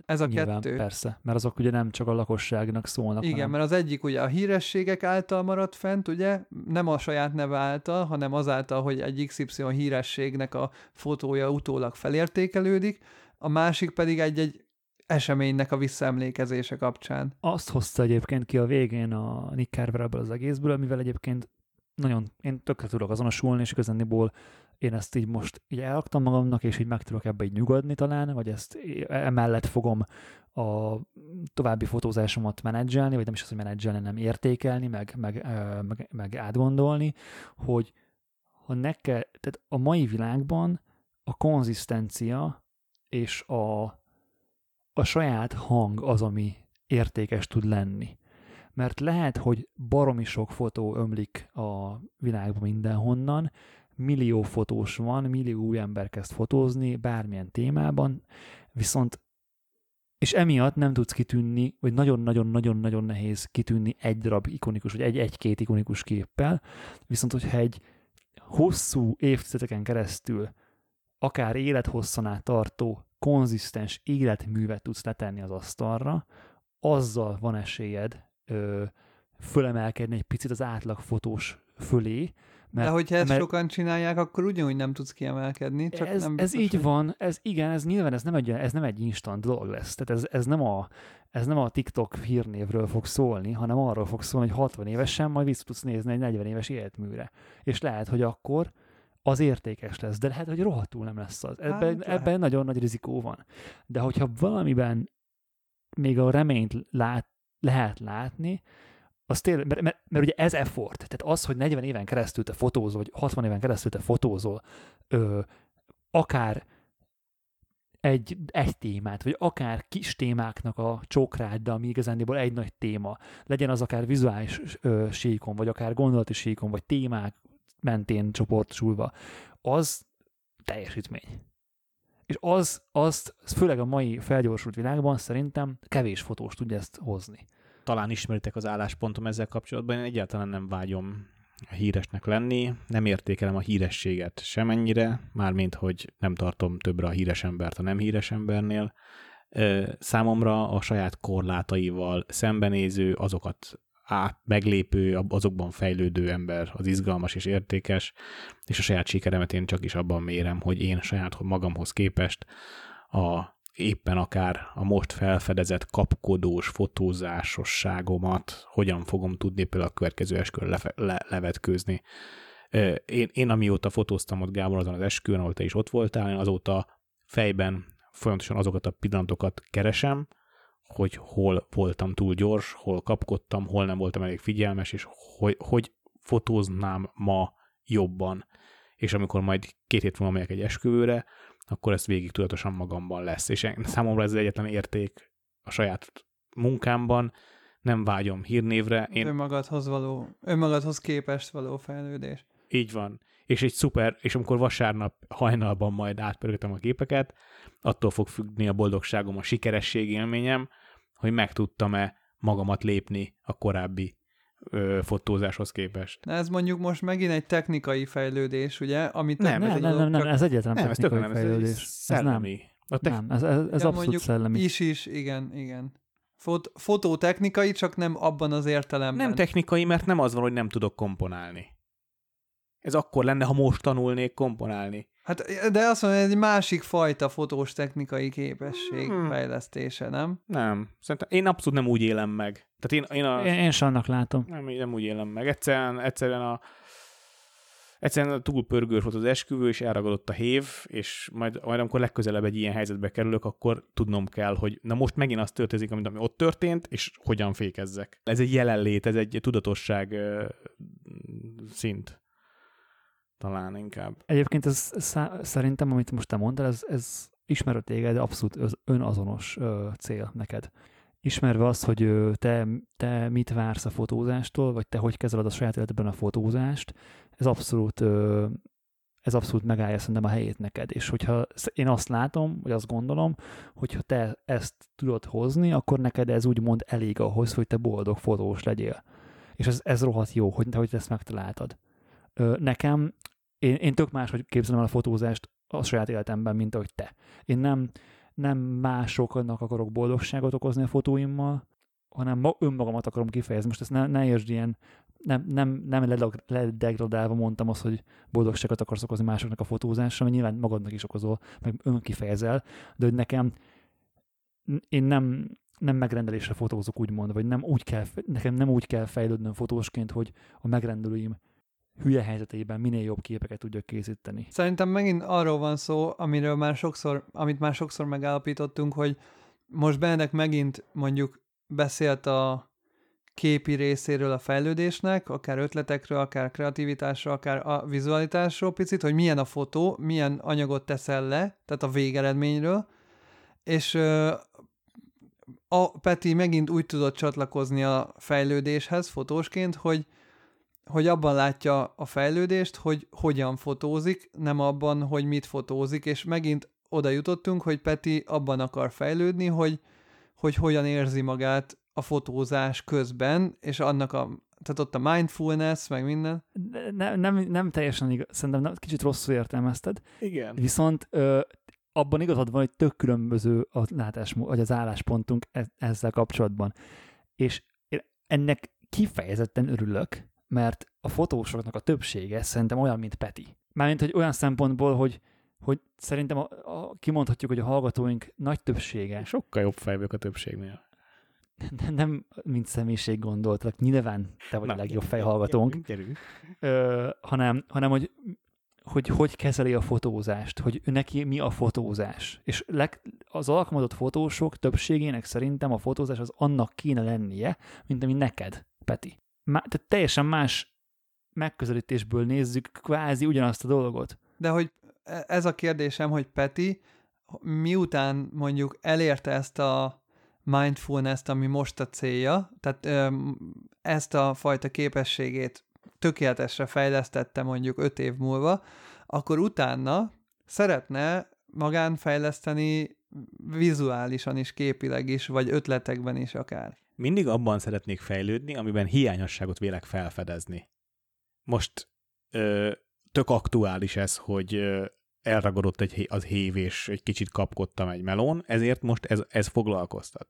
Ez a Nyilván, kettő. Persze, mert azok ugye nem csak a lakosságnak szólnak. Igen, hanem... mert az egyik ugye a hírességek által maradt fent, ugye, nem a saját neve által, hanem azáltal, hogy egy XY hírességnek a fotója utólag felértékelődik, a másik pedig egy-egy eseménynek a visszaemlékezése kapcsán. Azt hozta egyébként ki a végén a Nick Carver ebből az egészből, amivel egyébként nagyon, én tökre tudok azonosulni, és igazániból én ezt így most így elraktam magamnak, és így meg tudok ebbe így nyugodni talán, vagy ezt emellett fogom a további fotózásomat menedzselni, vagy nem is az, hogy menedzselni, nem értékelni, meg, meg, meg, meg átgondolni, hogy ha neked, tehát a mai világban a konzisztencia és a a saját hang az, ami értékes tud lenni. Mert lehet, hogy baromi sok fotó ömlik a világban mindenhonnan, millió fotós van, millió új ember kezd fotózni bármilyen témában, viszont és emiatt nem tudsz kitűnni, vagy nagyon-nagyon-nagyon-nagyon nehéz kitűnni egy darab ikonikus, vagy egy-egy-két ikonikus képpel, viszont hogyha egy hosszú évtizedeken keresztül akár élethosszan át tartó konzisztens életművet tudsz letenni az asztalra, azzal van esélyed ö, fölemelkedni egy picit az átlag fotós fölé. Mert, De hogyha ezt mert sokan csinálják, akkor ugyanúgy nem tudsz kiemelkedni. Csak ez, nem biztos, ez így hogy... van, ez igen, ez nyilván ez nem egy, ez nem egy instant dolog lesz. Tehát ez, ez, nem a, ez nem a TikTok hírnévről fog szólni, hanem arról fog szólni, hogy 60 évesen majd vissza tudsz nézni egy 40 éves életműre. És lehet, hogy akkor az értékes lesz, de lehet, hogy rohadtul nem lesz az. Ebben, hát, ebben nagyon nagy rizikó van. De hogyha valamiben még a reményt lát, lehet látni, az tényleg, mert, mert, mert ugye ez effort, tehát az, hogy 40 éven keresztül te fotózol, vagy 60 éven keresztül te fotózol, ö, akár egy, egy témát, vagy akár kis témáknak a csókrád, ami igazándiból egy nagy téma, legyen az akár vizuális ö, síkon, vagy akár gondolati síkon, vagy témák, mentén csoportosulva, az teljesítmény. És az, azt, főleg a mai felgyorsult világban szerintem kevés fotós tudja ezt hozni. Talán ismeritek az álláspontom ezzel kapcsolatban, én egyáltalán nem vágyom híresnek lenni, nem értékelem a hírességet semennyire, mármint, hogy nem tartom többre a híres embert a nem híres embernél. Számomra a saját korlátaival szembenéző, azokat át, meglépő, azokban fejlődő ember az izgalmas és értékes, és a saját sikeremet én csak is abban mérem, hogy én saját magamhoz képest a éppen akár a most felfedezett kapkodós fotózásosságomat hogyan fogom tudni például a következő esküvőn le, le, levetkőzni. Én, én amióta fotóztam ott Gábor azon az esküvőn, ahol te is ott voltál, én azóta fejben folyamatosan azokat a pillanatokat keresem, hogy hol voltam túl gyors, hol kapkodtam, hol nem voltam elég figyelmes, és hogy, hogy fotóznám ma jobban. És amikor majd két hét múlva megyek egy esküvőre, akkor ez végig tudatosan magamban lesz. És számomra ez az egyetlen érték a saját munkámban, nem vágyom hírnévre. Én... Önmagadhoz való, önmagadhoz képest való fejlődés. Így van. És egy szuper, és amikor vasárnap hajnalban majd átpörgetem a képeket, attól fog függni a boldogságom, a sikeresség élményem, hogy meg tudtam-e magamat lépni a korábbi ö, fotózáshoz képest. Na ez mondjuk most megint egy technikai fejlődés, ugye? Amit Nem, Nem, ez nem, egy nem, nem, ez egyetlen Nem, ez technikai nem, ez fejlődés. Ez nem. szellemi. A te- Nem, ez, ez, ez Ja, abszolút szellemi. Is is, igen, igen. Fot- fototechnikai, csak nem abban az értelemben. Nem technikai, mert nem az van, hogy nem tudok komponálni. Ez akkor lenne, ha most tanulnék komponálni. Hát, de azt mondom, egy másik fajta fotós technikai képesség Hmm. fejlesztése, nem? Nem. Szerintem én abszolút nem úgy élem meg. Tehát én, én, a, Én, én sem annak látom. nem, nem úgy élem meg. Egyszerűen, egyszerűen a Egyszerűen túl pörgős volt az esküvő, és elragadott a hév, és majd, majd amikor legközelebb egy ilyen helyzetbe kerülök, akkor tudnom kell, hogy na most megint az történik, amit ami ott történt, és hogyan fékezzek. Ez egy jelenlét, ez egy tudatosság szint. Talán inkább. Egyébként ez szerintem, amit most te mondtál, ez, ez ismerő téged, de abszolút az önazonos ö, cél neked. Ismerve azt, hogy ö, te, te mit vársz a fotózástól, vagy te hogy kezeled a saját életedben a fotózást, ez abszolút, ö, ez abszolút megállja szerintem a helyét neked. És hogyha én azt látom, vagy azt gondolom, hogyha te ezt tudod hozni, akkor neked ez úgymond elég ahhoz, hogy te boldog fotós legyél. És ez, ez rohadt jó, hogy, hogy te ezt megtaláltad. Nekem én, én tök máshogy képzelem el a fotózást a saját életemben, mint ahogy te. Én nem, nem másoknak akarok boldogságot okozni a fotóimmal, hanem ma, önmagamat akarom kifejezni. Most ezt ne, ne értsd ilyen, nem, nem, nem ledegradálva mondtam azt, hogy boldogságot akarsz okozni másoknak a fotózással, mert nyilván magadnak is okozol, meg önkifejezel, de hogy nekem én nem, nem megrendelésre fotózok, úgymond, vagy nem úgy kell, nekem nem úgy kell fejlődnöm fotósként, hogy a megrendelőim hülye helyzetében minél jobb képeket tudjak készíteni. Szerintem megint arról van szó, amiről már sokszor, amit már sokszor megállapítottunk, hogy most Benedek megint mondjuk beszélt a képi részéről a fejlődésnek, akár ötletekről, akár kreativitásról, akár a vizualitásról picit, hogy milyen a fotó, milyen anyagot teszel le, tehát a végeredményről, és a Peti megint úgy tudott csatlakozni a fejlődéshez fotósként, hogy hogy abban látja a fejlődést, hogy hogyan fotózik, nem abban, hogy mit fotózik, és megint oda jutottunk, hogy Peti abban akar fejlődni, hogy, hogy hogyan érzi magát a fotózás közben, és annak a, tehát ott a mindfulness, meg minden. Ne- Nem, nem, nem teljesen igaz, szerintem nem, kicsit rosszul értelmezted, Igen. viszont ö, abban igazad van, hogy tök különböző a látásmód, vagy az álláspontunk e- ezzel kapcsolatban. És ennek kifejezetten örülök, mert a fotósoknak a többsége szerintem olyan, mint Peti. Mármint, hogy olyan szempontból, hogy, hogy szerintem a, a, kimondhatjuk, hogy a hallgatóink nagy többsége Sokkal jobb fej vagyok a többségnél. nem, nem mint személyiség gondoltak, nyilván te vagy Na, a legjobb fejhallgatónk, gyerünk. ö, hanem, hanem hogy, hogy hogy kezeli a fotózást, hogy neki mi a fotózás. És leg, az alkalmazott fotósok többségének szerintem a fotózás az annak kéne lennie, mint ami neked, Peti. Tehát teljesen más megközelítésből nézzük kvázi ugyanazt a dolgot. De hogy e- ez a kérdésem, hogy Peti miután mondjuk elérte ezt a mindfulness-t, ami most a célja, tehát ezt a fajta képességét tökéletesre fejlesztette mondjuk öt év múlva, akkor utána szeretne magán fejleszteni vizuálisan is, képileg is, vagy ötletekben is akár. Mindig abban szeretnék fejlődni, amiben hiányosságot vélek felfedezni. Most ö, tök aktuális ez, hogy ö, elragadott egy, az hév, és egy kicsit kapkodtam egy melón, ezért most ez, ez foglalkoztat.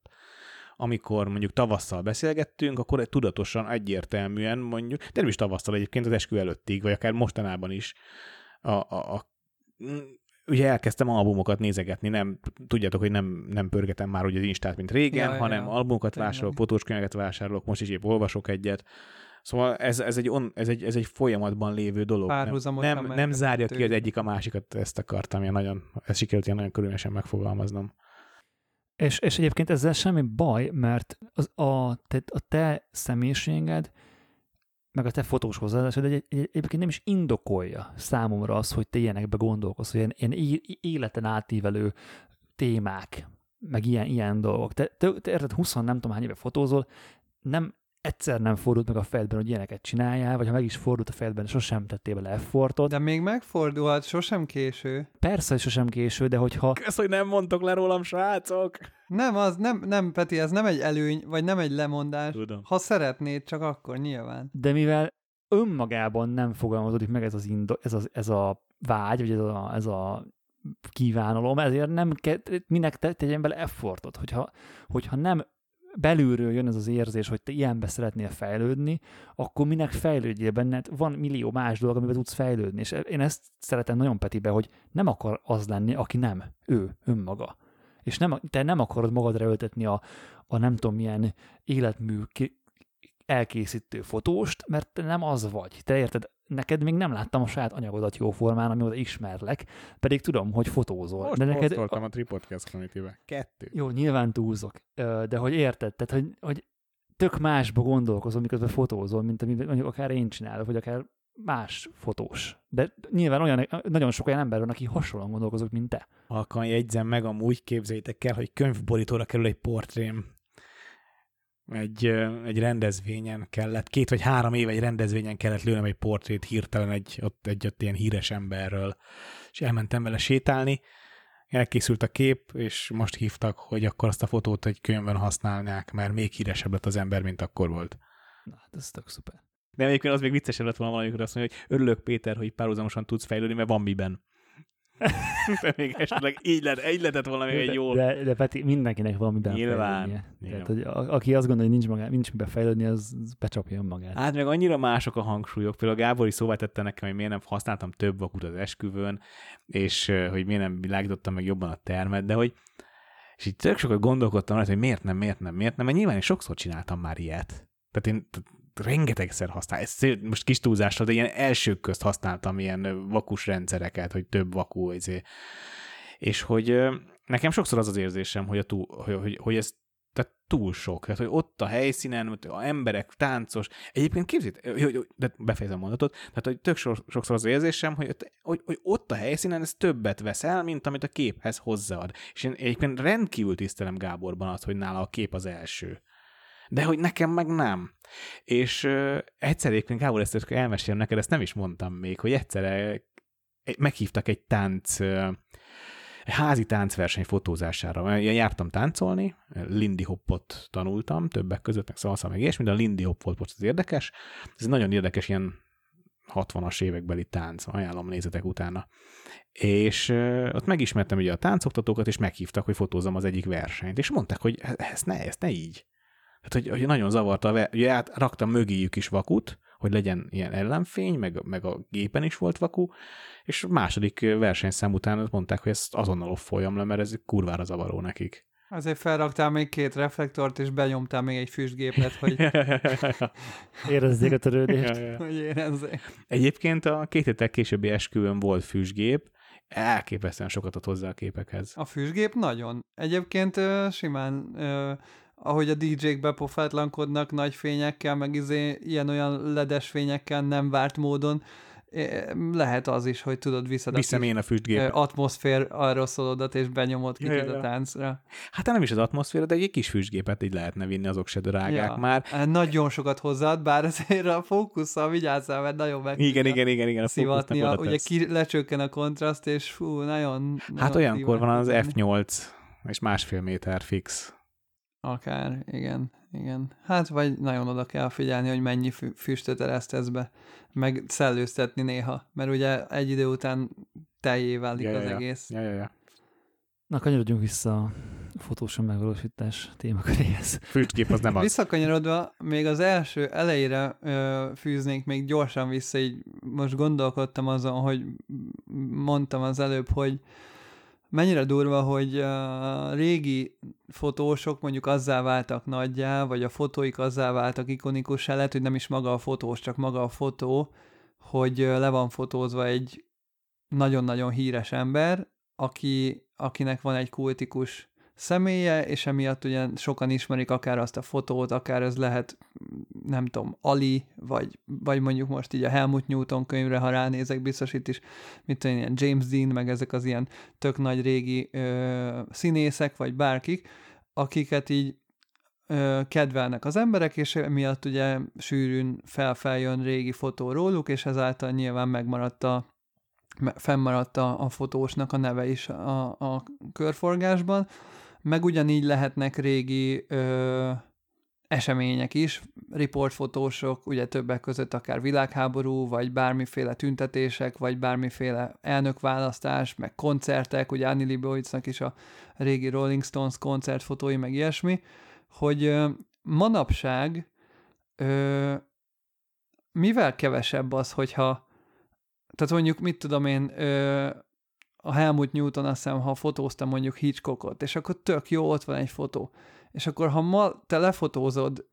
Amikor mondjuk tavasszal beszélgettünk, akkor tudatosan, egyértelműen mondjuk, de nem is tavasszal egyébként, az eskü előttig, vagy akár mostanában is, a, a, a ugye elkezdtem albumokat nézegetni, nem, tudjátok, hogy nem, nem pörgetem már ugye az Instát, mint régen, Ja, hanem ja. albumokat Tényleg. vásárolok, fotóskönyveket vásárolok, most is épp olvasok egyet. Szóval ez, ez, egy, on, ez, egy, ez egy folyamatban lévő dolog. Nem, nem, nem zárja ki az egyik a másikat, ezt akartam, ilyen nagyon, ez sikerült ilyen nagyon körülményesen megfogalmaznom. És, és egyébként ezzel semmi baj, mert az, a, te, a te személyiséged, meg a te fotós hozzáállásod egy, egy, egyébként nem is indokolja számomra az, hogy te ilyenekbe gondolkozz, hogy ilyen, ilyen életen átívelő témák, meg ilyen, ilyen dolgok. Te, te, te érted, 20 nem tudom hány éve fotózol, nem egyszer nem fordult meg a fejedben, hogy ilyeneket csináljál, vagy ha meg is fordult a fejedben, sosem tettél bele effortot. De még megfordulhat, sosem késő. Persze, hogy sosem késő, de hogyha Kösz, hogy nem mondtok le rólam, srácok! Nem, az nem, nem, Peti, ez nem egy előny, vagy nem egy lemondás. Tudom. Ha szeretnéd, csak akkor nyilván. de mivel önmagában nem fogalmazódik meg ez, az indo, ez, az, ez a vágy, vagy ez a, ez a kívánalom, ezért nem kell, minek te, tegyen bele effortot, hogyha, hogyha nem belülről jön ez az érzés, hogy te ilyenbe szeretnél fejlődni, akkor minek fejlődjél benned? Van millió más dolog, amiben tudsz fejlődni, és én ezt szeretem nagyon Petibe, hogy nem akar az lenni, aki nem, ő, önmaga. És nem, te nem akarod magadra öltetni a, a nem tudom milyen életmű elkészítő fotóst, mert te nem az vagy. Te érted, neked még nem láttam a saját anyagodat jó formán, amióta ismerlek, pedig tudom, hogy fotózol. Most de neked, posztoltam a Tripodcast community-be. Kettő. jó, nyilván túlzok, de hogy érted, tehát, hogy, hogy tök másba gondolkozol, miközben fotózol, mint amit mondjuk akár én csinálok, vagy akár más fotós. De nyilván olyan, nagyon sok olyan ember van, aki hasonlóan gondolkozok, mint te. Halkan jegyzem meg, amúgy képzeljétek el, hogy könyvborítóra kerül egy portrém. Egy, egy rendezvényen kellett, két vagy három éve egy rendezvényen kellett lőnem egy portrét hirtelen egy ott, egy ott ilyen híres emberről, és elmentem vele sétálni, elkészült a kép, és most hívtak, hogy akkor azt a fotót egy könyvben használnák, mert még híresebb lett az ember, mint akkor volt. Na, hát ez tök szuper. De egyébként az még viccesebb lett volna valamikor azt mondja, hogy örülök Péter, hogy párhuzamosan tudsz fejlődni, mert van miben. De még esetleg így, lett, így lehetett volna még egy jó. De, de Peti, mindenkinek valamiben Nyilván, fejlődnie. nyilván. Tehát, hogy a, aki azt gondolja, hogy nincs, magá, nincs miben fejlődni, az, becsapja önmagát. Hát meg annyira mások a hangsúlyok. Például Gábor is szóvá tette nekem, hogy miért nem használtam több vakut az esküvőn, és hogy miért nem világítottam meg jobban a termet, de hogy és így tök sokat gondolkodtam rajta, hogy miért nem, miért nem, miért nem, mert nyilván én sokszor csináltam már ilyet. Tehát én rengetegszer használtam, ezt szé- most kis túlzásra, de ilyen elsők közt használtam ilyen vakus rendszereket, hogy több vakú, izé. és hogy nekem sokszor az az érzésem, hogy, a túl, hogy, hogy, hogy ez tehát túl sok. Tehát, hogy ott a helyszínen, ott a emberek, táncos. Egyébként hogy, de befejezem a mondatot, tehát, hogy tök so- sokszor az érzésem, hogy, hogy, hogy ott a helyszínen ez többet veszel, mint amit a képhez hozzáad. És én egyébként rendkívül tisztelem Gáborban azt, hogy nála a kép az első. De hogy nekem meg nem. És ö, egyszer egyébként, Gábor, ezt elmesélem neked, ezt nem is mondtam még, hogy egyszer meghívtak egy tánc, egy házi táncverseny fotózására. Én jártam táncolni, Lindy Hopot tanultam, többek között, meg szalsza, meg ilyesmi, de a Lindy Hop volt most az érdekes. Ez nagyon érdekes ilyen 60-as évekbeli tánc, ajánlom nézetek utána. És ott megismertem ugye a táncoktatókat, és meghívtak, hogy fotózzam az egyik versenyt, és mondták, hogy ezt ne, ezt ne így. Hát, hogy, hogy nagyon zavarta, a ver- ugye át raktam mögéjük is vakut, hogy legyen ilyen ellenfény, meg, meg a gépen is volt vaku, és a második versenyszám után mondták, hogy ezt azonnal offoljam le, mert ez kurvára zavaró nekik. Azért felraktál még két reflektort, és benyomtál még egy füstgépet, hogy, Érezzék a törődést. Ja, ja. hogy érezzék. Egyébként a két héttel későbbi esküvőn volt füstgép, elképesztően sokat ad hozzá a képekhez. A füstgép nagyon. Egyébként ö, simán, ö, ahogy a DJ-k bepofátlankodnak nagy fényekkel, meg izé, ilyen-olyan ledes fényekkel nem várt módon, eh, lehet az is, hogy tudod viszed a Viszem én a füstgépet. atmoszfér aeroszolodat, és benyomod Ja, ja, a táncra. Hát nem is az atmoszféra, de egy kis füstgépet így lehetne vinni, azok se drágák Ja. már. Eh, Nagyon sokat hozzáad, bár azért a fókusszal vigyázzál, mert nagyon meg Igen, igen, igen, igen. A szivatni. A, ugye ki, lecsökken a kontraszt, és fú, nagyon... Hát nagyon olyankor van az tud lenni. F8 és másfél méter fix. Akár, igen, igen. Hát vagy nagyon oda kell figyelni, hogy mennyi fü- füstöt eresztesz be, meg szellőztetni néha, mert ugye egy idő után teljé válik Ja, az ja. egész. Ja, ja, ja. Na, kanyarodjunk vissza a fotóson megvalósítás témaköréhez. Füstgép az nem az. Visszakanyarodva, még az első elejére ö, fűznék még gyorsan vissza, így most gondolkodtam azon, hogy mondtam az előbb, hogy mennyire durva, hogy a régi fotósok mondjuk azzá váltak nagyjá, vagy a fotóik azzá váltak ikonikussá, lehet, hogy nem is maga a fotós, csak maga a fotó, hogy le van fotózva egy nagyon-nagyon híres ember, aki, akinek van egy kultikus személye, és emiatt ugye sokan ismerik akár azt a fotót, akár ez lehet, nem tudom, Ali, vagy, vagy mondjuk most így a Helmut Newton könyvre, ha ránézek, biztos itt is, mit tudom, ilyen James Dean, meg ezek az ilyen tök nagy régi ö, színészek, vagy bárkik, akiket így ö, kedvelnek az emberek, és miatt ugye sűrűn felfeljön régi fotó róluk, és ezáltal nyilván megmaradt a, fennmaradt a, a fotósnak a neve is a, a körforgásban, meg ugyanígy lehetnek régi ö, események is, riportfotósok, ugye többek között akár világháború, vagy bármiféle tüntetések, vagy bármiféle elnökválasztás, meg koncertek, ugye Annie Leibovicnak is a régi Rolling Stones koncertfotói, meg ilyesmi, hogy ö, manapság ö, mivel kevesebb az, hogyha tehát mondjuk, mit tudom én, ö, a Helmut Newton azt hiszem, ha fotóztam mondjuk Hitchcockot, és akkor tök jó, ott van egy fotó. És akkor, ha ma te lefotózod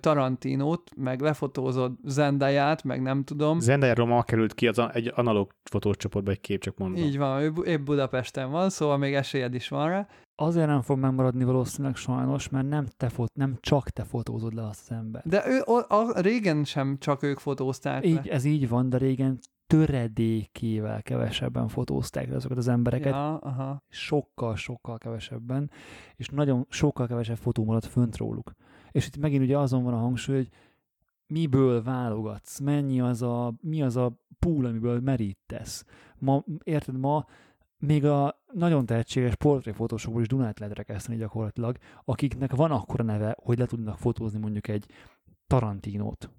Tarantinót, meg lefotózod Zendayát, meg nem tudom, Zendaya ma került ki az a, egy analóg fotós csoportba egy kép, csak mondom. így van, ő épp Budapesten van, szóval még esélyed is van rá. Azért nem fog megmaradni valószínűleg sajnos, mert nem, te fot, nem csak te fotózod le azt az embert. De ő, a, a, régen sem csak ők fotózták Így, le. ez így van, de régen töredékével kevesebben fotózták azokat az embereket, Ja, aha. sokkal-sokkal kevesebben, és nagyon sokkal kevesebb fotó maradt fönt róluk. És itt megint ugye azon van a hangsúly, hogy miből válogatsz, mennyi az a, mi az a pool, amiből merítesz. Ma, érted, ma még a nagyon tehetséges portréfotósokból is Dunát lehet rekeszteni gyakorlatilag, akiknek van akkora neve, hogy le tudnak fotózni mondjuk egy Tarantinót.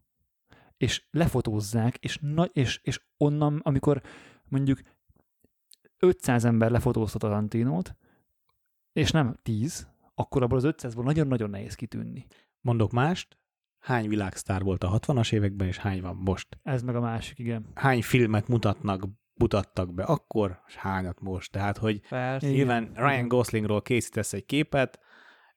És lefotózzák, és, na, és, és onnan, amikor mondjuk 500 ember lefotózta Tarantinót, és nem 10, akkor abból az 500-ból nagyon-nagyon nehéz kitűnni. Mondok mást, hány világsztár volt a 60-as években, és hány van most? Ez meg a másik, igen. Hány filmet mutatnak, mutattak be akkor, és hányat most? Tehát, hogy Persze. Igen. nyilván Ryan Goslingról készítesz egy képet,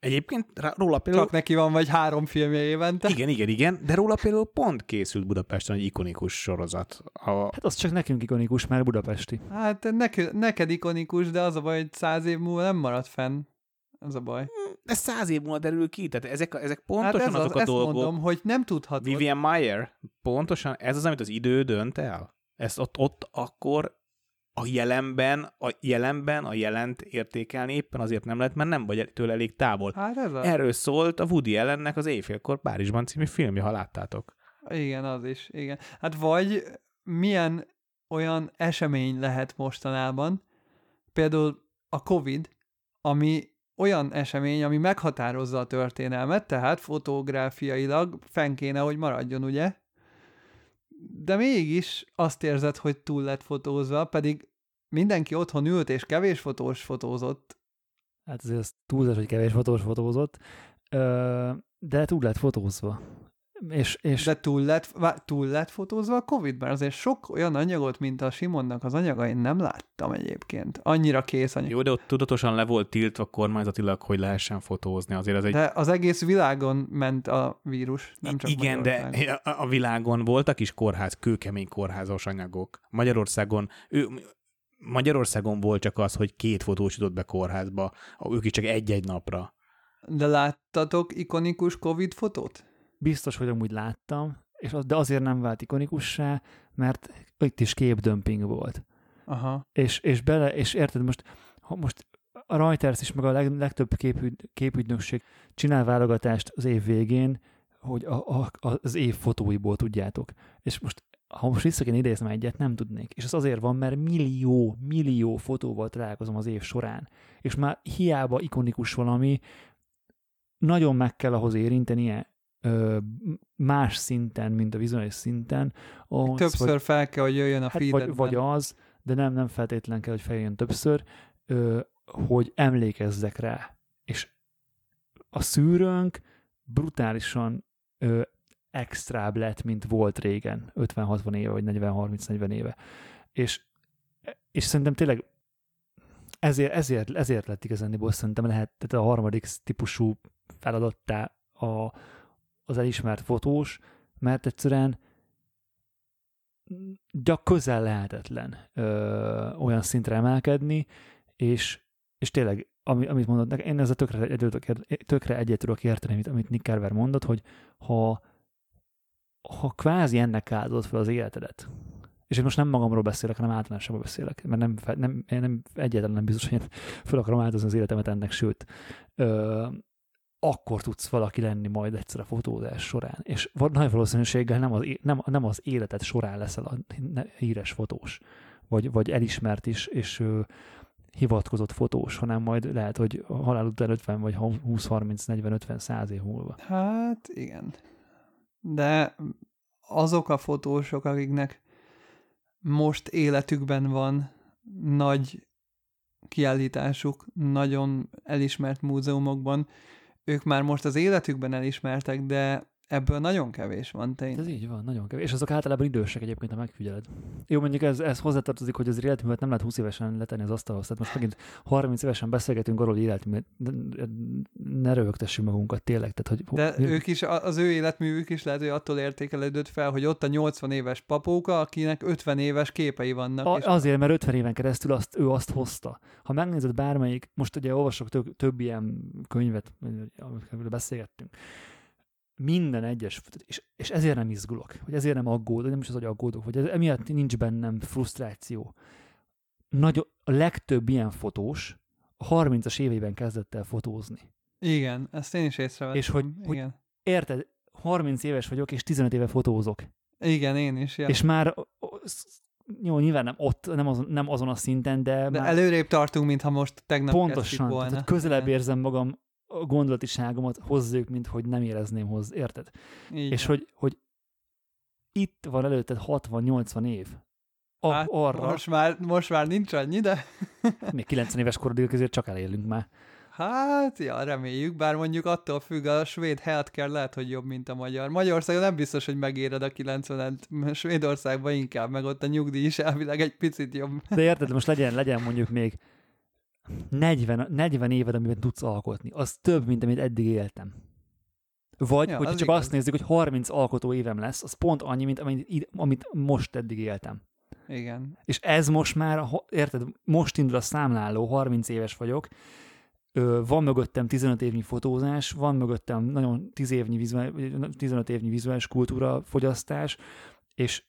egyébként róla például... Csak neki van vagy három filmje évente. Igen, igen, igen, de róla például pont készült Budapesten egy ikonikus sorozat. A, Hát az csak nekünk ikonikus, mert budapesti. Hát neked, neked ikonikus, de az a baj, hogy száz év múlva nem marad fenn. Az a baj. ez száz év múlva derül ki, tehát ezek, ezek pontosan hát ez azok az, a ezt dolgok. mondom, hogy nem tudhatod. Vivian Mayer, pontosan ez az, amit az idő dönt el. Ezt ott, ott akkor a jelenben, a jelenben a jelent értékelni éppen azért nem lehet, mert nem vagy tőle elég távol. Hát ez az. Erről szólt a Woody Allennek az Éjfélkor Párizsban című filmje, ha láttátok. Igen, az is. Igen. Hát vagy milyen olyan esemény lehet mostanában, például a Covid, ami olyan esemény, ami meghatározza a történelmet, tehát fotográfiailag fenn kéne, hogy maradjon, ugye? De mégis azt érzed, hogy túl lett fotózva, pedig mindenki otthon ült és kevés fotós fotózott. Hát azért az túlzás, hogy kevés fotós fotózott, de túl lett fotózva. És, és De túl lett, túl lett fotózva a Covid-ben. Azért sok olyan anyagot, mint a Simonnak az anyaga, én nem láttam egyébként. Annyira kész anyag. Jó, de ott tudatosan le volt tiltva kormányzatilag, hogy lehessen fotózni. Azért ez egy De az egész világon ment a vírus, nem csak Igen, de a világon voltak is kórház, kőkemény kórházas anyagok. Magyarországon, ő, Magyarországon volt csak az, hogy két fotós jutott be kórházba, ők is csak egy-egy napra. De láttatok ikonikus Covid fotót? Biztos, hogy amúgy láttam, és az, de azért nem vált ikonikussá, mert itt is képdömping volt. Aha. És, és bele, és érted, most, ha most a Reuters is, meg a leg, legtöbb képügy, képügynökség csinál válogatást az év végén, hogy a, a, az év fotóiból tudjátok. És most ha most vissza kéne idéznem egyet, nem tudnék. És ez azért van, mert millió, millió fotóval találkozom az év során. És már hiába ikonikus valami, nagyon meg kell ahhoz érintenie más szinten, mint a vizuális szinten. Ahhoz, Többször fel kell, hogy jöjjön a hát vagy, vagy az, de nem, nem feltétlen kell, hogy feljön többször, ö, hogy emlékezzek rá. És a szűrőnk brutálisan ö, extrább lett, mint volt régen, 50-60 éve, vagy 40-30-40 éve. És, és szerintem tényleg ezért, ezért, ezért lett igazániból szerintem lehet tehát a harmadik típusú feladattá a, az elismert fotós, mert egyszerűen gyak közel lehetetlen ö, olyan szintre emelkedni, és, és tényleg, ami, amit mondod, nekem- én ezzel tökre, egyet, tökre egyet tudok érteni, amit, amit Nick Carver mondott, hogy ha, ha kvázi ennek áldod fel az életedet, és én most nem magamról beszélek, hanem általánosabban beszélek, mert nem, nem, én nem egyáltalán nem biztos, hogy én fel akarom áldozni az életemet ennek, sőt, ö, akkor tudsz valaki lenni majd egyszer a fotózás során. És nagy valószínűséggel nem az, nem, nem az életed során leszel a híres fotós, vagy, vagy elismert is, és ö, hivatkozott fotós, hanem majd lehet, hogy halál után 50 vagy 20, 30, 40, 50, 100 év múlva. Hát igen. De azok a fotósok, akiknek most életükben van nagy kiállításuk, nagyon elismert múzeumokban, ők már most az életükben elismertek, de ebből nagyon kevés van Ez tényleg. így van, nagyon kevés. És azok általában idősek egyébként, ha megfigyeled. Jó, mondjuk ez, ez hozzátartozik, hogy az életművet nem lehet 20 évesen letenni az asztalhoz. Tehát most megint 30 évesen beszélgetünk arról, hogy életművet, ne rögtessük magunkat tényleg. Tehát, hogy, De mi- ők is, az ő életművük is lehet, hogy attól értékelődött fel, hogy ott a 80 éves papóka, akinek 50 éves képei vannak. A, és azért, mert 50 éven keresztül azt, ő azt hozta. Ha megnézed bármelyik, most ugye olvasok több, több ilyen könyvet, amikről beszélgettünk, minden egyes, és, és ezért nem izgulok, vagy ezért nem aggódok, nem is az, hogy aggódok, vagy ez, emiatt nincs bennem frusztráció. Nagy, a legtöbb ilyen fotós a 30-as éveiben kezdett el fotózni. Igen, ezt én is észrevettem. És hogy, hogy igen. érted, 30 éves vagyok, és 15 éve fotózok. igen, én is. Ja. És már jó, nyilván nem ott, nem azon, nem azon a szinten, de, De már előrébb tartunk, mintha most tegnap pontosan, volna. tehát közelebb Igen. érzem magam a gondolatiságomat hozzájuk, mint hogy nem érezném hozzá, érted? Így És hogy, hogy itt van előtted 60-80 év. A, hát, arra, Most már, most már nincs annyi, de még 90 éves korodig azért csak elélünk már. hát, ja, reméljük, bár mondjuk attól függ, a svéd healthcare lehet, hogy jobb, mint a magyar. Magyarországon nem biztos, hogy megéred a 90-et, Svédországban inkább, meg ott a nyugdíj is elvileg egy picit jobb. De érted, most legyen, legyen mondjuk még 40, 40 éved, amiben tudsz alkotni. Az több, mint amit eddig éltem. Vagy, Ja, hogyha az csak igaz. azt nézzük, hogy 30 alkotó évem lesz, az pont annyi, mint amit, amit most eddig éltem. Igen. És ez most már, érted, most indul a számláló, 30 éves vagyok, van mögöttem 15 évnyi fotózás, van mögöttem nagyon 10 évnyi vizuál, 15 évnyi vizuális kultúra fogyasztás, és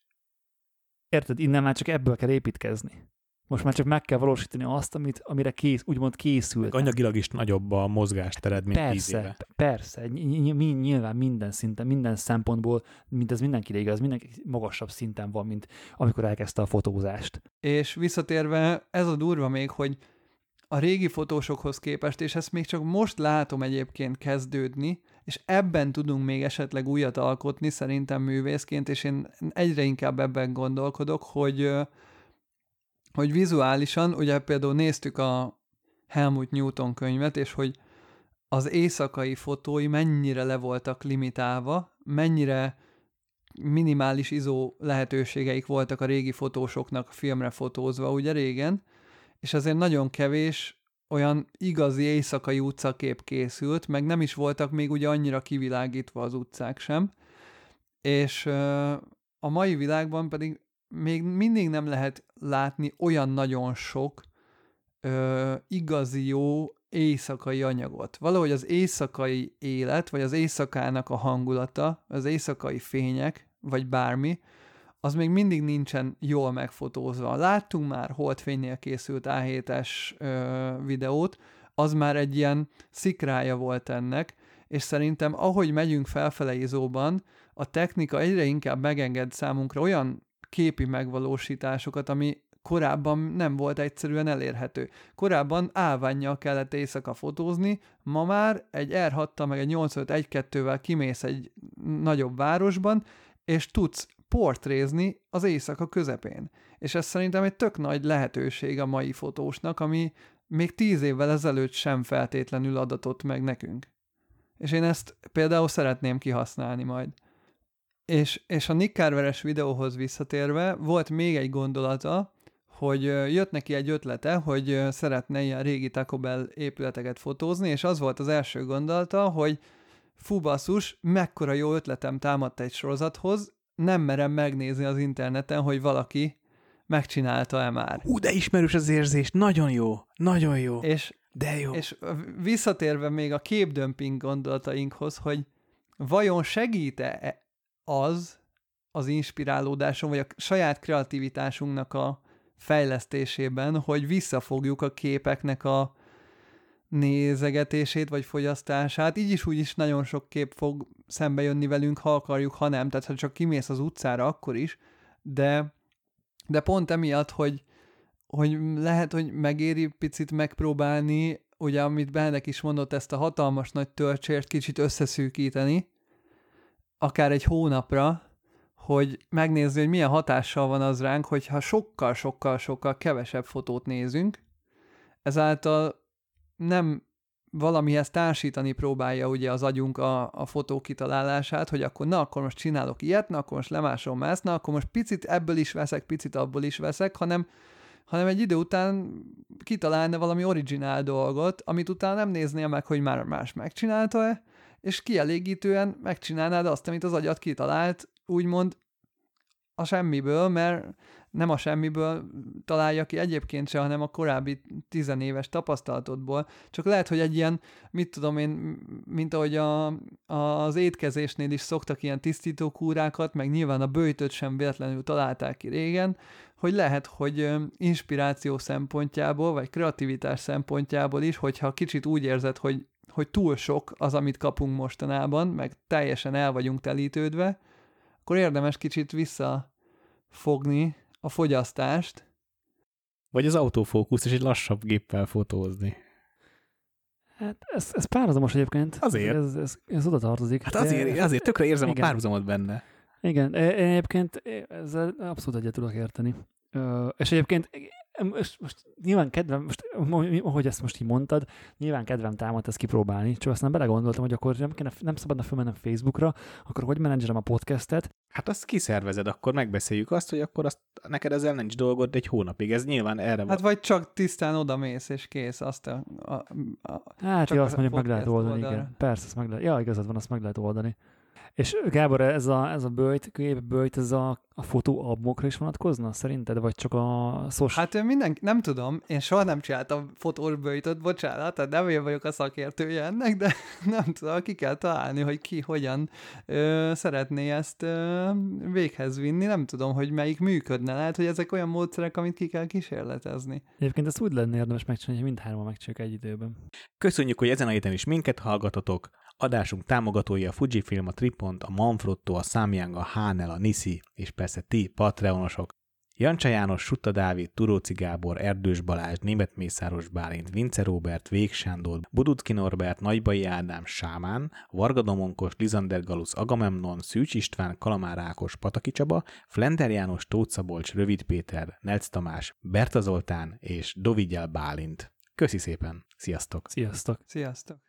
érted, innen már csak ebből kell építkezni. Most már csak meg kell valósítani azt, amit, amire kész, úgymond készült. Anyagilag is nagyobb a mozgástered, mint 10 Persze, éve. persze, ny- ny- ny- nyilván minden szinten, minden szempontból, mint ez mindenkire igaz, mindenki magasabb szinten van, mint amikor elkezdte a fotózást. És visszatérve, ez a durva még, hogy a régi fotósokhoz képest, és ezt még csak most látom egyébként kezdődni, és ebben tudunk még esetleg újat alkotni szerintem művészként, és én egyre inkább ebben gondolkodok, hogy, ö, hogy vizuálisan, ugye például néztük a Helmut Newton könyvet, és hogy az éjszakai fotói mennyire le voltak limitálva, mennyire minimális izó lehetőségeik voltak a régi fotósoknak filmre fotózva, ugye régen, és azért nagyon kevés olyan igazi éjszakai utcakép készült, meg nem is voltak még ugye annyira kivilágítva az utcák sem, és a mai világban pedig még mindig nem lehet látni olyan nagyon sok ö, igazi jó éjszakai anyagot. Valahogy az éjszakai élet, vagy az éjszakának a hangulata, az éjszakai fények, vagy bármi, az még mindig nincsen jól megfotózva. Láttunk már holdfénynél készült A7-es ö, videót, az már egy ilyen szikrája volt ennek, és szerintem ahogy megyünk felfele izóban, a technika egyre inkább megenged számunkra olyan képi megvalósításokat, ami korábban nem volt egyszerűen elérhető. Korábban állványjal kellett éjszaka fotózni, ma már egy R6-tal meg egy 85 1-2-vel kimész egy nagyobb városban, és tudsz portrézni az éjszaka közepén. És ez szerintem egy tök nagy lehetőség a mai fotósnak, ami még tíz évvel ezelőtt sem feltétlenül adatott meg nekünk. És én ezt például szeretném kihasználni majd. És, és a Nick Carveres videóhoz visszatérve volt még egy gondolata, hogy jött neki egy ötlete, hogy szeretne ilyen régi Taco Bell épületeket fotózni, és az volt az első gondolata, hogy fú basszus, mekkora jó ötletem támadt egy sorozathoz, nem merem megnézni az interneten, hogy valaki megcsinálta-e már. Ú, de ismerős az érzés, nagyon jó, nagyon jó, És de jó. És visszatérve még a képdömping gondolatainkhoz, hogy vajon segít-e az az inspirálódáson, vagy a saját kreativitásunknak a fejlesztésében, hogy visszafogjuk a képeknek a nézegetését vagy fogyasztását. Így is úgy is nagyon sok kép fog szembe jönni velünk, ha akarjuk, ha nem. Tehát ha csak kimész az utcára, akkor is. De, de pont emiatt, hogy, hogy lehet, hogy megéri picit megpróbálni, ugye amit Benedek is mondott, ezt a hatalmas nagy töltsért kicsit összeszűkíteni, akár egy hónapra, hogy megnézni, hogy milyen hatással van az ránk, hogyha sokkal-sokkal-sokkal kevesebb fotót nézünk, ezáltal nem valamihez társítani próbálja ugye az agyunk a, a fotó kitalálását, hogy akkor na, akkor most csinálok ilyet, na, akkor most lemásolom ezt, na, akkor most picit ebből is veszek, picit abból is veszek, hanem, hanem egy idő után kitalálna valami originál dolgot, amit utána nem néznél meg, hogy már más megcsinálta-e, és kielégítően megcsinálnád azt, amit az agyat kitalált, úgymond a semmiből, mert nem a semmiből találja ki egyébként se, hanem a korábbi tizenéves tapasztalatodból. Csak lehet, hogy egy ilyen, mit tudom én, mint ahogy a, az étkezésnél is szoktak ilyen tisztító kúrákat, meg nyilván a bőjtöt sem véletlenül találták ki régen, hogy lehet, hogy inspiráció szempontjából, vagy kreativitás szempontjából is, hogyha kicsit úgy érzed, hogy, hogy túl sok az, amit kapunk mostanában, meg teljesen el vagyunk telítődve, akkor érdemes kicsit visszafogni a fogyasztást. Vagy az autofókusz és egy lassabb géppel fotózni. Hát ez, ez párhuzamos egyébként. Azért. Ez, ez, ez oda tartozik. Hát azért, azért tökre érzem igen. a párhuzamot benne. Igen, én egyébként ezzel abszolút egyet tudok érteni. És egyébként most, most nyilván kedvem, most, ahogy ezt most így mondtad, nyilván kedvem támadt ezt kipróbálni, csak aztán belegondoltam, hogy akkor nem, kéne, nem szabadna fölmennem Facebookra, akkor hogy menedzserem a podcastet. Hát azt kiszervezed, akkor megbeszéljük azt, hogy akkor azt, neked ezzel nincs dolgod egy hónapig, ez nyilván erre Hát vagy csak tisztán odamész, és kész, azt a... a, a hát jó, azt mondjuk meg lehet oldani, oldalra. igen. Persze, azt meg lehet, ja, igazad van, azt meg lehet oldani. És Gábor, ez a, ez a böjt, böjt, ez a, a fotóalbumokra is vonatkozna szerinted, vagy csak a szos... Hát minden, nem tudom, én soha nem csináltam fotós böjtöt, bocsánat, tehát nem én vagyok a szakértője ennek, de nem tudom, ki kell találni, hogy ki hogyan ö, szeretné ezt ö, véghez vinni, nem tudom, hogy melyik működne. Lehet, hogy ezek olyan módszerek, amit ki kell kísérletezni. Egyébként ezt úgy lenne érdemes megcsinálni, hogy mindhárman megcsináljuk egy időben. Köszönjük, hogy ezen a héten is minket hallgatotok. Adásunk támogatói a Fujifilm, a Tripont, a Manfrotto, a Samyang, a Hánel, a Nisi, és persze ti, Patreonosok. Jancsa János, Sutta Dávid, Turóci Gábor, Erdős Balázs, Német Mészáros Bálint, Vince Robert, Vég Sándor, Budutki Norbert, Nagybai Ádám, Sámán, Varga Domonkos, Lizander Galusz, Agamemnon, Szűcs István, Kalamár Ákos, Pataki Csaba, Flender János, Tóth Szabolcs, Rövid Péter, Nelc Tamás, Berta Zoltán és Dovigyel Bálint. Köszi szépen! Sziasztok! Sziasztok! Sziasztok!